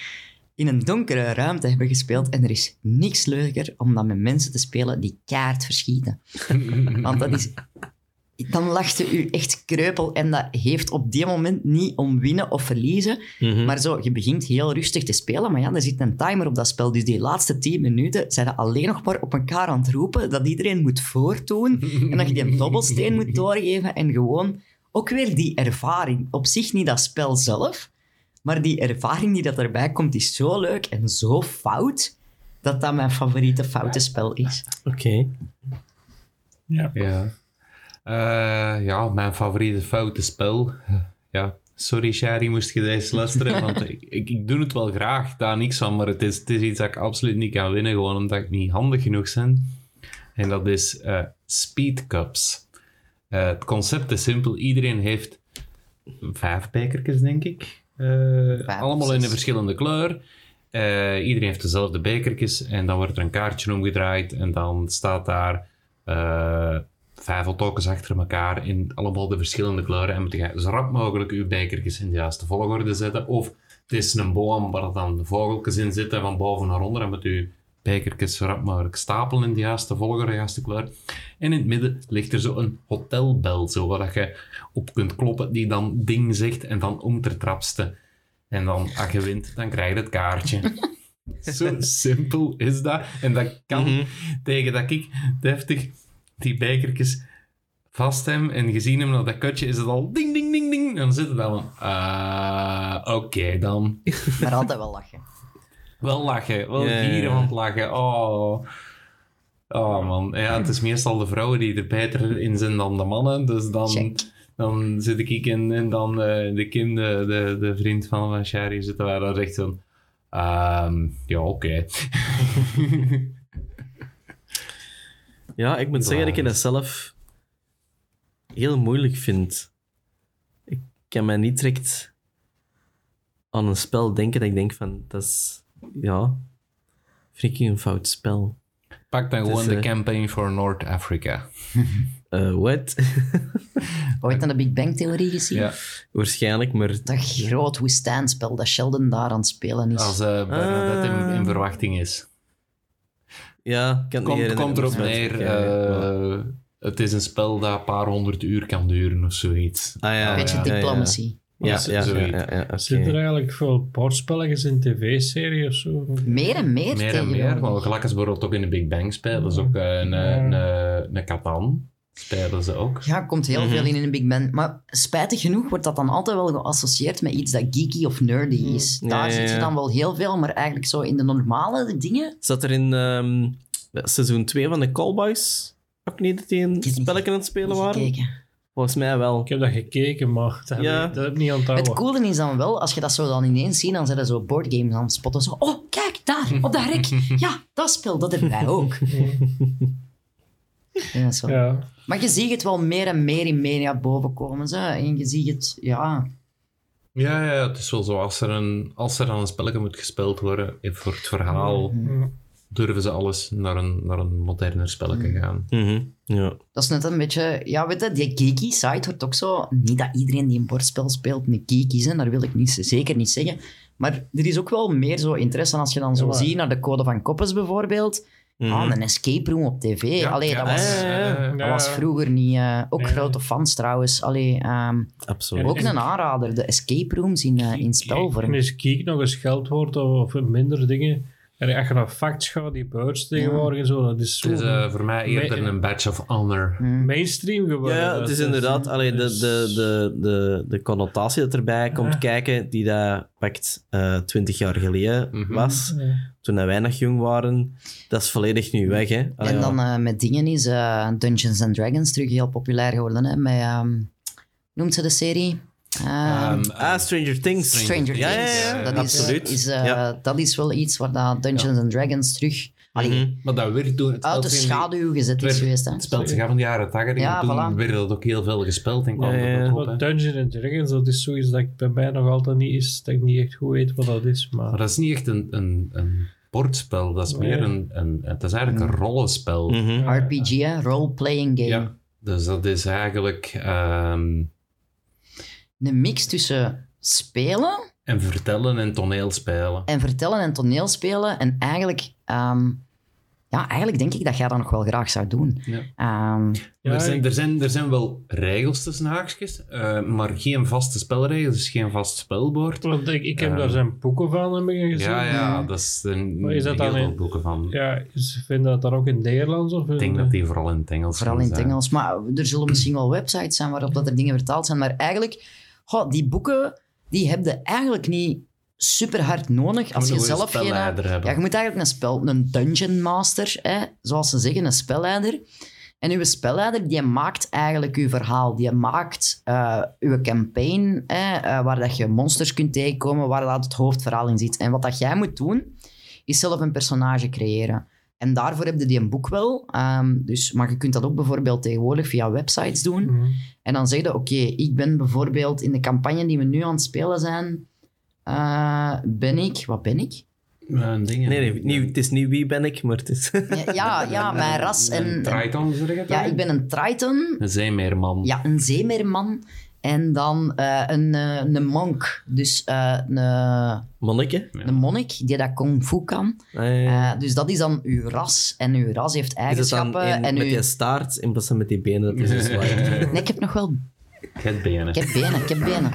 in een donkere ruimte hebben gespeeld. En er is niks leuker om dan met mensen te spelen die kaart verschieten. Want dat is dan lachte u echt kreupel. En dat heeft op die moment niet om winnen of verliezen. Mhm. Maar zo, je begint heel rustig te spelen, maar ja, er zit een timer op dat spel. Dus die laatste 10 minuten zijn ze alleen nog maar op elkaar aan het roepen dat iedereen moet voortdoen en dat je die een (laughs) dobbelsteen moet doorgeven en gewoon ook weer die ervaring. Op zich niet dat spel zelf, maar die ervaring die dat erbij komt is zo leuk en zo fout dat dat mijn favoriete foute spel is. Oké. Ja. Ja. Eh, ja, mijn favoriete foute spel. (laughs) Ja, sorry Shari, moest je deze luisteren, (laughs) want ik, ik, ik doe het wel graag, daar niks van, maar het is, het is iets dat ik absoluut niet kan winnen, gewoon omdat ik niet handig genoeg ben. En dat is eh Speed Cups. Eh, het concept is simpel, iedereen heeft vijf bekertjes, denk ik. Allemaal in een verschillende kleur. Iedereen heeft dezelfde bekertjes en dan wordt er een kaartje omgedraaid en dan staat daar vijf hotdogs achter elkaar in allemaal de verschillende kleuren en moet je zo rap mogelijk je bekertjes in de juiste volgorde zetten. Of het is een boom waar dan de vogeltjes in zitten van boven naar onder en moet je bekertjes zo rap mogelijk stapelen in de juiste volgorde, de juiste kleur. En in het midden ligt er zo een hotelbel, zo, waar je op kunt kloppen, die dan ding zegt en dan om ter trapste. En dan, als je wint, dan krijg je het kaartje. (laughs) Zo simpel is dat. En dat kan Mhm. tegen dat ik deftig die bekertjes vast hem en gezien hem naar dat kutje, is het al ding, ding, ding, ding. En dan zit het dan van, ah, oké dan. (laughs) Maar altijd wel lachen. Wel lachen, wel gieren van het lachen. Oh. Oh man, ja, het is meestal de vrouwen die er beter in zijn dan de mannen. Dus dan, Check. dan zit ik in en dan eh, de Kim, de, de, de vriend van van Shari, zitten wij daar echt zo. ehm, ja, oké. (laughs) Ja, ik moet zeggen dat ik dat zelf heel moeilijk vind. Ik kan mij niet direct aan een spel denken dat ik denk van, dat is, ja, freaking een fout spel. Pak dan Het gewoon de eh, campaign for North Africa. (laughs) Eh what? (laughs) Ooit aan de Big Bang Theorie gezien? Ja, Waarschijnlijk, maar Dat groot woestijnspel dat Sheldon daar aan het spelen is. als eh Bernadette in, in verwachting is. Ja, ik kan het niet Komt, erop neer, eh, het is een spel dat een paar honderd uur kan duren of zoiets. Ah ja, Een beetje ja, ja, diplomacy. Ja, ja, ja, zoiets. ja, ja, oké. Zit er eigenlijk veel bordspelletjes in tv-serie of zo? Meer en meer, Meer en meer, gelijk als bijvoorbeeld ook in de Big Bang spelen ze ook eh, een, Ja. een, een, een Catan. Spelen ze ook. Ja, komt heel Mhm. veel in in een Big Bang. Maar spijtig genoeg wordt dat dan altijd wel geassocieerd met iets dat geeky of nerdy is. Ja, Daar ja, zit je ja. dan wel heel veel, maar eigenlijk zo in de normale dingen... Zat er in ehm, seizoen 2 van de Callboys ook niet dat die een heb spelletje aan het spelen waren? gekeken. Volgens mij wel. Ik heb dat gekeken, maar dat heb, Ja. ik, dat heb ik niet Het onthouden. coole is dan wel, als je dat zo dan ineens ziet, dan zijn er zo boardgames aan het spotten. Zo, oh, kijk, daar, op dat rek. (laughs) Ja, dat spel, dat hebben wij ook. (laughs) Ja, zo. Ja. Maar je ziet het wel meer en meer in media bovenkomen. Zo. En je ziet het, ja... Ja, ja, het is wel zo. Als er, een, als er aan een spelletje moet gespeeld worden eh, voor het verhaal, durven ze alles naar een, naar een moderner spelletje gaan. Mhm, Ja. Dat is net een beetje... Ja, weet je, die geeky side wordt ook zo... Niet dat iedereen die een bordspel speelt een geek is, hè, dat wil ik niet, zeker niet zeggen. Maar er is ook wel meer zo interesse als je dan zo Ja, ziet naar de Code van Koppes bijvoorbeeld. Mhm. Ah, een escape room op tv. Ja, Allee, ja, dat was... ja, ja. Dat was vroeger niet... eh, ook Nee. grote fans trouwens. Allee, ehm, Absoluut. ook een aanrader. De escape rooms in, eh, in En spelvorm. is Geek nog een scheldwoord of minder dingen? En als je naar facts gaat, die birds tegenwoordig en zo, dat is zo Het is eh, voor mij eerder een badge of honor. Hm. mainstream geworden. ja, het is is- inderdaad allee, de, dus- de, de, de, de connotatie dat erbij komt Ja. kijken, die dat pakt twintig jaar geleden Mhm. was, Ja. toen wij nog jong waren, dat is volledig nu weg. Hè? Allee, En dan eh, met dingen is eh, Dungeons and Dragons terug heel populair geworden. Hè? Met, ehm, noemt ze de serie? Ehm, Ehm, ah, Stranger Things. Stranger Ja, ja, Things. ja, dat, absoluut. Is, is, eh, Ja. dat is wel iets waar dat Dungeons and Dragons terug allee, Mhm. maar dat werd toen... Het uit de schaduw gezet is geweest. Hè? Het speelt zich af in de jaren 80 Ja, en toen voilà. werd dat ook heel veel gespeeld en kwam Ja, op. Dungeons and Dragons, dat is zoiets dat ik bij mij nog altijd niet is, dat ik niet echt goed weet wat dat is. Maar, Maar dat is niet echt een, een, een bordspel, dat is Nee. meer een, een... Het is eigenlijk een rollenspel. Mhm. RPG, hè? role-playing game. Ja, dus dat is eigenlijk... ehm, Een mix tussen spelen en vertellen en toneelspelen. en vertellen en toneelspelen. En eigenlijk, ehm, ja, eigenlijk denk ik dat jij dat nog wel graag zou doen. Ja. Ehm, Ja, er, zijn, er, zijn, er zijn wel regels tussen haakjes, eh, maar geen vaste spelregels, dus geen vast spelbord. Want ik, ik heb Eh, daar zijn boeken van heb ik gezien. Ja, ja, dat is een, Maar is dat heel dan veel boeken van. Ja, ze vinden dat dan ook in het Nederlands? Of Ik denk dat die vooral in het Engels vooral in het zijn. Engels. Maar er zullen misschien wel websites zijn waarop dat er dingen vertaald zijn. Maar eigenlijk, goh, die boeken, die heb je eigenlijk niet super hard nodig als moet je een goede zelf geen... Ja, je moet eigenlijk een spel, een dungeon master, hè, zoals ze zeggen, een spelleider. En uw spelleider, die maakt eigenlijk uw verhaal. Die maakt eh, uw campaign, hè, eh, waar dat je monsters kunt tegenkomen, waar dat het hoofdverhaal in zit. En wat dat jij moet doen, is zelf een personage creëren. En daarvoor heb je die een boek wel. ehm, dus, maar je kunt dat ook bijvoorbeeld tegenwoordig via websites doen. Mhm. En dan zeg je, oké, ik ben bijvoorbeeld in de campagne die we nu aan het spelen zijn, eh, ben ik... Wat ben ik? Eh, dingen. Nee, nee niet, het is niet wie ben ik, maar het is... Ja, ja, ja (laughs) mijn ras en... en- Triton, zeg je ja, ik ben een Triton. Een zeemeerman. Ja, een zeemeerman. En dan eh, een, eh, een monk. Dus eh, een, Manneke? een monnik die dat kung fu kan. Eh, Eh, dus dat is dan uw ras. En uw ras heeft is het dan eigenschappen. in- en met uw... die staart in plaats van met die benen dat is. (laughs) Nee, ik heb nog wel benen. Ik heb benen, ik heb benen.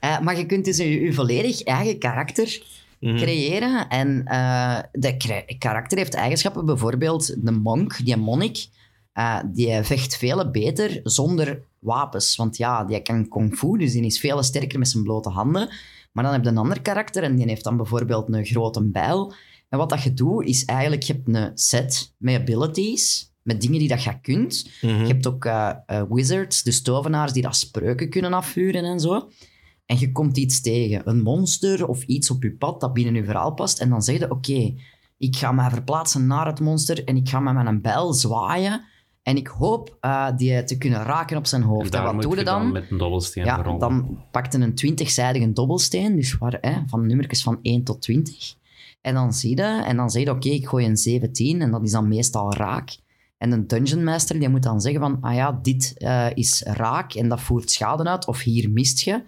Eh, maar je kunt dus je, volledig eigen karakter Mhm. creëren. En eh de kra- karakter heeft eigenschappen. Bijvoorbeeld de monk, die monnik, eh, die vecht veel beter zonder wapens. Want ja, die kan kung fu, dus die is veel sterker met zijn blote handen. Maar dan heb je een ander karakter en die heeft dan bijvoorbeeld een grote bijl. En wat dat je doet, is eigenlijk, je hebt een set met abilities, met dingen die dat je kunt. Mhm. Je hebt ook eh, eh, wizards, dus tovenaars die dat spreuken kunnen afvuren en zo. En je komt iets tegen, een monster of iets op je pad dat binnen je verhaal past. En dan zeg je, oké, ik ga mij verplaatsen naar het monster en ik ga met mijn bijl zwaaien. En ik hoop eh, die te kunnen raken op zijn hoofd. En, daar wat doe je dan? met een dobbelsteen Ja, dan pakte een 20-zijdige dobbelsteen, dus waar, hè, van nummertjes van 1 tot 20. En dan zie je, en dan zeg je, oké, ik gooi een 17, en dat is dan meestal raak. En een dungeon master die moet dan zeggen van, ah ja, dit eh, is raak en dat voert schade uit, of hier mist je.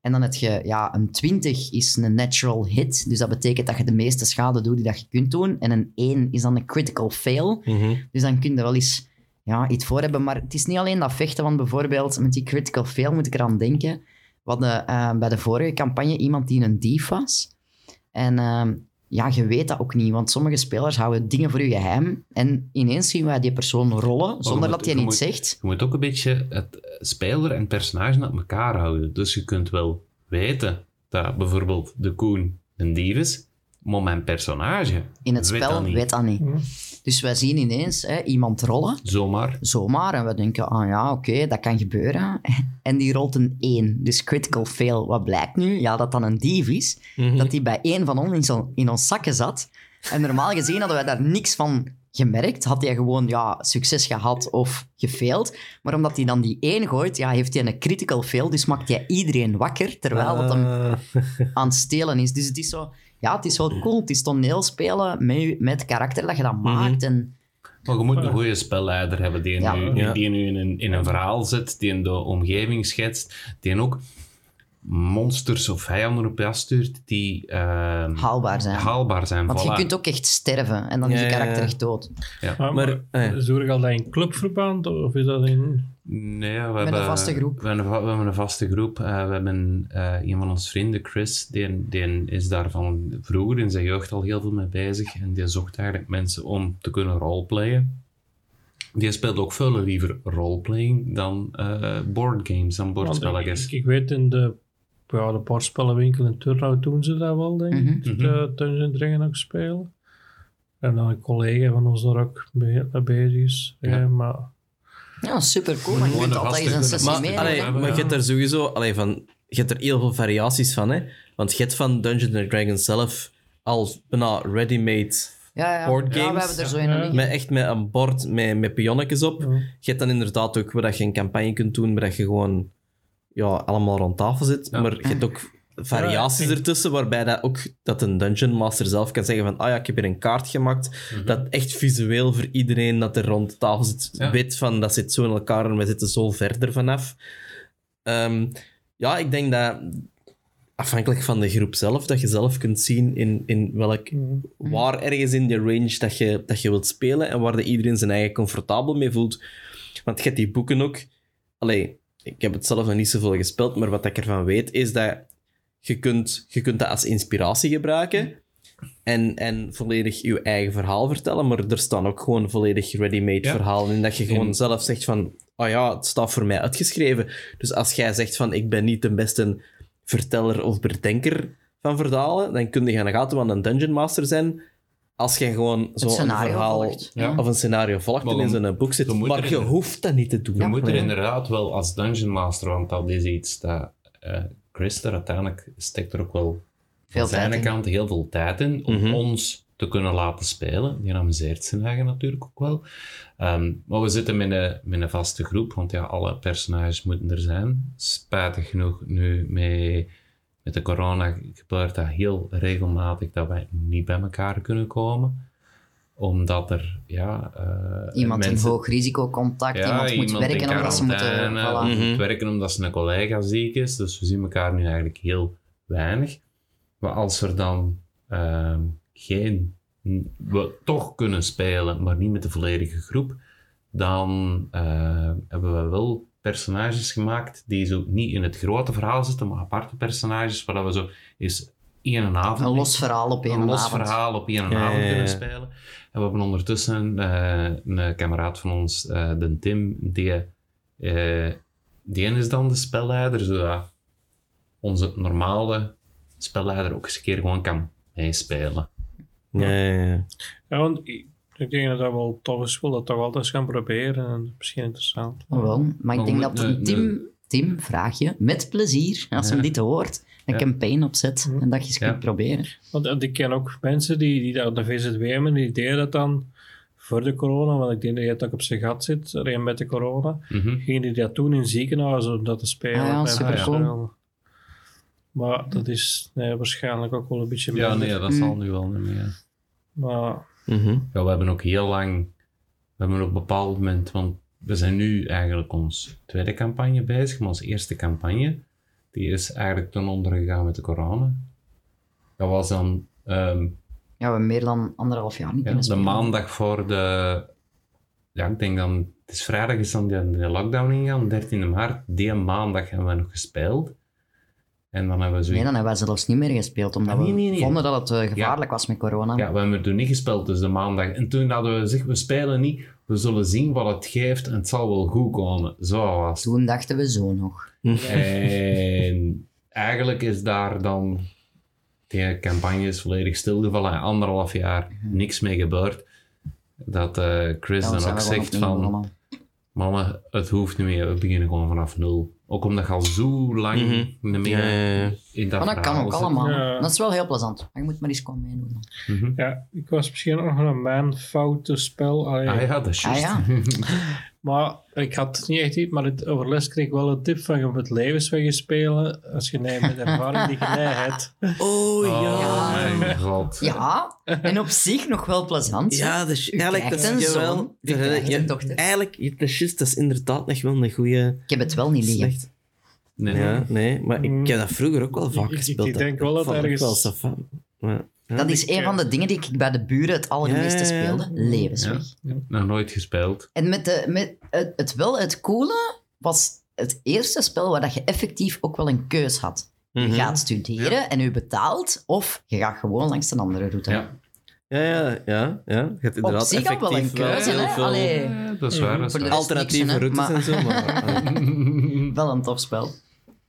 En dan heb je, ja, een 20 is een natural hit, dus dat betekent dat je de meeste schade doet die dat je kunt doen. En een 1 is dan een critical fail. Mhm. Dus dan kun je wel eens ja, iets voor hebben. Maar het is niet alleen dat vechten, want bijvoorbeeld met die critical fail moet ik eraan denken. We hadden eh, bij de vorige campagne iemand die een dief was. En ehm, ja, je weet dat ook niet, want sommige spelers houden dingen voor je geheim. En ineens zien wij die persoon rollen, zonder moet- dat hij moet- zegt. Je moet ook een beetje het speler en personage uit elkaar houden. Dus je kunt wel weten dat bijvoorbeeld de Koen een dief is, maar mijn personage In het weet spel dat niet. weet dat niet. Mhm. Dus wij zien ineens hè, iemand rollen. Zomaar. zomaar. En we denken, ah ja, oké, dat kan gebeuren. (laughs) En die rolt een 1, dus critical fail. Wat blijkt nu? Ja, dat dan een dief is. Mhm. Dat die bij één van ons in, zo, in ons zakken zat. En normaal gezien hadden wij daar niks van gemerkt. Had hij gewoon ja, succes gehad of gefaild. Maar omdat hij dan die 1 gooit, ja, heeft hij een critical fail. Dus maakt hij iedereen wakker, terwijl dat hem Ah. aan het stelen is. Dus het is zo... Ja, het is wel cool. Het is toneelspelen met, je- met het karakter dat je dat maakt. En Maar je moet een goede spelleider hebben die, Ja. nu, Ja. die nu in een, in een verhaal zit, die in de omgeving schetst, die ook monsters of vijanden op je afstuurt die ehm, haalbaar zijn. haalbaar zijn. Want je kunt ook echt sterven en dan is Ja, je ja, karakter ja. echt dood. Maar, Maar, maar, eh. Doe ik al dat in clubverband of is dat in... Nee, we een hebben, vaste groep. We hebben, een we hebben een vaste groep. Eh, we hebben eh, een van onze vrienden, Chris, die, die is daar van vroeger in zijn jeugd al heel veel mee bezig. En die zocht eigenlijk mensen om te kunnen roleplayen. Die speelt ook veel liever roleplaying dan eh boardgames, dan bordspelletjes. ik, ik weet in de, ja, de bordspellenwinkel in Turnhout doen ze dat wel, denk ik. Mhm. De Dungeons Dragons ook spelen. En dan een collega van ons daar ook mee, mee bezig is. Ja. Ja, maar Ja, super cool. Maar je kunt altijd eens een sessie Maar, mee. allee, hebben, maar je hebt er sowieso... Allee, van, je hebt er heel veel variaties van, hè. Want je hebt van Dungeons and Dragons zelf al bijna ready-made... ja, ja. board ja, we games. hebben er zo in Ja. Met, echt met een bord met, met pionnetjes op. Ja. Je hebt dan inderdaad ook waar dat je een campagne kunt doen, waar dat je gewoon ja, allemaal rond tafel zit. Ja. Maar je hebt ook variaties ertussen, waarbij dat ook dat een dungeon master zelf kan zeggen van ah ja, ik heb hier een kaart gemaakt, dat echt visueel voor iedereen dat er rond de tafel zit, Ja. weet van dat zit zo in elkaar en we zitten zo verder vanaf. Ehm, ja, ik denk dat afhankelijk van de groep zelf, dat je zelf kunt zien in, in welk, waar ergens in de range dat je, dat je wilt spelen en waar dat iedereen zijn eigen comfortabel mee voelt. Want je hebt die boeken ook... Allee, ik heb het zelf nog niet zoveel gespeeld, maar wat ik ervan weet, is dat je kunt, je kunt dat als inspiratie gebruiken en, en volledig je eigen verhaal vertellen, maar er staan ook gewoon volledig ready-made Ja. verhalen in dat je gewoon En- zelf zegt van, oh ja, het staat voor mij uitgeschreven. Dus als jij zegt van, ik ben niet de beste verteller of bedenker van verhalen, dan kun je gaan gaten van een dungeon master zijn als je gewoon zo'n scenario verhaal volgt. Ja. of een scenario volgt Maar en in zo'n boek zit. Maar je hoeft dat niet te doen. Je moet er Nee. inderdaad wel als Dungeon Master, want dat is iets dat eh, Chris er uiteindelijk steekt er ook wel Veel van zijn in. kant heel veel tijd in om Mhm. ons te kunnen laten spelen. Die amuseert zijn eigen natuurlijk ook wel. Ehm, maar we zitten met een, met een vaste groep, want ja, alle personages moeten er zijn. Spijtig genoeg nu met, met de corona gebeurt dat heel regelmatig dat wij niet bij elkaar kunnen komen omdat er ja, eh, Iemand in mensen- hoog risicocontact, iemand moet werken in omdat ze moeten... Voilà. Mhm. moet werken omdat zijn collega ziek is. Dus we zien elkaar nu eigenlijk heel weinig. Maar als er dan ehm, geen... We toch kunnen spelen, maar niet met de volledige groep, dan eh, hebben we wel personages gemaakt die zo niet in het grote verhaal zitten, maar aparte personages, waar we zo is één avond Een los verhaal op één een los avond. verhaal op één Ja, avond ja, ja. kunnen spelen. En we hebben ondertussen eh, een kameraad van ons, eh, de Tim, die, eh, die is dan de spelleider, zodat onze normale spelleider ook eens een keer gewoon kan meespelen. Ja, ja, ja. Ja, want ik, denk dat dat wel tof is. Ik wil dat toch altijd eens gaan proberen. En misschien interessant. Oh, wel. Maar ik denk dat moeten- Tim, Tim, vraag je, met plezier, als hem Ja. dit hoort, een Ja. campaign opzet en dat je eens Ja. kunt proberen. Want eh, ik ken ook mensen die, die dat op de VZW hebben, die deden dat dan voor de corona, want ik denk dat je het ook op zijn gat zit, alleen met de corona. Mhm. Gingen die dat doen in ziekenhuizen om dat te spelen. Ah ja. Maar dat is nee, waarschijnlijk ook wel een beetje Ja, minder. nee, dat Mm. zal nu wel niet meer. Maar Mhm. Ja, we hebben ook heel lang, we hebben op een bepaald moment, want we zijn nu eigenlijk ons tweede campagne bezig, maar onze eerste campagne, die is eigenlijk ten onder gegaan met de corona. Dat was dan ehm, Ja, we hebben meer dan anderhalf jaar niet ja, kunnen de maandag voor de, ja, ik denk dan, het is vrijdag is dan de, de lockdown ingegaan, 13 maart, die maandag hebben we nog gespeeld. En dan hebben we zo Nee, dan hebben wij zelfs niet meer gespeeld, omdat Ah, nee, we nee, vonden dat het eh, gevaarlijk was met corona. Ja, we hebben er toen niet gespeeld, dus de maandag. En toen hadden we gezegd, we spelen niet, we zullen zien wat het geeft en het zal wel goed komen. Zo was. Toen dachten we zo nog. En eigenlijk is daar dan, die campagne is volledig stilgevallen en anderhalf jaar niks mee gebeurd. Dat eh, Chris Ja, dan ook zegt van, mama, het hoeft niet meer, we beginnen gewoon vanaf nul. Ook omdat je al zo lang Mhm. niet meer Ja, ja, ja. in dat Maar dat kan ook zit. allemaal. Ja. Dat is wel heel plezant. Maar je moet maar eens komen meedoen. dan. Mhm. ja, ik was misschien ook nog een mijn foute spel. Allee, Ah ja, dat is Ah juist. ja. (laughs) Maar ik had het niet echt iets, maar het overles kreeg ik wel een tip van je moet levenswegen spelen als je nee, met de ervaring die je hebt. (laughs) Oh ja. Oh mijn god. Ja, en op zich nog wel plezant. Ja, U eigenlijk, dat is wel... Eigenlijk, dat is, dat is inderdaad nog wel een goede... Ik heb het wel niet liggen. Slecht. Nee. Ja, nee, maar ik, Mm. heb dat vroeger ook wel vaak Ik- ik- gespeeld. ik denk wel dat ergens- wel. Maar, ja, Dat is een van de dingen die ik bij de buren het allermeeste Ja, ja, ja. speelde. Levensweg. Nog nooit gespeeld. En met de, met het, het wel, het coole was het eerste spel waar dat je effectief ook wel een keus had. Je Mhm. gaat studeren en u betaalt, of je gaat gewoon langs een andere route. Ja, ja, ja. ja. Je hebt Op inderdaad zich al wel een keuze, heel hè? veel Allee, Ja, dat is waar. Dat is alternatieve niks, hè, routes maar- en zo. Maar, (laughs) wel een tof spel.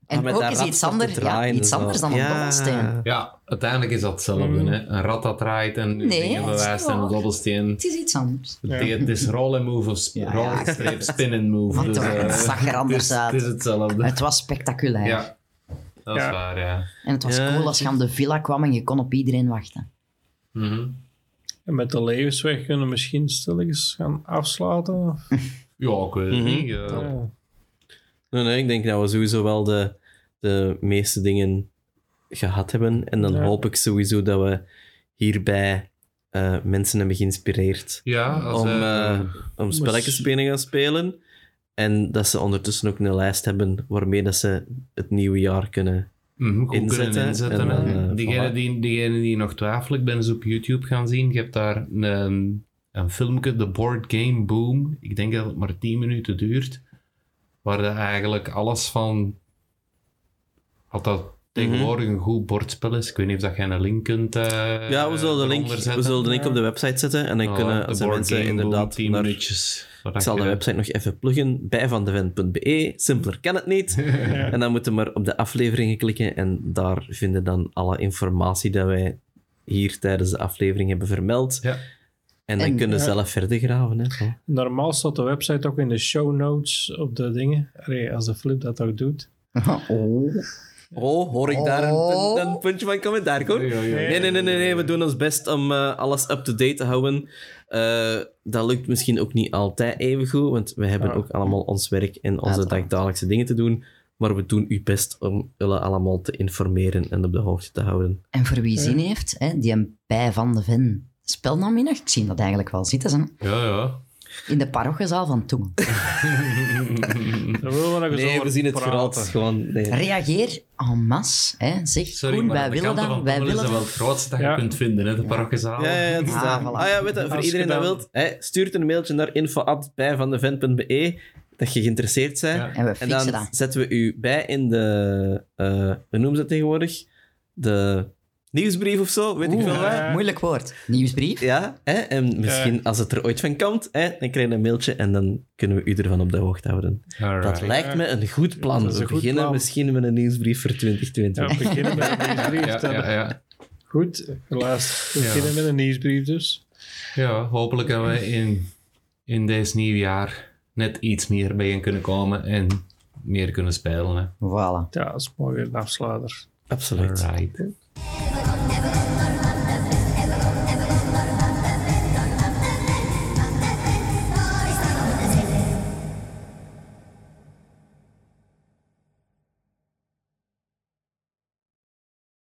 En met ook is iets, ander, ja, iets zo. anders dan een dobbelsteen. Ja, uiteindelijk is dat hetzelfde. Mm. Hè? Een rat dat draait en Nee, dingen bewijst en een dobbelsteen. Het is iets anders. Het is roll and move of sp Ja, roll spin and move. Dus, toch, eh, het zag er anders uit. Het is hetzelfde. Het was spectaculair. Ja, dat is Ja. waar, ja. En het was Ja, cool als je aan de villa kwam en je kon op iedereen wachten. Mhm. En met de levensweg kunnen we misschien stilletjes gaan afsluiten. Ja, ik weet het Mhm. niet. Nee, nee, ik denk dat we sowieso wel de, de meeste dingen gehad hebben. En dan Ja. hoop ik sowieso dat we hierbij eh, mensen hebben geïnspireerd Ja, als, om, eh, eh, om spelletjes binnen gaan spelen. En dat ze ondertussen ook een lijst hebben waarmee dat ze het nieuwe jaar kunnen goed Inzetten kunnen inzetten. en voilà. die, diegene die nog twijfelen, ik ben eens op YouTube gaan zien. Je hebt daar een, een filmpje, The Board Game Boom. Ik denk dat het maar 10 minuten duurt. Waar je eigenlijk alles van... Wat dat tegenwoordig een goed bordspel is. Ik weet niet of dat jij een link kunt eh Ja, we zullen, de link, we zullen de link op de website zetten. En dan kunnen als mensen inderdaad 10 naar minuutjes. Ik zal de website nog even pluggen. Bijvandevent.be. Simpeler kan het niet. (laughs) En dan moeten we maar op de afleveringen klikken. En daar vinden dan alle informatie dat wij hier tijdens de aflevering hebben vermeld. Ja. En dan En- kunnen we Ja. zelf verder graven. Hè. Normaal staat de website ook in de show notes op de dingen. Allee, als de flip dat ook doet. (laughs) Oh. Oh, hoor ik daar een, Oh. een, puntje van commentaar, hoor? Oei. Nee, nee, nee, nee, nee. We doen ons best om eh, alles up-to-date te houden. Eh, dat lukt misschien ook niet altijd even goed, want we hebben Ja. ook allemaal ons werk en onze dagdagelijkse dingen te doen. Maar we doen uw best om jullie allemaal te informeren en op de hoogte te houden. En voor wie zin heeft, hè, die een bij van de Ven nog, ik zie dat eigenlijk wel zitten, hè, Ja, ja. in de parochiezaal van (laughs) we eens Nee, over we zien het gewoon... Nee. Reageer en masse. Hè. Zeg, Sorry, Koen, maar wij willen dan, wij is willen dat wel het grootste dat Ja. je kunt vinden, hè, de parochiezaal. Ja, ja, ja, het is Ah, dat. voilà. Ah ja, weet je, voor Als iedereen dat wilt, hè, stuurt een mailtje naar info.bijvandevent.be dat je geïnteresseerd bent. Ja. En we En fixen dan dat. zetten we u bij in de... eh hoe noemen ze het tegenwoordig? De nieuwsbrief of zo, weet ik veel wat. Ja. Moeilijk woord. Nieuwsbrief. Ja, hè? en misschien als het er ooit van komt, hè, dan krijg je een mailtje en dan kunnen we u ervan op de hoogte houden. Dat lijkt me een goed plan. Een we goed beginnen plan. misschien met een nieuwsbrief voor Ja, 2022. we beginnen met een (laughs) nieuwsbrief. Ja, ja, ja. Goed, helaas. We beginnen met een nieuwsbrief dus. ja, hopelijk dat we in, in deze nieuwjaar net iets meer bijeen kunnen komen en meer kunnen spelen. Hè. Voilà. Ja, dat is mooi weer een afsluiter. Absoluut. Alright. Hey,